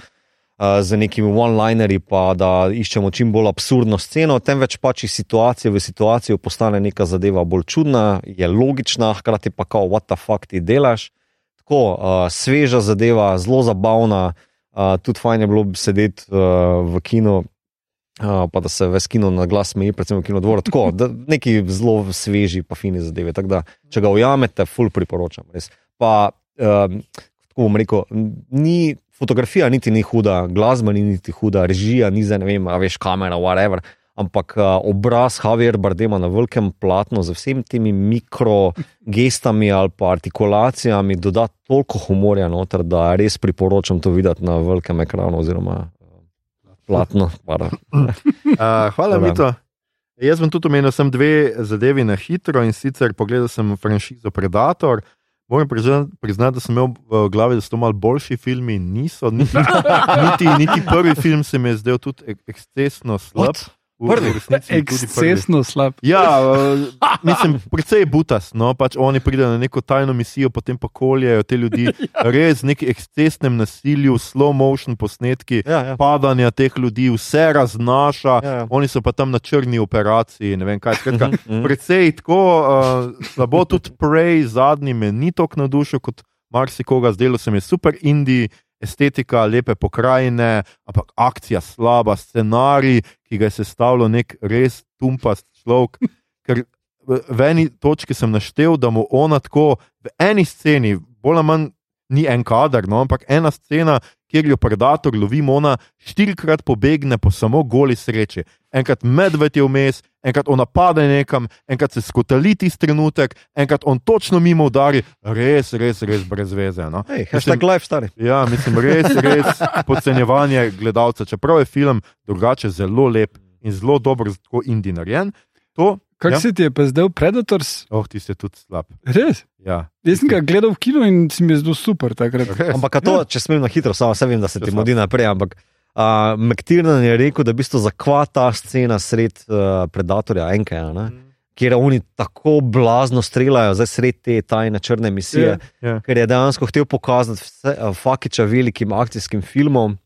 Uh, z nekimi one-linerji, pa da iščemo čim bolj absurdno sceno, temveč pač iz situacije v situacijo postane neka zadeva bolj čudna, je logična, hkrati pa kao, what the fuck ti delaš. Tako uh, sveža zadeva, zelo zabavna, uh, tudi fajn je bilo sedeti uh, v kinu, pa da se ves kino na glas smeji, predvsem v kinodvoru. Tako, [LAUGHS] da, neki zelo sveži, pa fini zadeve. Tako da, če ga ujamete, full priporočam. Res. Pa, um, tako bom rekel, ni. Fotografija niti ni huda, glasba ni niti huda, režija ni za ne vem, a veš, kamera, whatever. Ampak uh, obraz Javier Bardema na velikem platnu z vsemi temi mikrogestami ali pa artikulacijami doda toliko humorja noter, da res priporočam to videti na velikem ekranu oziroma pardon. Uh, [LAUGHS] hvala. Mito. Jaz bom tudi omenil sem dve zadevi na hitro in sicer pogledal sem franšizo Predator. Moram priznati, priznati, da sem imel v glavi, da so to malo boljši filmi, niso. Niti, [LAUGHS] niti, niti prvi film se mi je zdel tudi ek- ekscesno slab. What? Prvi. Ekscesno slab. Ja, uh, mislim, [LAUGHS] precej butas. No, pač oni pridejo na neko tajno misijo, potem pa koljejo te ljudi, [LAUGHS] res v neki ekscesnem nasilju, slow motion posnetki, Ja, ja. padanja teh ljudi, vse raznaša, Ja, ja. oni so pa tam na črni operaciji. Ne vem kaj. Skratka, Mhm. precej tako uh, slabo, tudi prej, zadnji me ni tako navdušil kot marsikoga, zdelo se mi je super indij. Estetika, lepe pokrajine, ampak akcija slaba, scenarij, ki ga je sestavljal nek res tumpast človek. Ker v eni točki sem naštel, da mu ona tako v eni sceni, bolj ali manj ni en kader, no, ampak ena scena, kjer jo predator lovi, ona štirikrat pobegne po samo goli sreči. Enkrat medved je vmes, enkrat ona pade nekam, enkrat se skotali tisti trenutek, enkrat on točno mimo udari, res, res, res brez veze. No. Hej, hashtag life, stari. Ja, mislim, res, res [LAUGHS] podcenjevanje gledalca, čeprav je film drugače zelo lep in zelo dobro, tako indij narejen. To, Kaj ja? ja? se ti je pa zdaj Predators? Oh, ti si tudi slab. Res? Ja. Jaz sem ga gledal v kinu in si mi je zdel super takrat. Res. Ampak a to, če smem na hitro, samo vse vem, da se ti modi naprej. Ampak uh, McTiernan je rekel, da v bistvu zakva ta scena sred uh, predatorja Enkena, ne? kjer oni tako blazno streljajo, zdaj sred te tajne črne misije. Ja. ker je dejansko hotel pokazati vse, uh, Fakiča velikim akcijskim filmom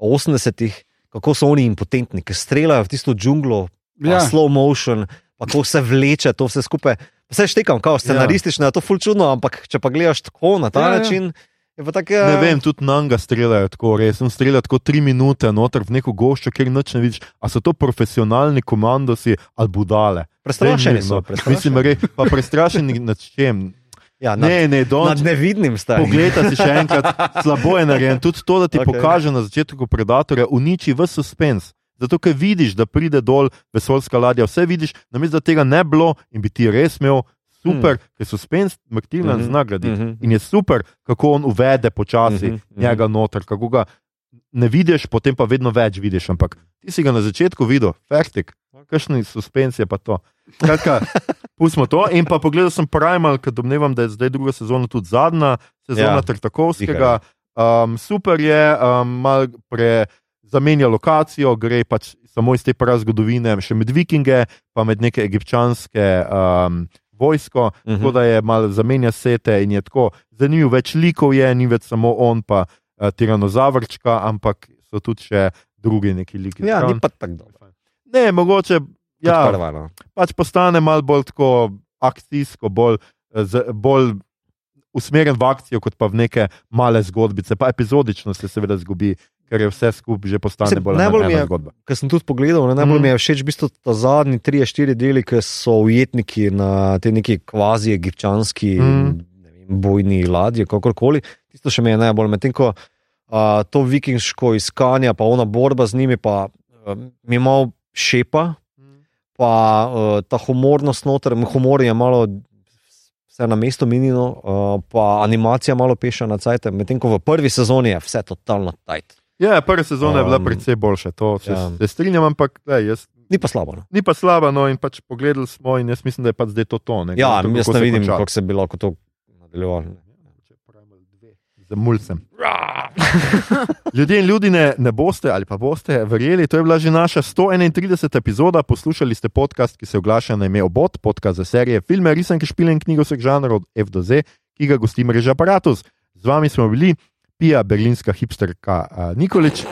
80-ih, kako so oni impotentni, ker streljajo v tisto džunglo, ja. Ja. slow motion, kako se vleče to vse skupaj. Vse štekam, kao scenaristično, je to ful čudno, ampak če pa gledaš tako na ta Ja, ja, ja. način, je pa tako. Ne vem, tudi na njega streljajo tako, res. On strelja tako tri minute noter v neko goščo, kjer nič ne vidiš. A so to profesionalni komandosi ali budale? Prestrašeni so. mirno. Mislim, re, pa prestrašeni [LAUGHS] nad čem? ja, nad, Ne, ne, nad don. nevidnim starim. Poglej si še enkrat, slabo je narejen. Tudi to, da ti [LAUGHS] okay. pokaže na začetku predatorja, uniči vse suspens. Zato, ker vidiš, da pride dol vesoljska ladja, vse vidiš, namesto da tega ne bilo in bi ti res imel super, hmm. ker suspens Martina Mhm, hmm. zna graditi. mhm. Hmm. In je super, kako on uvede počasi Mhm, hmm. njega noter, kako ga ne vidiš, potem pa vedno več vidiš. Ampak ti si ga na začetku videl, fertik, kakšni suspens je pa to. Skratka, [LAUGHS] pustimo to. In pa pogledal sem Primal, ker domnevam, da je zdaj druga sezona tudi zadnja sezona ja, Tartakovskega. Um, super je, um, malo pre. Zamenja lokacijo, gre pač samo iz te prazgodovine, še med vikinge, pa med neke egipčanske um, vojsko, uh -huh. tako da je malo zamenja sete in je tako zanimivo. Več likov je, ni več samo on, pa uh, tiranozavrčka, ampak so tudi še drugi neki liki. Ja, ni pa tako dobro. Ne, mogoče Ja, prva, pač postane malo bolj tako akcijsko, bolj, eh, z, bolj usmerjen v akcijo, kot pa v neke male zgodbice. Pa epizodično se seveda zgubi, ker je vse skupaj že Mislim, bolj je- zgodba. Ker sem tudi pogledal, ne, najbolj Mhm. mi je všeč v bistvu ta zadnji tri, štiri deli, ki so ujetniki na te neki kvazi egipčanski Mhm. ne vem, bojni ladji, kakorkoli. Tisto še mi je najbolj, medtem ko a, to vikingsko iskanje, pa ona borba z njimi, pa a, mi malo šepa, pa a, ta humornost noter, humor je malo. Vse na mestu minilo, uh, pa animacija malo peša na cajt, medtem ko v prvi sezoni je vse totalno tajt. Ja, prva sezona je bila Um, precej boljša, to se, ja. se strinjam, ampak lej, jaz, Ni pa slabo. No? ni pa slaba. No, in pač pogledali smo, in jaz mislim, da je pač zdaj to to. Ne, Ja, kako- jaz ne vidim, kako se bi lahko to nadaljevalo. Za mulcem. [LAUGHS] Ljudje in ljudje ne boste ali pa boste verjeli, to je bila že naša 131. epizoda. Poslušali ste podcast, ki se oglaša na ime Obot, podcast za serije, filme, risanke, špile in knjigo vseh žanrov od F do Z, ki ga gosti mreža Apparatus. Z vami smo bili Pija, berlinska hipsterka uh, Nikolič,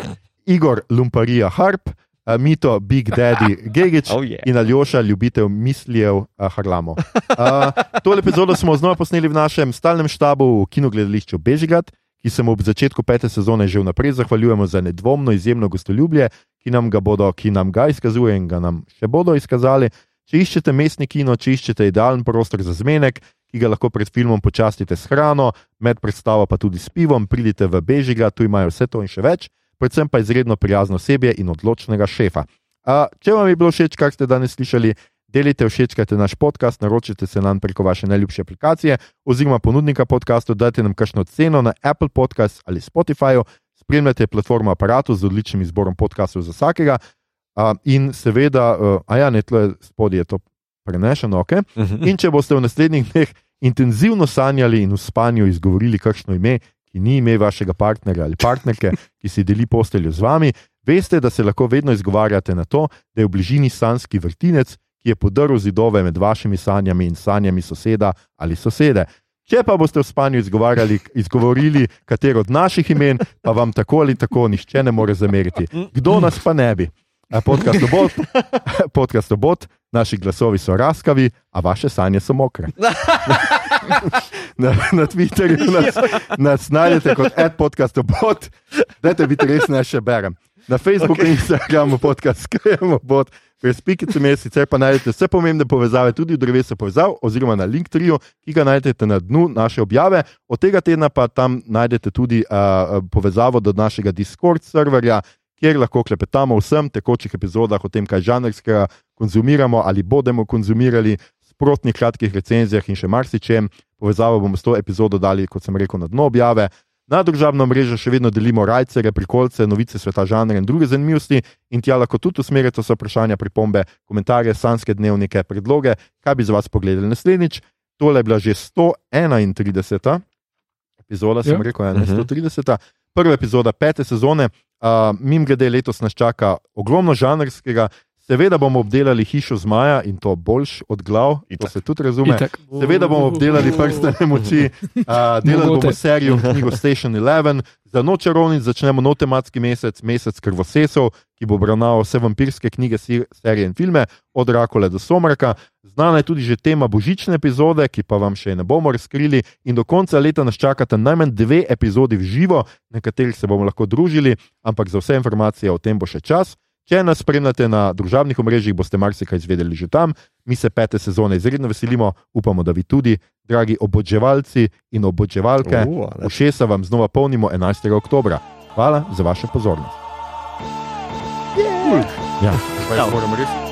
Igor Lumparija Harp, uh, Mito Big Daddy [LAUGHS] Gegič Oh, yeah. in Aljoša, ljubitev mislijev uh, Harlamo. Uh, tole epizodo smo znova posneli v našem stalnem štabu v kinogledališču Bežigrad, ki se mu ob začetku pete sezone že vnaprej zahvaljujemo za nedvomno izjemno gostoljubje, ki nam ga bodo, ki nam ga izkazuje in ga nam še bodo izkazali. Če iščete mestni kino, če iščete idealen prostor za zmenek, ki ga lahko pred filmom počastite s hrano, med predstavo pa tudi s pivom, pridite v Bežiga, tu imajo vse to in še več, predvsem pa izredno prijazno osebje in odločnega šefa. A, če vam je bilo všeč, kar ste danes slišali, delite, všečkajte naš podcast, naročite se nam preko vaše najljubše aplikacije oziroma ponudnika podcastov, dajte nam kakšno ceno na Apple Podcast ali Spotify, spremljate platformo aparatu z odličnim izborom podcastov za vsakega. Uh, in seveda, uh, a ja, ne tle spodaj je to prenešeno, ok. Mhm. In če boste v naslednjih dneh intenzivno sanjali in v spanju izgovorili kakšno ime, ki ni ime vašega partnerja ali partnerke, [LAUGHS] ki si deli posteljo z vami, Veste, da se lahko vedno izgovarjate na to, da je v bližini sanski vrtinec, ki je podrl zidove med vašimi sanjami in sanjami soseda ali sosede. Če pa boste v spanju izgovorili katero od naših imen, pa vam tako ali tako nišče ne more zameriti. Kdo nas pa ne bi? Podcast [LAUGHS] obot, [LAUGHS] podcast obot, naši glasovi so raskavi, a vaše sanje so mokre. [LAUGHS] Na, na Twitterju nas, nas najdete kot ad podcast obot, dajte biti res ne še berem. Na Facebooku okay. in Instagramu podcast skrijemo bot, brez pikice mesec, sicer pa najdete vse pomembne povezave, tudi v drevesu povezav, oziroma na link trio, ki ga najdete na dnu naše objave. Od tega tedna pa tam najdete tudi uh, povezavo do našega Discord serverja, kjer lahko klepetamo o vsem tekočih epizodah, o tem, kaj žanrskega konzumiramo ali bomo konzumirali, sprotnih kratkih recenzijah in še marsičem. Povezavo bomo s to epizodo dali, kot sem rekel, na dno objave. Na družabno mrežo še vedno delimo rajce, prikolce, novice sveta žanra in druge zanimivosti, in tja lahko tudi usmerite vse vprašanja, pripombe, komentarje, sanske dnevnike, predloge, kaj bi za vas pogledali naslednjič. Tole je bila že 131. epizoda, sem ja. rekel, 130. Prva epizoda pete sezone. Uh, Mim grede letos nas čaka ogromno žanrskega, Seveda bomo obdelali hišo zmaja in to boljš od glav, in to se tudi razume. Itak. Seveda bomo obdelali prstane moči, uh, [LAUGHS] delali bomo serijo knjigo Station 11. Za noč čarovnic začnemo nov tematski mesec, mesec krvosesov, ki bo obravnaval vse vampirske knjige, serije in filme, od Rakole do Somraka. Znana je tudi že tema božične epizode, ki pa vam še ne bomo razkrili, in do konca leta nas čakata najmanj dve epizodi v živo, na katerih se bomo lahko družili, ampak za vse informacije o tem bo še čas. Če nas spremljate na družabnih omrežjih, boste marsikaj izvedeli že tam. Mi se pete sezone izredno veselimo, upamo, da vi tudi, dragi obodževalci in obodževalke. Ušesa vam znova polnimo 11. oktober. Hvala za vašo pozornost. Yeah. Ja, zdaj moramo res.